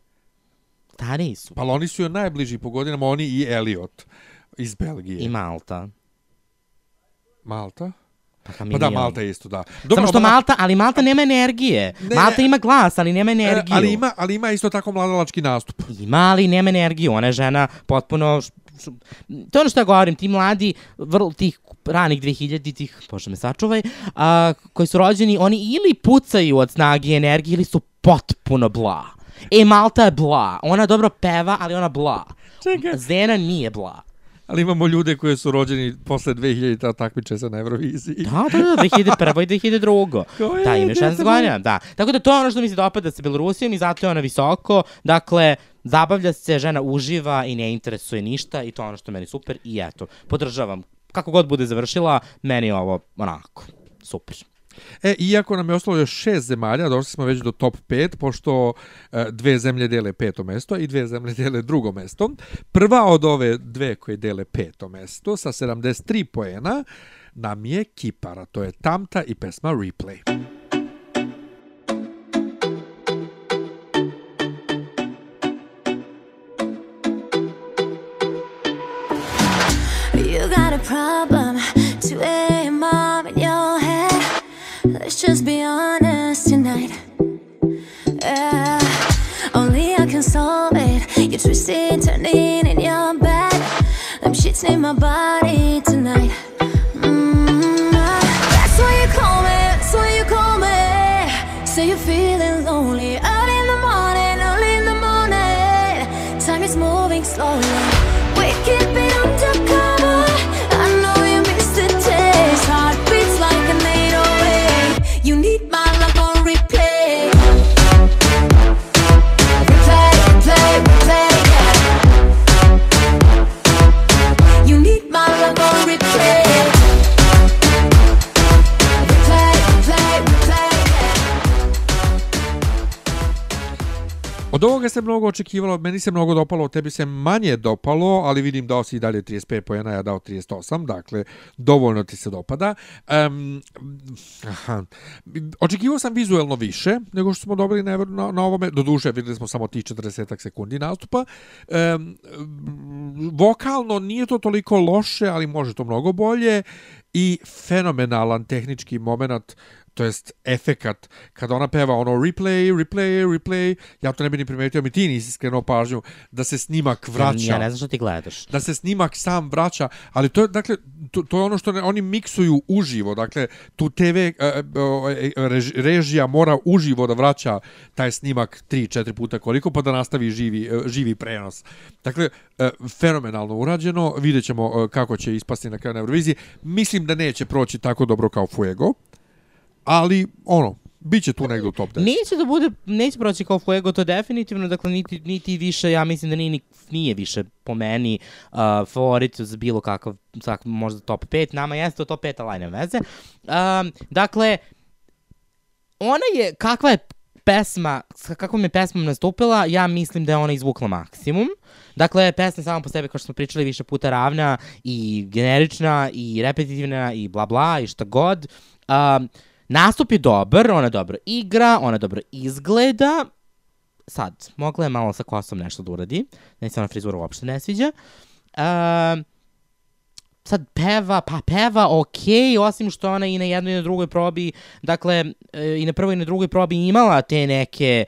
B: Stariji su.
A: Pa oni su joj najbliži po godinama, oni i Elliot iz Belgije.
B: I Malta.
A: Malta?
B: Pa,
A: Pa da, Malta je isto, da.
B: Samo što
A: Ma-
B: Malta, ali Malta nema energije.
A: Ne,
B: Malta ima glas, ali nema energiju.
A: E, ali ima, ali ima isto tako mladalački nastup.
B: Ima, ali nema energiju. Ona je žena potpuno... To je ono što ja govorim, ti mladi, vrlo tih ranih 2000-ih, bože me sačuvaj, a, koji su rođeni, oni ili pucaju od snage i energije ili su potpuno bla. E, Malta je bla. Ona dobro peva, ali ona bla.
A: Čekaj.
B: Zena nije bla.
A: Ali imamo ljude koji su rođeni posle 2000 takmiče se na Euroviziji.
B: Da, da, da, 2001. i 2002. <laughs>
A: Ko je,
B: Da, ima 16
A: dete
B: godina, da. Tako da to je ono što mi se dopada sa Belorusijom i zato je ona visoko. Dakle, zabavlja se, žena uživa i ne interesuje ništa i to je ono što meni super i eto, podržavam. Kako god bude završila, meni je ovo onako, super.
A: E, iako nam je ostalo još šest zemalja, došli smo već do top 5, pošto e, dve zemlje dele peto mesto i dve zemlje dele drugo mesto. Prva od ove dve koje dele peto mesto sa 73 poena nam je Kipara, to je Tamta i pesma Replay.
D: You got a problem to Let's just be honest tonight. Yeah, only I can solve it. You're twisted, turning in your bed. Them shits need my body tonight.
A: Od ovoga se mnogo očekivalo, meni se mnogo dopalo, tebi se manje dopalo, ali vidim dao si i dalje 35 pojena, ja dao 38, dakle, dovoljno ti se dopada. Um, aha. Očekivao sam vizuelno više nego što smo dobili na, na, na ovome, do duše videli smo samo tih 40 sekundi nastupa. Um, vokalno nije to toliko loše, ali može to mnogo bolje i fenomenalan tehnički moment to jest efekat kada ona peva ono replay, replay, replay, ja to ne bi ni primetio, mi ti nisi skrenuo pažnju da se snimak vraća.
B: Ja ne znam što ti gledaš.
A: Da se snimak sam vraća, ali to je, dakle, to, to je ono što ne, oni miksuju uživo, dakle, tu TV e, e, rež- režija mora uživo da vraća taj snimak 3-4 puta koliko, pa da nastavi živi, e, živi prenos. Dakle, e, fenomenalno urađeno, vidjet ćemo e, kako će ispasti na kraju na Euroviziji. Mislim da neće proći tako dobro kao Fuego, ali ono, bit će tu negdje u top 10.
B: Neće da bude, neće proći kao Fuego, to definitivno, dakle, niti, niti više, ja mislim da nije, ni- nije više po meni uh, favorit za bilo kakav, sak, možda top 5, nama jeste to top 5, ali nema veze. Um, dakle, ona je, kakva je pesma, sa kakvom je pesmom nastupila, ja mislim da je ona izvukla maksimum. Dakle, pesma sama po sebi, kao što smo pričali više puta, ravna i generična i repetitivna i bla bla i šta god. Um, nastup je dobar, ona dobro igra, ona dobro izgleda. Sad, mogla je malo sa kosom nešto da uradi. Ne se ona frizura uopšte ne sviđa. Um, sad peva, pa peva okej, osim što ona i na jednoj i na drugoj probi, dakle, e, i na prvoj i na drugoj probi imala te neke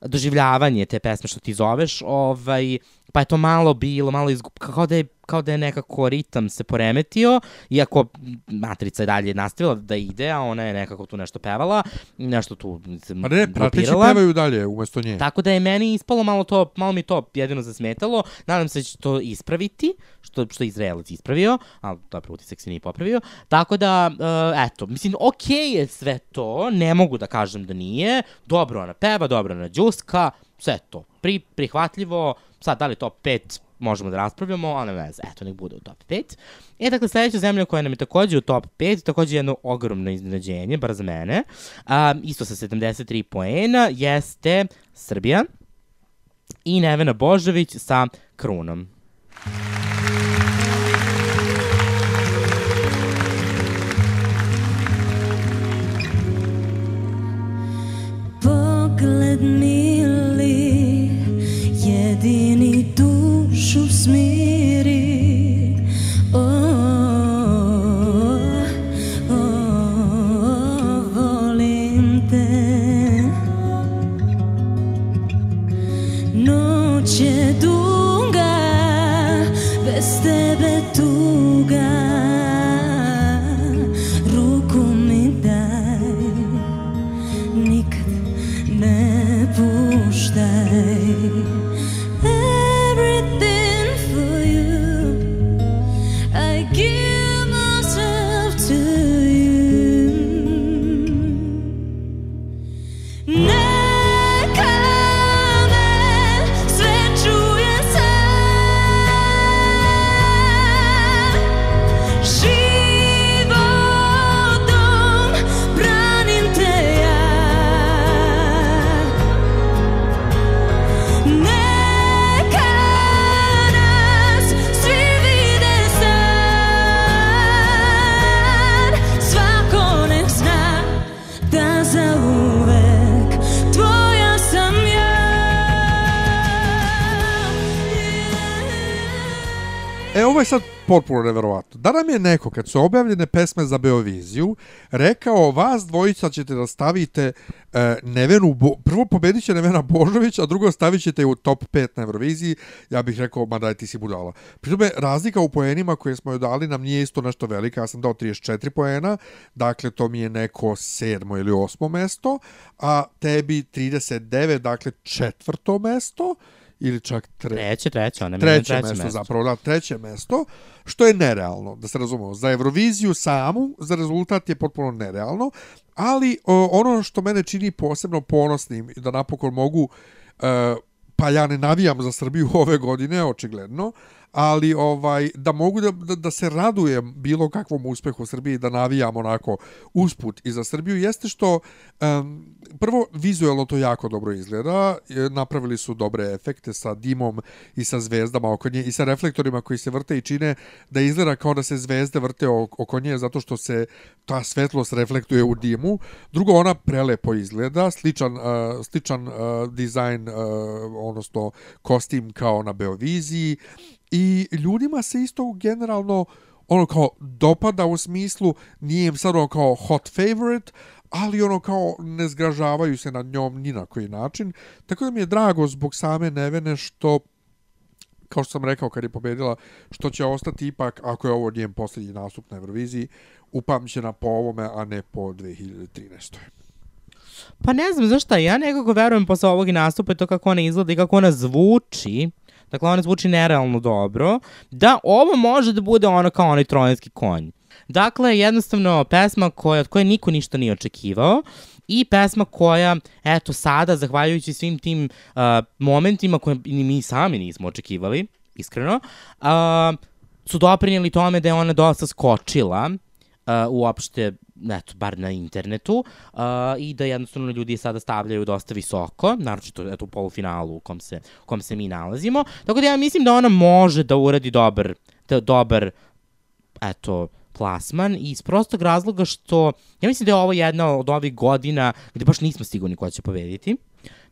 B: doživljavanje te pesme što ti zoveš, ovaj, pa je to malo bilo, malo izgub, kao da je kao da je nekako ritam se poremetio, iako matrica je dalje nastavila da ide, a ona je nekako tu nešto pevala, nešto tu se
A: Pa ne,
B: grupirala.
A: pevaju dalje umesto nje.
B: Tako da je meni ispalo malo to, malo mi to jedino zasmetalo. Nadam se da će to ispraviti, što, što je Izraelac ispravio, ali dobro, utisak se nije popravio. Tako da, uh, eto, mislim, okej je sve to, ne mogu da kažem da nije. Dobro ona peva, dobro ona džuska, sve to. Pri, prihvatljivo, sad da li top 5 možemo da raspravljamo, ali ne veze, eto, nek bude u top 5. E, dakle, sledeća zemlja koja nam je takođe u top 5, takođe jedno ogromno iznenađenje, bar za mene, um, isto sa 73 poena, jeste Srbija i Nevena Božović sa Krunom.
G: Pogled mili, me
A: ovo je sad potpuno neverovatno. Da nam je neko, kad su objavljene pesme za Beoviziju, rekao, vas dvojica ćete da stavite e, Nevenu, Bo prvo pobedit će Nevena Božović, a drugo stavit ćete u top 5 na Euroviziji, ja bih rekao, ma daj ti si budala. Pri tome, razlika u poenima koje smo joj dali nam nije isto nešto velika, ja sam dao 34 poena, dakle to mi je neko sedmo ili osmo mesto, a tebi 39, dakle četvrto mesto, ili čak tre...
B: Treće, treće, ona
A: treće,
B: trećem
A: mesto,
B: mestu.
A: zapravo, da, treće mesto, što je nerealno, da se razumemo. Za Euroviziju samu, za rezultat je potpuno nerealno, ali o, ono što mene čini posebno ponosnim i da napokon mogu, e, pa ja ne navijam za Srbiju <laughs> ove godine, očigledno, ali ovaj da mogu da, da, da se radujem bilo kakvom uspehu Srbije da navijam onako usput i za Srbiju jeste što em, prvo vizuelno to jako dobro izgleda napravili su dobre efekte sa dimom i sa zvezdama oko nje i sa reflektorima koji se vrte i čine da izgleda kao da se zvezde vrte oko nje zato što se ta svetlost reflektuje u dimu. Drugo ona prelepo izgleda sličan uh, sličan uh, dizajn uh, odnosno kostim kao na Beoviziji i ljudima se isto generalno ono kao dopada u smislu nije im sad ono kao hot favorite ali ono kao ne zgražavaju se nad njom ni na koji način tako da mi je drago zbog same Nevene što kao što sam rekao kad je pobedila što će ostati ipak ako je ovo njen posljednji nastup na Euroviziji upamćena po ovome a ne po 2013.
B: Pa ne znam, znaš šta, ja nekako verujem posle ovog nastupa i to kako ona izgleda i kako ona zvuči, dakle ona zvuči nerealno dobro, da ovo može da bude ono kao onaj trojanski konj. Dakle, jednostavno pesma koja, od koje niko ništa nije očekivao i pesma koja, eto sada, zahvaljujući svim tim uh, momentima koje ni mi sami nismo očekivali, iskreno, uh, su doprinjeli tome da je ona dosta skočila uh, uopšte eto, bar na internetu, uh, i da jednostavno ljudi sada stavljaju dosta visoko, naročito eto, u polufinalu u kom se, u kom se mi nalazimo. Tako da ja mislim da ona može da uradi dobar, da, dobar eto, plasman iz prostog razloga što ja mislim da je ovo jedna od ovih godina gde baš nismo sigurni ko će pobediti.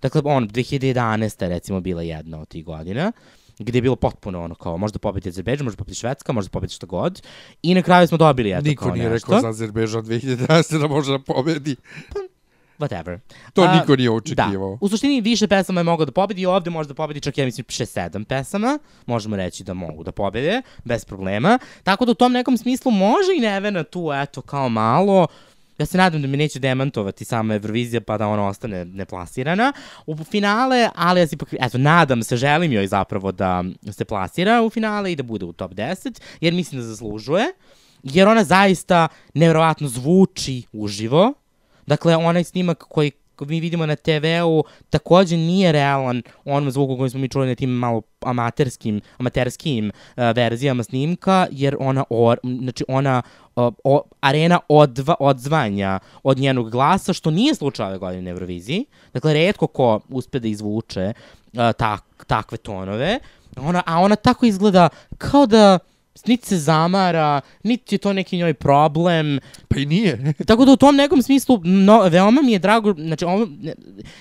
B: Dakle, on, 2011. recimo bila jedna od tih godina gde je bilo potpuno ono kao možda pobedi Azerbejdžan, možda pobedi Švedska, možda pobedi šta god. I na kraju smo dobili eto
A: Niko
B: kao
A: nije
B: nešto.
A: rekao za Azerbejdžan 2011. da može da pobedi. <laughs>
B: Whatever.
A: To
B: A,
A: niko nije očekivao.
B: Da. U suštini više pesama je mogao da pobedi i ovde može da pobedi čak ja mislim 6-7 pesama. Možemo reći da mogu da pobede bez problema. Tako da u tom nekom smislu može i Nevena tu eto kao malo Ja se nadam da mi neće demantovati sama Eurovizija pa da ona ostane neplasirana u finale, ali ja se ipak, eto, nadam se, želim joj zapravo da se plasira u finale i da bude u top 10, jer mislim da zaslužuje, jer ona zaista nevjerovatno zvuči uživo, Dakle, onaj snimak koji mi vidimo na TV-u takođe nije realan onom zvuku koji smo mi čuli na tim malo amaterskim, amaterskim uh, verzijama snimka, jer ona, or, znači ona uh, o, arena odva, odzvanja od njenog glasa, što nije slučaj ove godine na Euroviziji. Dakle, redko ko uspe da izvuče uh, tak, takve tonove. Ona, a ona tako izgleda kao da niti se zamara, niti je to neki njoj problem.
A: Pa i nije. <laughs>
B: Tako da u tom nekom smislu no, veoma mi je drago, znači ovo, ne-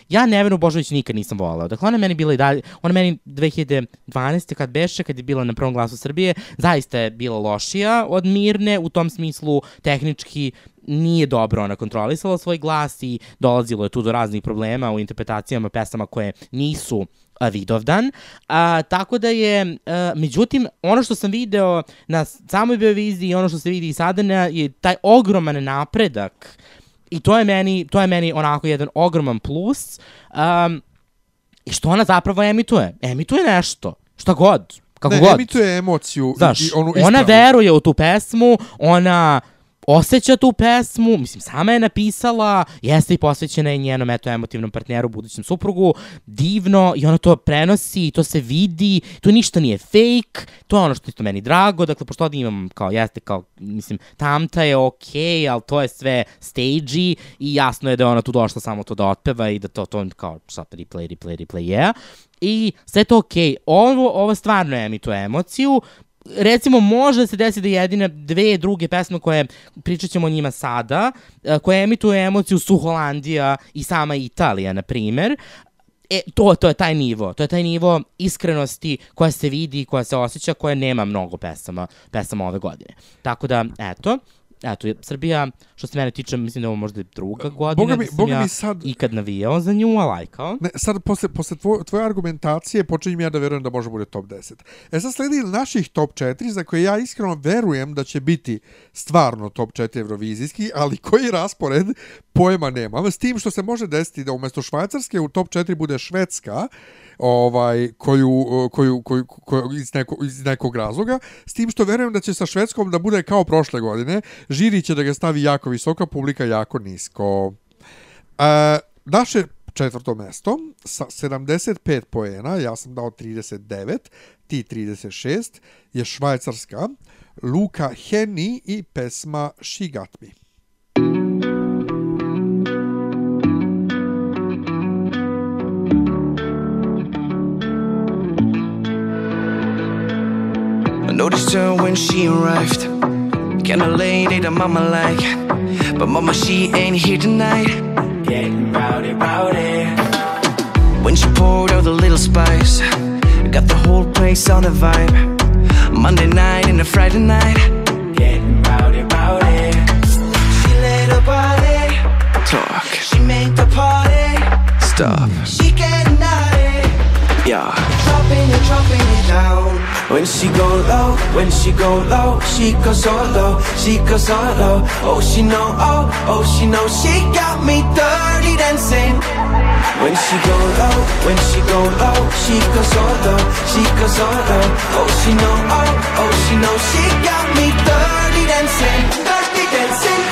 B: ja Nevenu Božović nikad nisam volao. Dakle, ona meni bila i dalje, ona meni 2012. kad beše, kad je bila na prvom glasu Srbije, zaista je bila lošija od Mirne, u tom smislu tehnički nije dobro ona kontrolisala svoj glas i dolazilo je tu do raznih problema u interpretacijama pesama koje nisu Vidovdan. A, tako da je, a, međutim, ono što sam video na samoj Euroviziji i ono što se vidi i sada na, je taj ogroman napredak i to je meni, to je meni onako jedan ogroman plus. Um, I što ona zapravo emituje? Emituje nešto. Šta god. Kako
A: ne,
B: god.
A: emituje emociju
B: Znaš,
A: i, onu
B: ona
A: ispravnu.
B: veruje u tu pesmu, ona osjeća tu pesmu, mislim, sama je napisala, jeste i posvećena je njenom, eto, emotivnom partneru, budućem suprugu, divno, i ona to prenosi, to se vidi, to ništa nije fake, to je ono što je isto meni drago, dakle, pošto ovdje imam, kao, jeste, kao, mislim, tamta je okej, okay, ali to je sve stagey, i jasno je da je ona tu došla samo to da otpeva i da to, to, kao, sad, replay, replay, replay, yeah, i sve to okej. Ovo, ovo stvarno emituje emociju, recimo može da se desi da jedine dve druge pesme koje pričat ćemo o njima sada, e, koje emituju emociju su Holandija i sama Italija, na primer, E, to, to je taj nivo, to je taj nivo iskrenosti koja se vidi, koja se osjeća, koja nema mnogo pesama, pesama ove godine. Tako da, eto, eto, Srbija, što se mene tiče, mislim da je ovo možda druga godina
A: Boga mi-
B: da sam
A: boga
B: ja
A: mi sad-
B: ikad navijao za nju, a lajkao.
A: Ne, sad, posle, posle tvoje, tvoje argumentacije, počinjem ja da verujem da može bude top 10. E sad sledi naših top 4, za koje ja iskreno verujem da će biti stvarno top 4 evrovizijski, ali koji raspored pojma nemam. S tim što se može desiti da umesto Švajcarske u top 4 bude Švedska, ovaj koju koju koju, koju iz, neko, iz nekog razloga s tim što verujem da će sa Švedskom da bude kao prošle godine žiri će da ga stavi jako visoko publika jako nisko e, naše četvrto mesto sa 75 poena, ja sam dao 39, ti 36, je Švajcarska, Luka Henny i pesma She Got Me.
J: Noticed her when she arrived. Kinda late, the mama like. But mama, she ain't here tonight. Getting rowdy, rowdy. When she poured out the little spice, got the whole place on the vibe. Monday night and a Friday night. Getting rowdy, rowdy. She let her body talk. She make the party stop. She getting naughty. Yeah. Dropping it, dropping it down. When she go low, when she go low, she goes so low, she goes so low. Oh, she know, oh, oh, she know, she got me dirty dancing. When she go low, when she go low, she goes so low, she goes so low. Oh, she know, oh, oh, she know, she got me dirty dancing, dirty dancing.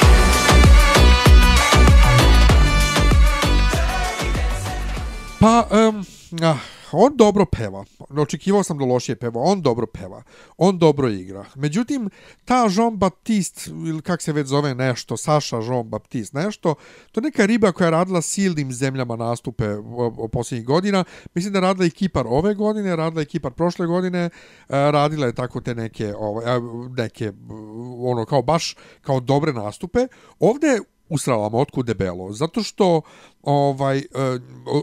A: Pa, um, ah, on dobro peva. Očekivao sam da lošije peva. On dobro peva. On dobro igra. Međutim, ta Jean Baptiste, ili kak se već zove nešto, Saša Jean Baptiste, nešto, to je neka riba koja je radila silnim zemljama nastupe posljednjih godina. Mislim da je radila i Kipar ove godine, radila i Kipar prošle godine, e, radila je tako te neke, ovaj, e, neke, ono, kao baš, kao dobre nastupe. Ovde usrala motku debelo, zato što ovaj e,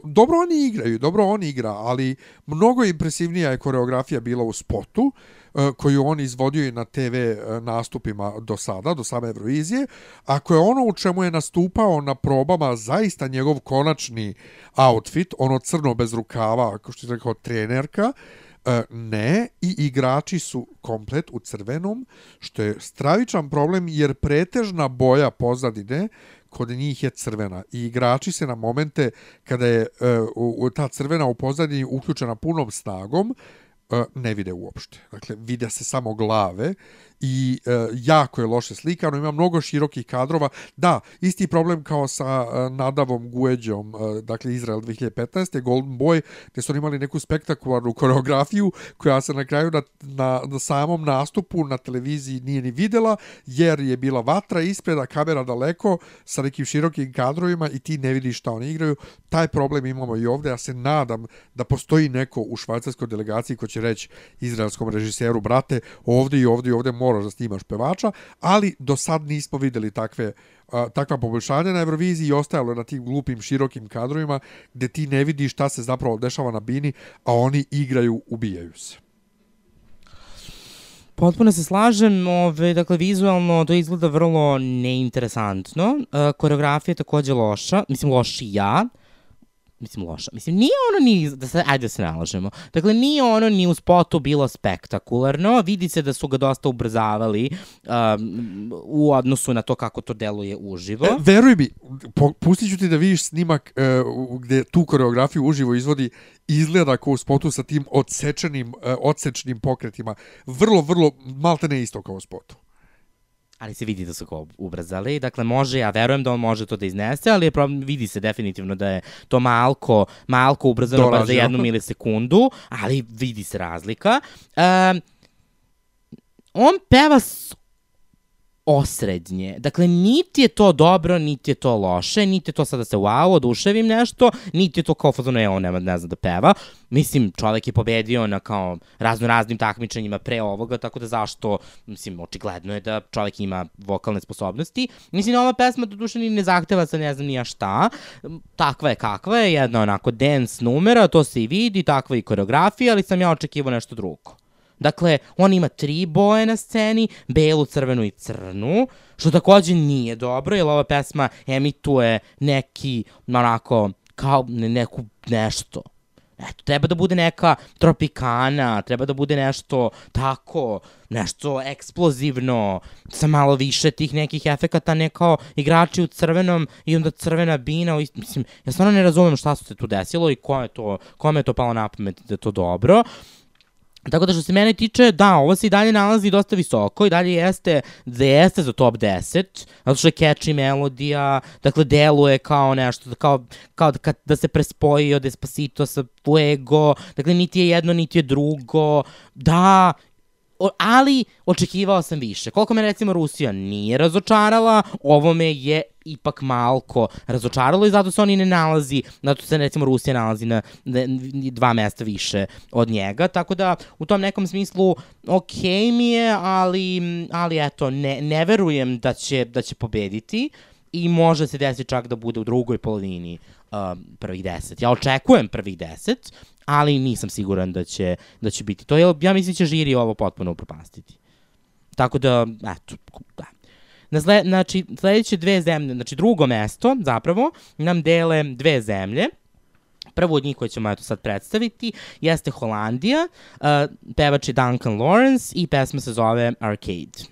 A: dobro oni igraju, dobro oni igra, ali mnogo impresivnija je koreografija bila u spotu e, koju on izvodio i na TV e, nastupima do sada, do same Eurovizije, ako je ono u čemu je nastupao na probama zaista njegov konačni outfit, ono crno bez rukava, kao što je rekao trenerka, E, ne, i igrači su komplet u crvenom, što je stravičan problem jer pretežna boja pozadine kod njih je crvena i igrači se na momente kada je uh, ta crvena u pozadini uključena punom snagom uh, ne vide uopšte. Dakle, vide se samo glave i e, jako je loše slikano, ima mnogo širokih kadrova. Da, isti problem kao sa e, Nadavom Gueđom, e, dakle Izrael 2015. Golden Boy, gde su oni imali neku spektakularnu koreografiju koja se na kraju na, na, na samom nastupu na televiziji nije ni videla, jer je bila vatra ispred, a kamera daleko sa nekim širokim kadrovima i ti ne vidiš šta oni igraju. Taj problem imamo i ovde. Ja se nadam da postoji neko u švajcarskoj delegaciji ko će reći izraelskom režiseru, brate, ovde i ovde i ovde mora moraš da snimaš pevača, ali do sad nismo videli takve a, takva poboljšanja na Euroviziji i ostajalo na tim glupim širokim kadrovima gde ti ne vidiš šta se zapravo dešava na bini, a oni igraju, ubijaju se.
B: Potpuno se slažem, ove, dakle, vizualno to izgleda vrlo neinteresantno. Uh, koreografija je takođe loša, mislim lošija. Uh, mislim loša. Mislim nije ono ni da se ajde da se nalažemo. Dakle nije ono ni u spotu bilo spektakularno. Vidi se da su ga dosta ubrzavali um, u odnosu na to kako to deluje uživo.
A: E, veruj mi, pustit ću ti da vidiš snimak uh, gde tu koreografiju uživo izvodi izgleda kao u spotu sa tim odsečenim, uh, odsečnim pokretima. Vrlo, vrlo, malte ne isto kao u spotu
B: ali se vidi da su kao ubrzali. Dakle, može, ja verujem da on može to da iznese, ali je problem, vidi se definitivno da je to malko, malko ubrzano bar za jednu milisekundu, ali vidi se razlika. Um, on peva osrednje. Dakle, niti je to dobro, niti je to loše, niti je to sada da se wow, oduševim nešto, niti je to kao fazono, je on nema, ne zna da peva. Mislim, čovek je pobedio na kao razno raznim takmičenjima pre ovoga, tako da zašto, mislim, očigledno je da čovek ima vokalne sposobnosti. Mislim, ova pesma do duše ni ne zahteva sa ne znam nija šta. Takva je kakva je, jedna onako dance numera, to se i vidi, takva i koreografija, ali sam ja očekivao nešto drugo. Dakle, on ima tri boje na sceni, belu, crvenu i crnu, što takođe nije dobro, jer ova pesma emituje neki, onako, kao neku nešto. Eto, treba da bude neka tropikana, treba da bude nešto tako, nešto eksplozivno, sa malo više tih nekih efekata, ne kao igrači u crvenom i onda crvena bina, mislim, ja stvarno ne razumem šta se tu desilo i ko je to, kome je to palo na pamet da je to dobro. Tako da što se mene tiče, da, ovo se i dalje nalazi dosta visoko i dalje jeste, da jeste za top 10, zato što je catchy melodija, dakle deluje kao nešto, kao, kao da, da se prespoji od Despacito sa Fuego, dakle niti je jedno, niti je drugo, da, o, ali očekivao sam više. Koliko me recimo Rusija nije razočarala, ovo me je ipak malko razočaralo i zato se oni ne nalazi, zato se recimo Rusija nalazi na, dva mesta više od njega, tako da u tom nekom smislu ok mi je, ali, ali eto, ne, ne verujem da će, da će pobediti i može se desiti čak da bude u drugoj polovini uh, prvih deset. Ja očekujem prvih deset, ali nisam siguran da će, da će biti to. Ja mislim da će žiri ovo potpuno upropastiti. Tako da, eto, da. Na zle, znači, sledeće dve zemlje, znači drugo mesto, zapravo, nam dele dve zemlje. Prvo od njih koje ćemo eto sad predstaviti jeste Holandija, uh, pevač je Duncan Lawrence i pesma se zove Arcade.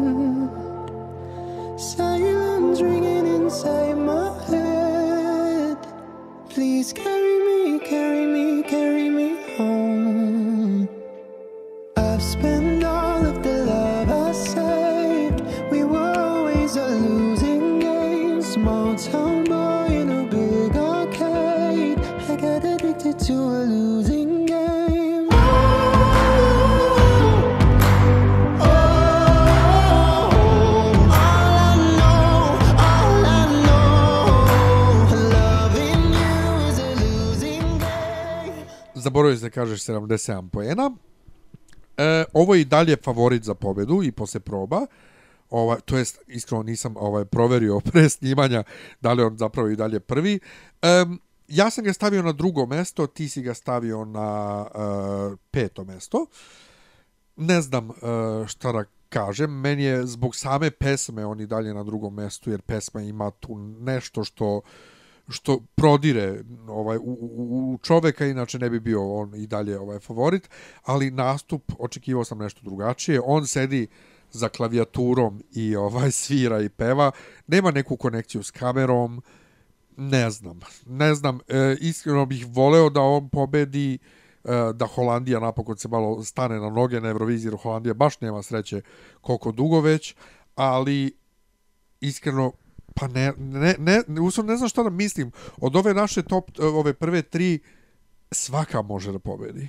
N: Ringing inside my
A: Se da kažeš 77 poena. E, ovo je i dalje favorit za pobedu i posle proba. Ovaj, to jest, iskreno nisam ovaj, proverio <laughs> pre snimanja da li on zapravo i dalje prvi. Um, ja sam ga stavio na drugo mesto, ti si ga stavio na uh, peto mesto. Ne znam uh, šta da kažem, meni je zbog same pesme on i dalje na drugom mestu, jer pesma ima tu nešto što što prodire ovaj u, u, u čoveka inače ne bi bio on i dalje ovaj favorit ali nastup očekivao sam nešto drugačije. On sedi za klavijaturom i ovaj svira i peva. Nema neku konekciju s kamerom ne znam ne znam e, iskreno bih voleo da on pobedi e, da Holandija napokon se malo stane na noge na Euroviziji Holandija baš nema sreće koliko dugo već ali iskreno pa ne, ne, ne, uslovno ne znam šta da mislim. Od ove naše top, ove prve tri, svaka može da pobedi.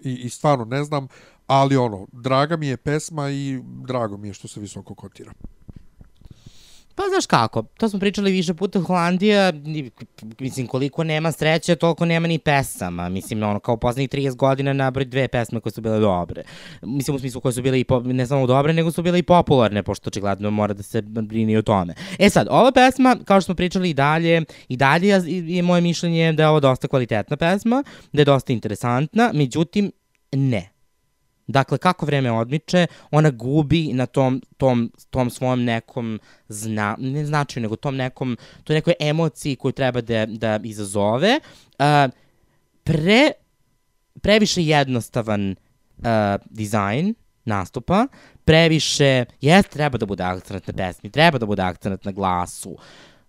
A: I, I stvarno ne znam, ali ono, draga mi je pesma i drago mi je što se visoko kotira.
B: Pa znaš kako, to smo pričali više puta, Holandija, mislim, koliko nema sreće, toliko nema ni pesama. Mislim, ono, kao poslednjih 30 godina nabroj dve pesme koje su bile dobre. Mislim, u smislu koje su bile i po, ne samo dobre, nego su bile i popularne, pošto očigledno mora da se brini o tome. E sad, ova pesma, kao što smo pričali i dalje, i dalje je, je moje mišljenje da je ovo dosta kvalitetna pesma, da je dosta interesantna, međutim, ne. Dakle, kako vreme odmiče, ona gubi na tom, tom, tom svom nekom zna, ne značaju, nego tom nekom, toj nekoj emociji koju treba da, da izazove. Uh, pre, previše jednostavan uh, dizajn nastupa, previše, jest, treba da bude akcent na pesmi, treba da bude akcent na glasu,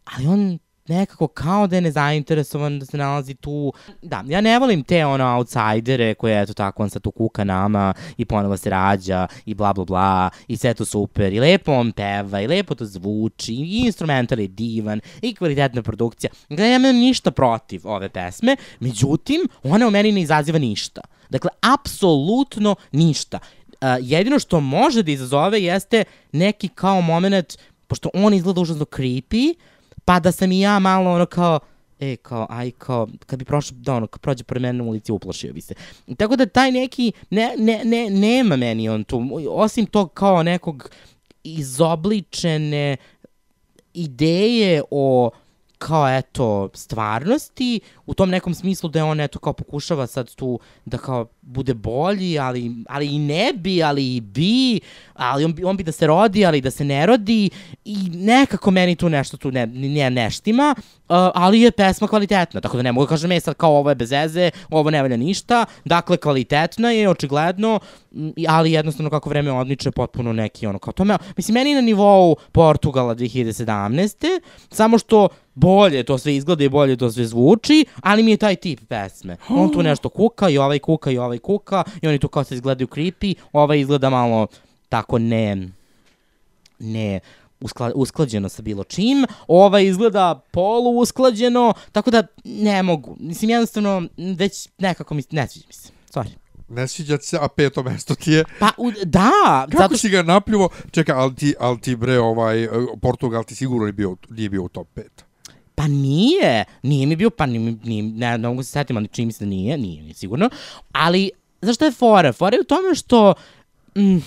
B: ali on nekako kao da je nezainteresovan da se nalazi tu. Da, ja ne volim te ono outsidere koje eto tako on sad tu kuka nama i ponovo se rađa i bla bla bla i sve to super i lepo on peva i lepo to zvuči i instrumental je divan i kvalitetna produkcija. Dakle, ja nemam ništa protiv ove pesme, međutim, ona u meni ne izaziva ništa. Dakle, apsolutno ništa. Uh, jedino što može da izazove jeste neki kao moment, pošto on izgleda užasno creepy, pa da sam i ja malo ono kao, e, kao, aj, kao, kad bi prošao, da ono, kad prođe pored mene na ulici, uplašio bi se. Tako da taj neki, ne, ne, ne, nema meni on tu, osim tog kao nekog izobličene ideje o kao eto stvarnosti u tom nekom smislu da je on eto kao pokušava sad tu da kao bude bolji ali, ali i ne bi ali i bi ali on bi, on bi da se rodi ali da se ne rodi i nekako meni tu nešto tu ne, ne neštima uh, ali je pesma kvalitetna tako da ne mogu da kažem e sad kao ovo je bez veze ovo ne valja ništa dakle kvalitetna je očigledno ali jednostavno kako vreme odmiče potpuno neki ono kao to mislim meni na nivou Portugala 2017. samo što bolje to sve izgleda i bolje to sve zvuči, ali mi je taj tip pesme. On tu nešto kuka i ovaj kuka i ovaj kuka i oni tu kao se izgledaju creepy, ovaj izgleda malo tako ne ne uskla, usklađeno sa bilo čim, ovaj izgleda polu usklađeno, tako da ne mogu. Mislim, jednostavno, već nekako mi, ne sviđa mi se. Sorry.
A: Ne sviđa se, a peto mesto ti je.
B: Pa, u, da,
A: Kako
B: zato
A: si ga napljivo? Čekaj, ali ti, ali ti bre, ovaj, Portugal ti sigurno nije bio, nije bio u top 5.
B: Pa nije, nije mi bio, pa nije, nije ne, ne mogu se setim, ali čini mi se da nije, nije, nije sigurno. Ali, zašto je fora? Fora je u tome što mm,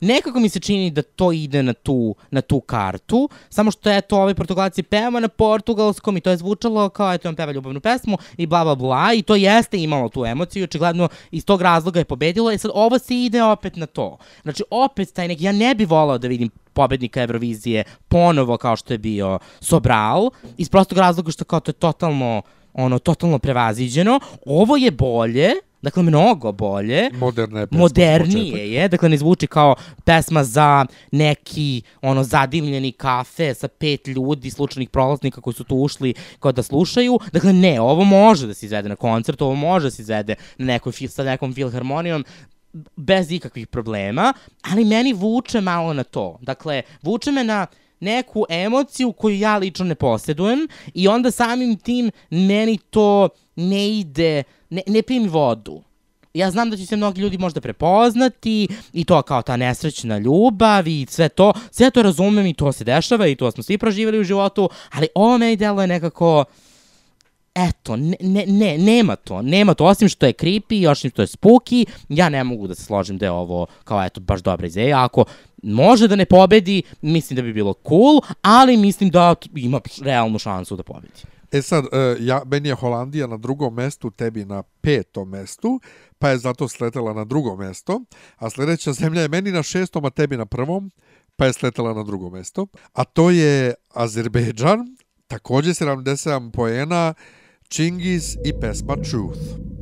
B: nekako mi se čini da to ide na tu, na tu kartu, samo što eto, ovaj Portugalac je peva na portugalskom i to je zvučalo kao eto on peva ljubavnu pesmu i bla bla bla i to jeste imalo tu emociju, očigledno iz tog razloga je pobedilo i sad ovo se ide opet na to. Znači opet taj neki, ja ne bi volao da vidim pobednika Eurovizije ponovo kao što je bio Sobral, iz prostog razloga što kao to je totalno ono, totalno prevaziđeno. Ovo je bolje, dakle mnogo bolje.
A: Moderna je pesma,
B: Modernije je, dakle ne zvuči kao pesma za neki ono zadimljeni kafe sa pet ljudi, slučajnih prolaznika koji su tu ušli kao da slušaju. Dakle ne, ovo može da se izvede na koncertu, ovo može da se izvede na nekoj, sa nekom filharmonijom bez ikakvih problema, ali meni vuče malo na to. Dakle, vuče me na neku emociju koju ja lično ne posjedujem i onda samim tim meni to ne ide, ne, ne pije mi vodu. Ja znam da će se mnogi ljudi možda prepoznati i to kao ta nesrećna ljubav i sve to. Sve to razumem i to se dešava i to smo svi proživjeli u životu, ali ovo meni deluje nekako eto, ne, ne, ne, nema to, nema to, osim što je creepy, osim što je spooky, ja ne mogu da se složim da je ovo kao eto baš dobra ideja, ako može da ne pobedi, mislim da bi bilo cool, ali mislim da ima realnu šansu da pobedi.
A: E sad, e, ja, meni je Holandija na drugom mestu, tebi na petom mestu, pa je zato sletela na drugo mesto, a sljedeća zemlja je meni na šestom, a tebi na prvom, pa je sletela na drugo mesto. A to je Azerbejdžan, također 77 poena, Čingis i pesma Truth.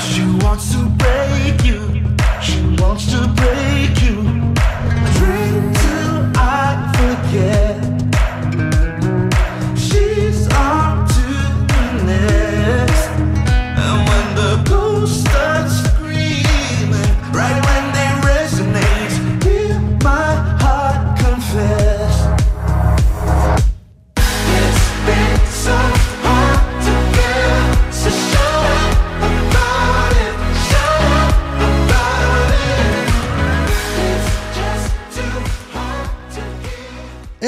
N: She wants to break you. She wants to break you. Drink till I forget.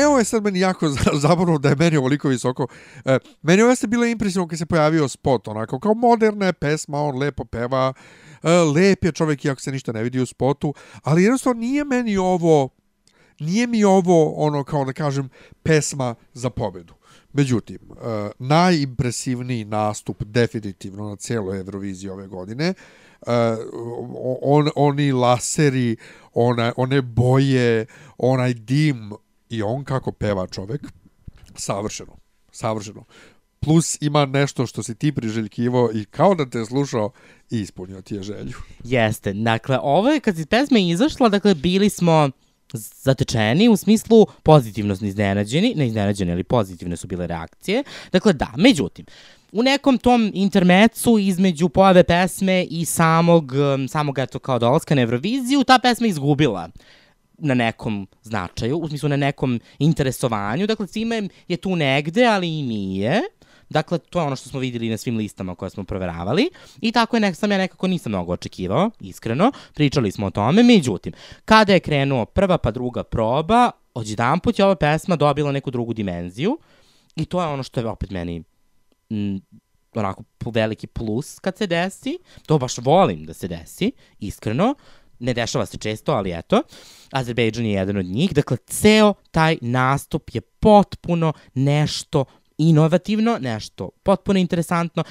A: Evo je sad meni jako <laughs> za- zabavno da je meni ovoliko visoko. E, meni ovo jeste bilo impresivno kad se pojavio spot, onako kao moderna je pesma, on lepo peva, e, lep je čovjek iako se ništa ne vidi u spotu, ali jednostavno nije meni ovo, nije mi ovo ono kao da kažem pesma za pobedu. Međutim, e, najimpresivniji nastup definitivno na cijeloj Euroviziji ove godine, e, on, oni laseri, ona, one boje, onaj dim i on kako peva čovek, savršeno, savršeno. Plus ima nešto što si ti priželjkivo i kao da te je slušao i ispunio ti je želju.
B: Jeste, dakle, ovo je kad je pesma izašla, dakle, bili smo zatečeni u smislu pozitivno iznenađeni, ne iznenađeni, ali pozitivne su bile reakcije. Dakle, da, međutim, u nekom tom intermecu između pojave pesme i samog, um, samog eto kao dolaska na Euroviziju, ta pesma izgubila na nekom značaju, u smislu na nekom interesovanju. Dakle, svima je- tu negde, ali i nije. Dakle, to je ono što smo vidjeli na svim listama koje smo proveravali. I tako je nek, sam ja nekako nisam mnogo očekivao, iskreno. Pričali smo o tome. Međutim, kada je krenuo prva pa druga proba, odjedanput je ova pesma dobila neku drugu dimenziju. I to je ono što je opet meni m, onako p- veliki plus kad se desi. To baš volim da se desi, iskreno. Ne dešava se često, ali eto. Azerbejdžan je jedan od njih. Dakle, ceo taj nastup je potpuno nešto inovativno, nešto potpuno interesantno.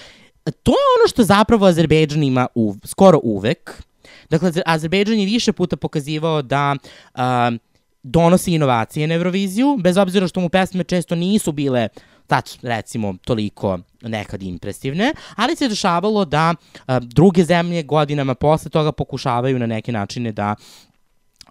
B: To je ono što zapravo Azerbejdžan ima u, skoro uvek. Dakle, Azer- Azerbejdžan je više puta pokazivao da a, donosi inovacije na Euroviziju, bez obzira što mu pesme često nisu bile tač, recimo, toliko nekad impresivne, ali se dešavalo da a, druge zemlje godinama posle toga pokušavaju na neke načine da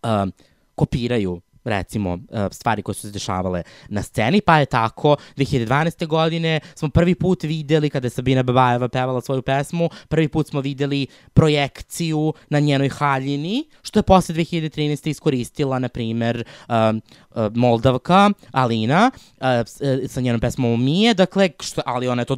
B: a, kopiraju recimo, stvari koje su se dešavale na sceni, pa je tako 2012. godine smo prvi put videli, kada je Sabina Babajeva pevala svoju pesmu, prvi put smo videli projekciju na njenoj haljini, što je posle 2013. iskoristila, na primer, Moldavka, Alina, uh, s- uh, sa njenom pesmom Mije, dakle, što, ali ona je to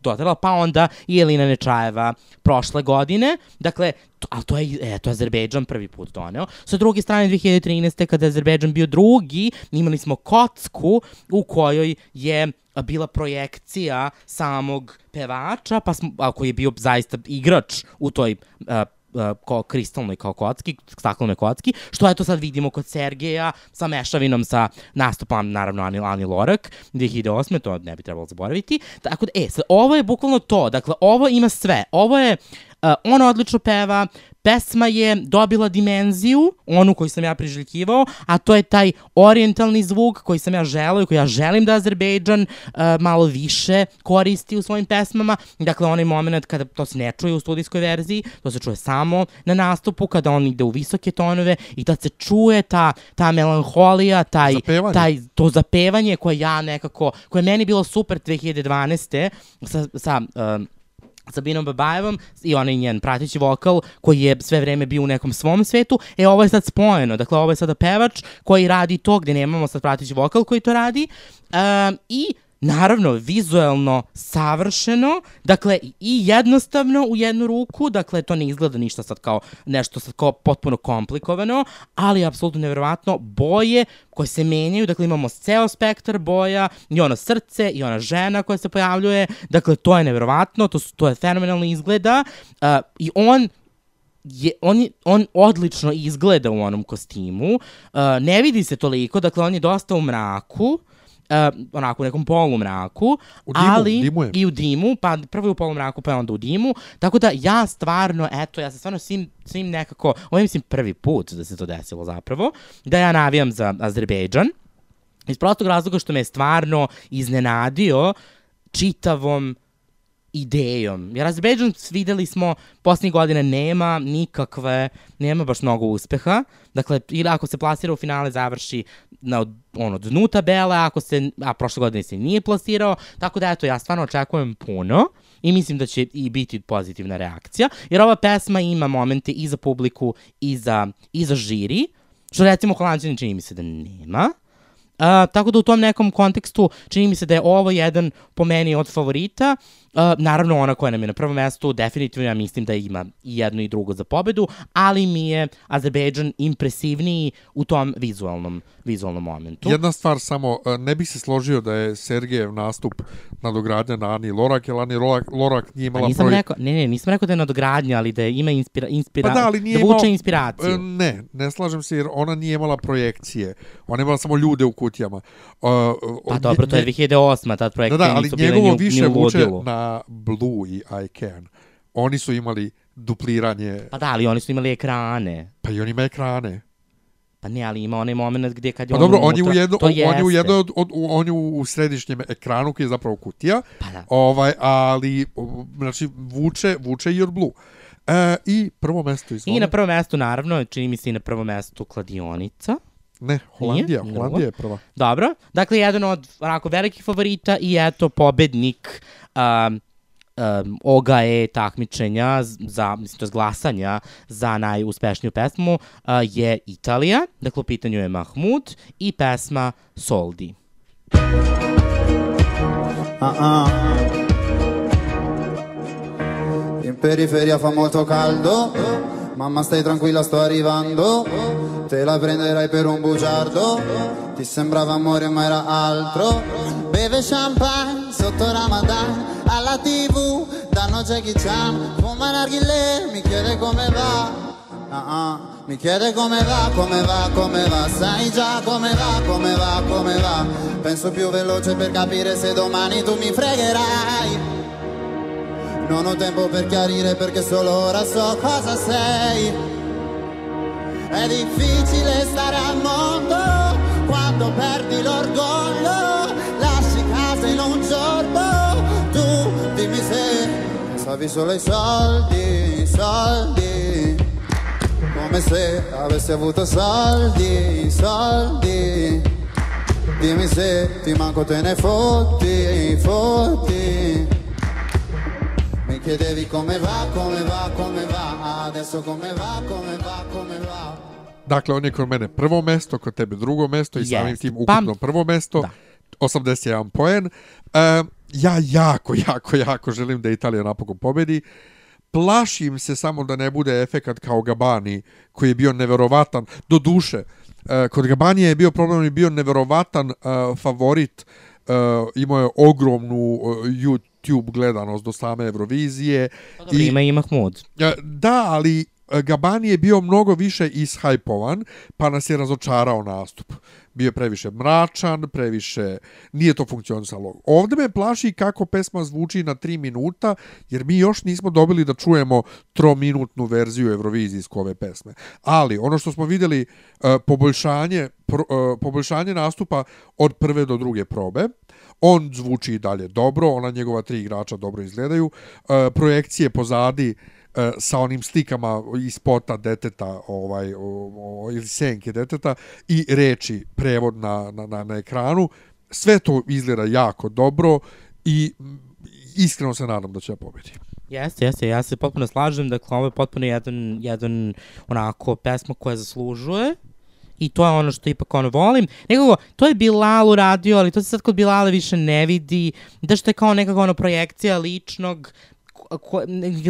B: doterala, pa onda i Elina Nečajeva prošle godine, dakle, to, ali to je, e, to je Azerbejdžan prvi put doneo. Sa druge strane, 2013. kada je Azerbejdžan bio drugi, imali smo kocku u kojoj je bila projekcija samog pevača, pa smo, koji je bio zaista igrač u toj a, a, ko, kristalnoj kao kocki, staklenoj kocki, što eto sad vidimo kod Sergeja sa mešavinom sa nastupom, naravno, Ani, Ani Lorak, 2008. to ne bi trebalo zaboraviti. Tako da, e, sad, ovo je bukvalno to, dakle, ovo ima sve. Ovo je, uh, on odlično peva, pesma je dobila dimenziju, onu koju sam ja priželjkivao, a to je taj orientalni zvuk koji sam ja želeo i koji ja želim da Azerbejdžan uh, malo više koristi u svojim pesmama. Dakle, onaj moment kada to se ne čuje u studijskoj verziji, to se čuje samo na nastupu, kada on ide u visoke tonove i da se čuje ta, ta melanholija, taj,
A: Zapevanje.
B: taj to zapevanje koje ja nekako, koje je meni bilo super 2012. sa, sa um, Sabinom Babajevom i onaj njen prateći vokal koji je sve vreme bio u nekom svom svetu, e ovo je sad spojeno, dakle ovo je sada pevač koji radi to gde nemamo sad prateći vokal koji to radi. Um, i Naravno, vizuelno savršeno, dakle i jednostavno u jednu ruku, dakle to ne izgleda ništa sad kao nešto sad kao potpuno komplikovano, ali apsolutno nevjerovatno boje koje se menjaju, dakle imamo ceo spektar boja, i ono srce, i ona žena koja se pojavljuje, dakle to je nevjerovatno, to, su, to je fenomenalno izgleda uh, i on je, on, on odlično izgleda u onom kostimu, uh, ne vidi se toliko, dakle on je dosta u mraku, uh, onako u nekom polumraku,
A: U dimu,
B: ali
A: dimu je.
B: i u dimu, pa prvo je u polumraku, pa je onda u dimu, tako da ja stvarno, eto, ja se stvarno svim, svim nekako, ovo je mislim prvi put da se to desilo zapravo, da ja navijam za Azerbejdžan, iz prostog razloga što me je stvarno iznenadio čitavom idejom. Jer Azerbejdžan videli smo poslednjih godina nema nikakve, nema baš mnogo uspeha. Dakle, ili ako se plasira u finale završi na ono, dnu tabele, ako se, a prošle godine se nije plasirao, tako da eto, ja stvarno očekujem puno i mislim da će i biti pozitivna reakcija, jer ova pesma ima momente i za publiku i za, i za žiri, što recimo Holandžani čini mi se da nema. Uh, tako da u tom nekom kontekstu čini mi se da je ovo jedan po meni od favorita. Uh, naravno ona koja nam je na prvom mestu, definitivno ja mislim da ima i jedno i drugo za pobedu, ali mi je Azerbejdžan impresivniji u tom vizualnom, vizualnom momentu.
A: Jedna stvar samo, e, ne bih se složio da je Sergejev nastup nadogradnja na Ani Lorak, jer Ani Lorak, Lorak nije
B: A
A: imala
B: nisam
A: projekt-
B: rekao, ne, ne, nisam rekao da je nadogradnja, ali da je ima inspira, inspira,
A: Pa da, ali nije
B: da vuče
A: imao-
B: inspiraciju.
A: E, Ne, ne slažem se jer ona nije imala projekcije. Ona je imala samo ljude u kutijama. Uh,
B: Pa dobro, to je 2008. Tad
A: Da,
B: projekcije
A: da, ali
B: nisu bile
A: njegovo
B: ni
A: više
B: ni
A: vuče
B: ludilu.
A: Na Blue i I Can. Oni su imali dupliranje,
B: Pa da, ali oni su imali ekrane.
A: pa i on ima ekrane.
B: Pa ne, ali ima onaj moment gdje kad je
A: Pa
B: on
A: dobro, on je u jedno,
B: to
A: on je u jednoj od, od, u- on je u, središnjem ekranu koji je zapravo kutija.
B: Pa da.
A: Ovaj, ali znači vuče, vuče od Blue. E, I prvo mesto izvoli.
B: I na prvom mestu, naravno, čini mi se i na prvom mestu kladionica.
A: Ne, Holandija,
B: Nije?
A: Holandija je prva.
B: Dobro, dakle, jedan od onako velikih favorita i eto pobednik um, um, OGAE takmičenja z- za, mislim, to je glasanja za najuspešniju pesmu uh, je Italija, dakle u pitanju je Mahmud i pesma Soldi.
R: Ah, ah. In periferia fa molto caldo. Mamma stai tranquilla sto arrivando. Te la prenderai per un bugiardo. Ti sembrava amore ma era altro. Beve champagne sotto Ramadan. Alla tv danno Jackie Chan. Fuma narghile mi chiede come va. Ah, ah. Mi chiede come va, come va, come va, sai già come va, come va, come va. Penso più veloce per capire se domani tu mi fregherai. Non ho tempo per chiarire perché solo ora so cosa sei. È difficile stare al mondo quando perdi l'orgoglio. Lasci casa in un giorno. Tu dimmi se pensavi solo ai soldi, soldi. come se avessi avuto saldi, saldi. Dimmi se ti manco te ne fotti, fotti. Chiedevi come va, come va, come va, adesso come va, come va, come va.
A: Dakle, on je kod mene prvo mesto, kod tebe drugo mesto i samim
B: Jeste.
A: tim ukupno prvo mesto. 81 poen. E, ja jako, jako, jako želim da Italija napokon pobedi. Plašim se samo da ne bude efekat kao Gabani, koji je bio neverovatan. Do duše, e, kod Gabanije je bio problem, je bio neverovatan e, favorit. E, imao je ogromnu e, YouTube gledanost do same Eurovizije.
B: Dobro, ima i Mahmud.
A: Da, ali e, Gabani je bio mnogo više ishajpovan, pa nas je razočarao nastup. Bio je previše mračan, previše... Nije to funkcionisalo. Ovdje me plaši kako pesma zvuči na 3 minuta, jer mi još nismo dobili da čujemo trominutnu verziju Eurovizijske ove pesme. Ali, ono što smo vidjeli, e, poboljšanje, e, poboljšanje nastupa od prve do druge probe, on zvuči i dalje dobro, ona njegova tri igrača dobro izgledaju, e, projekcije pozadi e, sa onim slikama iz spota deteta ovaj, o, o, ili senke deteta i reči prevod na, na, na, na ekranu. Sve to izgleda jako dobro i iskreno se nadam da će ja pobedi.
B: Jeste, jeste, ja se potpuno slažem, dakle ovo je potpuno jedan, jedan onako pesma koja zaslužuje i to je ono što ipak ono volim. Nekako, to je Bilal uradio, ali to se sad kod Bilala više ne vidi, da što je kao nekako ono projekcija ličnog, ko,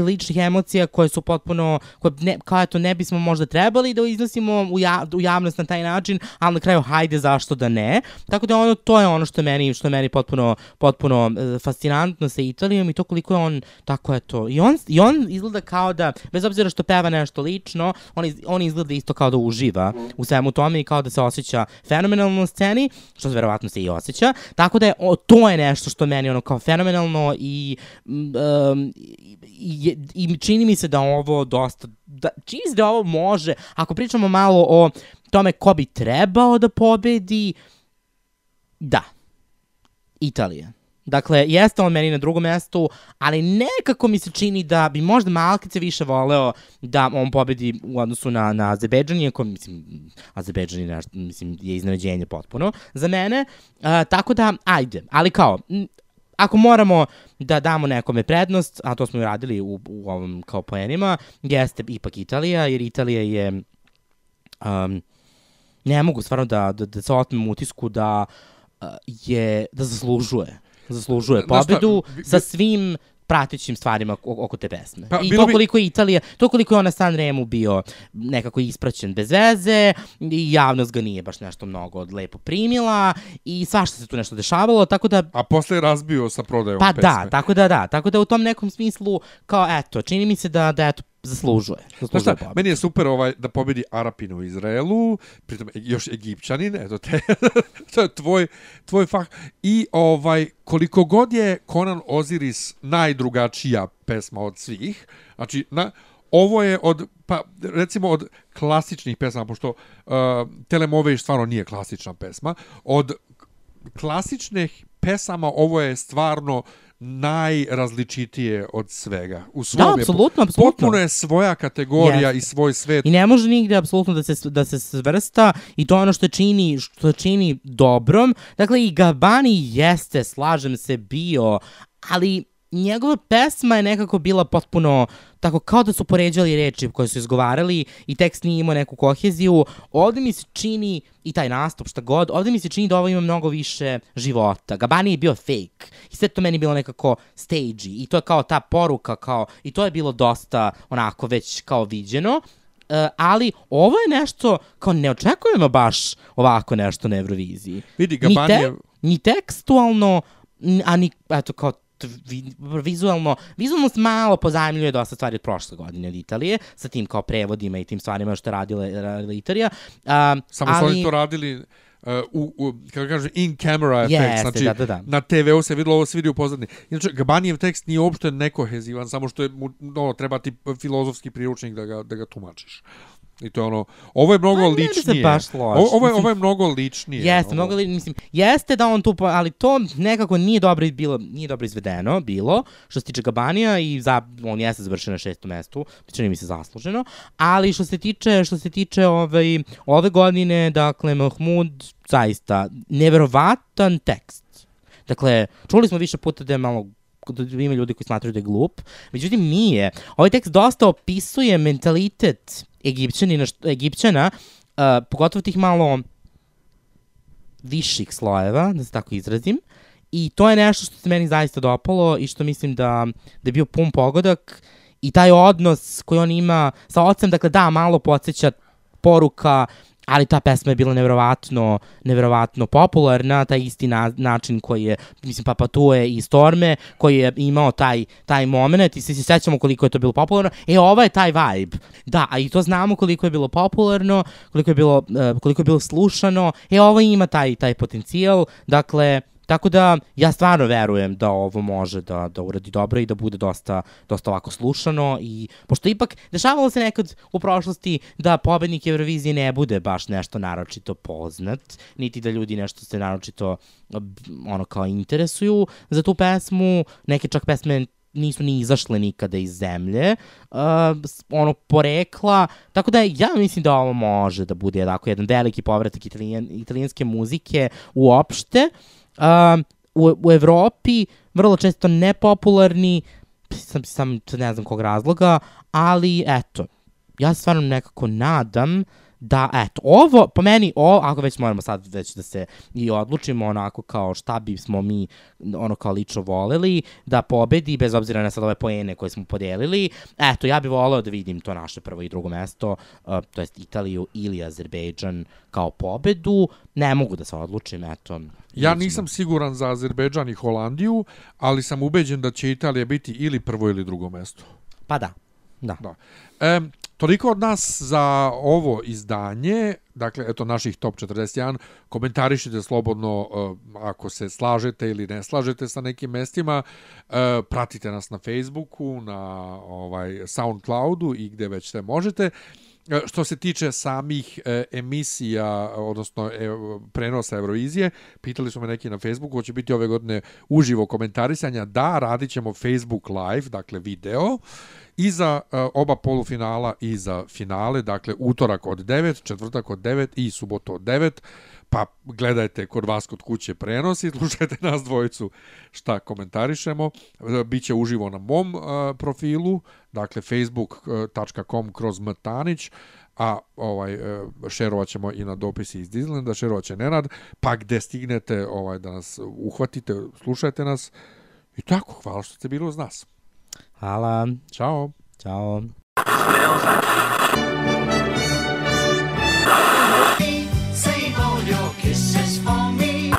B: ličnih emocija koje su potpuno, koje ne, kao eto ne bismo možda trebali da iznosimo u, ja, u javnost na taj način, ali na kraju hajde zašto da ne. Tako da ono, to je ono što je meni, što je meni potpuno, potpuno e, fascinantno sa Italijom i to koliko je on tako eto. I on, I on izgleda kao da, bez obzira što peva nešto lično, on, iz, on izgleda isto kao da uživa u svemu tome i kao da se osjeća fenomenalno na sceni, što verovatno se i osjeća. Tako da je, o, to je nešto što meni ono kao fenomenalno i um, i, i čini mi se da ovo dosta, da, čini se da ovo može, ako pričamo malo o tome ko bi trebao da pobedi, da, Italija. Dakle, jeste on meni na drugom mestu, ali nekako mi se čini da bi možda malkice više voleo da on pobedi u odnosu na, na Azerbejdžan, iako, mislim, Azerbejdžan je, mislim, je iznenađenje potpuno za mene. Uh, tako da, ajde, ali kao, ako moramo da damo nekome prednost, a to smo i radili u, u ovom kao poenima, jeste ipak Italija, jer Italija je... Um, ne mogu stvarno da, da, da se otmem utisku da uh, je, da zaslužuje. Zaslužuje pobedu sa svim pratećim stvarima oko, te pesme.
A: Pa,
B: I to
A: bi-
B: koliko je Italija, to koliko je ona San Remu bio nekako ispraćen bez veze i javnost ga nije baš nešto mnogo lepo primila i svašta se tu nešto dešavalo, tako da
A: A posle je razbio sa prodajom
B: Pa
A: pesme.
B: da, tako da da, tako da u tom nekom smislu kao eto, čini mi se da da eto zaslužuje.
A: Znaš
B: Zaslužuje
A: šta, meni je super ovaj da pobedi Arapin u Izraelu, pritom još Egipćanin, eto te, <laughs> to je tvoj, tvoj fah. I ovaj, koliko god je Conan Osiris najdrugačija pesma od svih, znači, na, ovo je od, pa recimo od klasičnih pesama, pošto uh, Telemoveš stvarno nije klasična pesma, od klasičnih pesama ovo je stvarno najrazličitije od svega. U svom je-
B: apsolutno, apsolutno.
A: Potpuno je svoja kategorija
B: Jeste.
A: i svoj svet.
B: I ne može nigde apsolutno da se da se svrsta i to je ono što čini što čini dobrom. Dakle i Gabani jeste, slažem se, bio, ali njegova pesma je nekako bila potpuno tako kao da su poređali reči koje su izgovarali i tekst nije imao neku koheziju. Ovde mi se čini i taj nastup šta god, ovde mi se čini da ovo ima mnogo više života. Gabani je bio fake i sve to meni bilo nekako stage i to je kao ta poruka kao i to je bilo dosta onako već kao viđeno. Uh, ali ovo je nešto, kao ne očekujemo baš ovako nešto na Euroviziji.
A: Vidi,
B: Ni,
A: Gabani je-
B: ni tekstualno, n- a ni, eto, kao vizualno, vizualno malo pozajemljuje dosta stvari od prošle godine od Italije, sa tim kao prevodima i tim stvarima što je radila, radila Italija. Um,
A: Samo su
B: ali,
A: oni to radili uh, u, u kako kaže, in camera effect,
B: Jeste,
A: znači
B: da, da, da.
A: na TV-u se videlo, ovo se vidi u pozadini. Inače, Gabanijev tekst nije uopšte nekohezivan, samo što je, ono, treba ti filozofski priručnik da ga, da ga tumačiš. I to je ono, ovo je mnogo
B: Pa
A: ličnije.
B: baš složio.
A: Ovo, je, ovo je mnogo ličnije.
B: Jeste, mnogo li, mislim, jeste da on tu, po- ali to nekako nije dobro bilo, nije dobro izvedeno, bilo, što se tiče Gabanija i za, on jeste završen na šestom mestu, čini mi se zasluženo, ali što se tiče, što se tiče ovaj, ove godine, dakle, Mahmud, zaista, neverovatan tekst. Dakle, čuli smo više puta da je malo ima ljudi koji smatraju da je glup. Međutim, nije. Ovaj tekst dosta opisuje mentalitet Egipćanina, Egipćana, uh, pogotovo tih malo viših slojeva, da se tako izrazim. I to je nešto što se meni zaista dopalo i što mislim da, da je bio pun pogodak i taj odnos koji on ima sa ocem, dakle da, malo podsjeća poruka, ali ta pesma je bila neverovatno, neverovatno popularna, taj isti na, način koji je, mislim, Papatue i Storme, koji je imao taj, taj moment i svi se sećamo koliko je to bilo popularno. E, ovo je taj vibe. Da, a i to znamo koliko je bilo popularno, koliko je bilo, e, koliko je bilo slušano. E, ovo ima taj, taj potencijal. Dakle, Tako da ja stvarno verujem da ovo može da, da uradi dobro i da bude dosta, dosta ovako slušano i pošto ipak dešavalo se nekad u prošlosti da pobednik Eurovizije ne bude baš nešto naročito poznat, niti da ljudi nešto se naročito ono kao interesuju za tu pesmu, neke čak pesme nisu ni izašle nikada iz zemlje, uh, ono, porekla, tako da ja mislim da ovo može da bude tako jedan veliki povratak italijan, italijanske muzike uopšte, um, u, u Evropi vrlo često nepopularni, sam, sam ne znam kog razloga, ali eto, ja stvarno nekako nadam da, eto, ovo, po meni, o, ako već moramo sad već da se i odlučimo onako kao šta bismo mi ono kao lično voleli da pobedi, bez obzira na sad ove poene koje smo podelili, eto, ja bih voleo da vidim to naše prvo i drugo mesto, uh, to jest Italiju ili Azerbejdžan kao pobedu, ne mogu da se odlučim, eto.
A: Ja nisam siguran za Azerbejdžan i Holandiju, ali sam ubeđen da će Italija biti ili prvo ili drugo mesto.
B: Pa da, da.
A: da. E, toliko od nas za ovo izdanje, dakle, eto, naših top 41, komentarišite slobodno e, ako se slažete ili ne slažete sa nekim mestima, e, pratite nas na Facebooku, na ovaj Soundcloudu i gde već sve možete. E, Što se tiče samih e, emisija, odnosno e, prenosa Eurovizije, pitali su me neki na Facebooku, hoće biti ove godine uživo komentarisanja. Da, radit ćemo Facebook live, dakle video, i za e, oba polufinala i za finale, dakle utorak od 9, četvrtak od 9 i subotu od 9, pa gledajte kod vas kod kuće prenos i <laughs> slušajte nas dvojicu šta komentarišemo. E, Biće uživo na mom e, profilu, dakle facebook.com kroz mtanić, a ovaj šerovat ćemo i na dopisi iz Disneylanda, šerovat će Nenad, pa gde stignete ovaj da nas uhvatite, slušajte nas. I tako, hvala što ste bili uz nas.
B: Hvala.
A: Ćao.
B: Ćao.
C: Save all your kisses for me.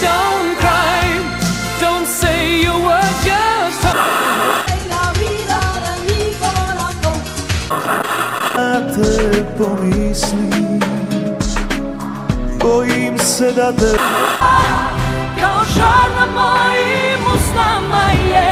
L: Don't cry, don't say you were just
P: Na te pomislim Bojim se da te
C: Kao žar na mojim usnama je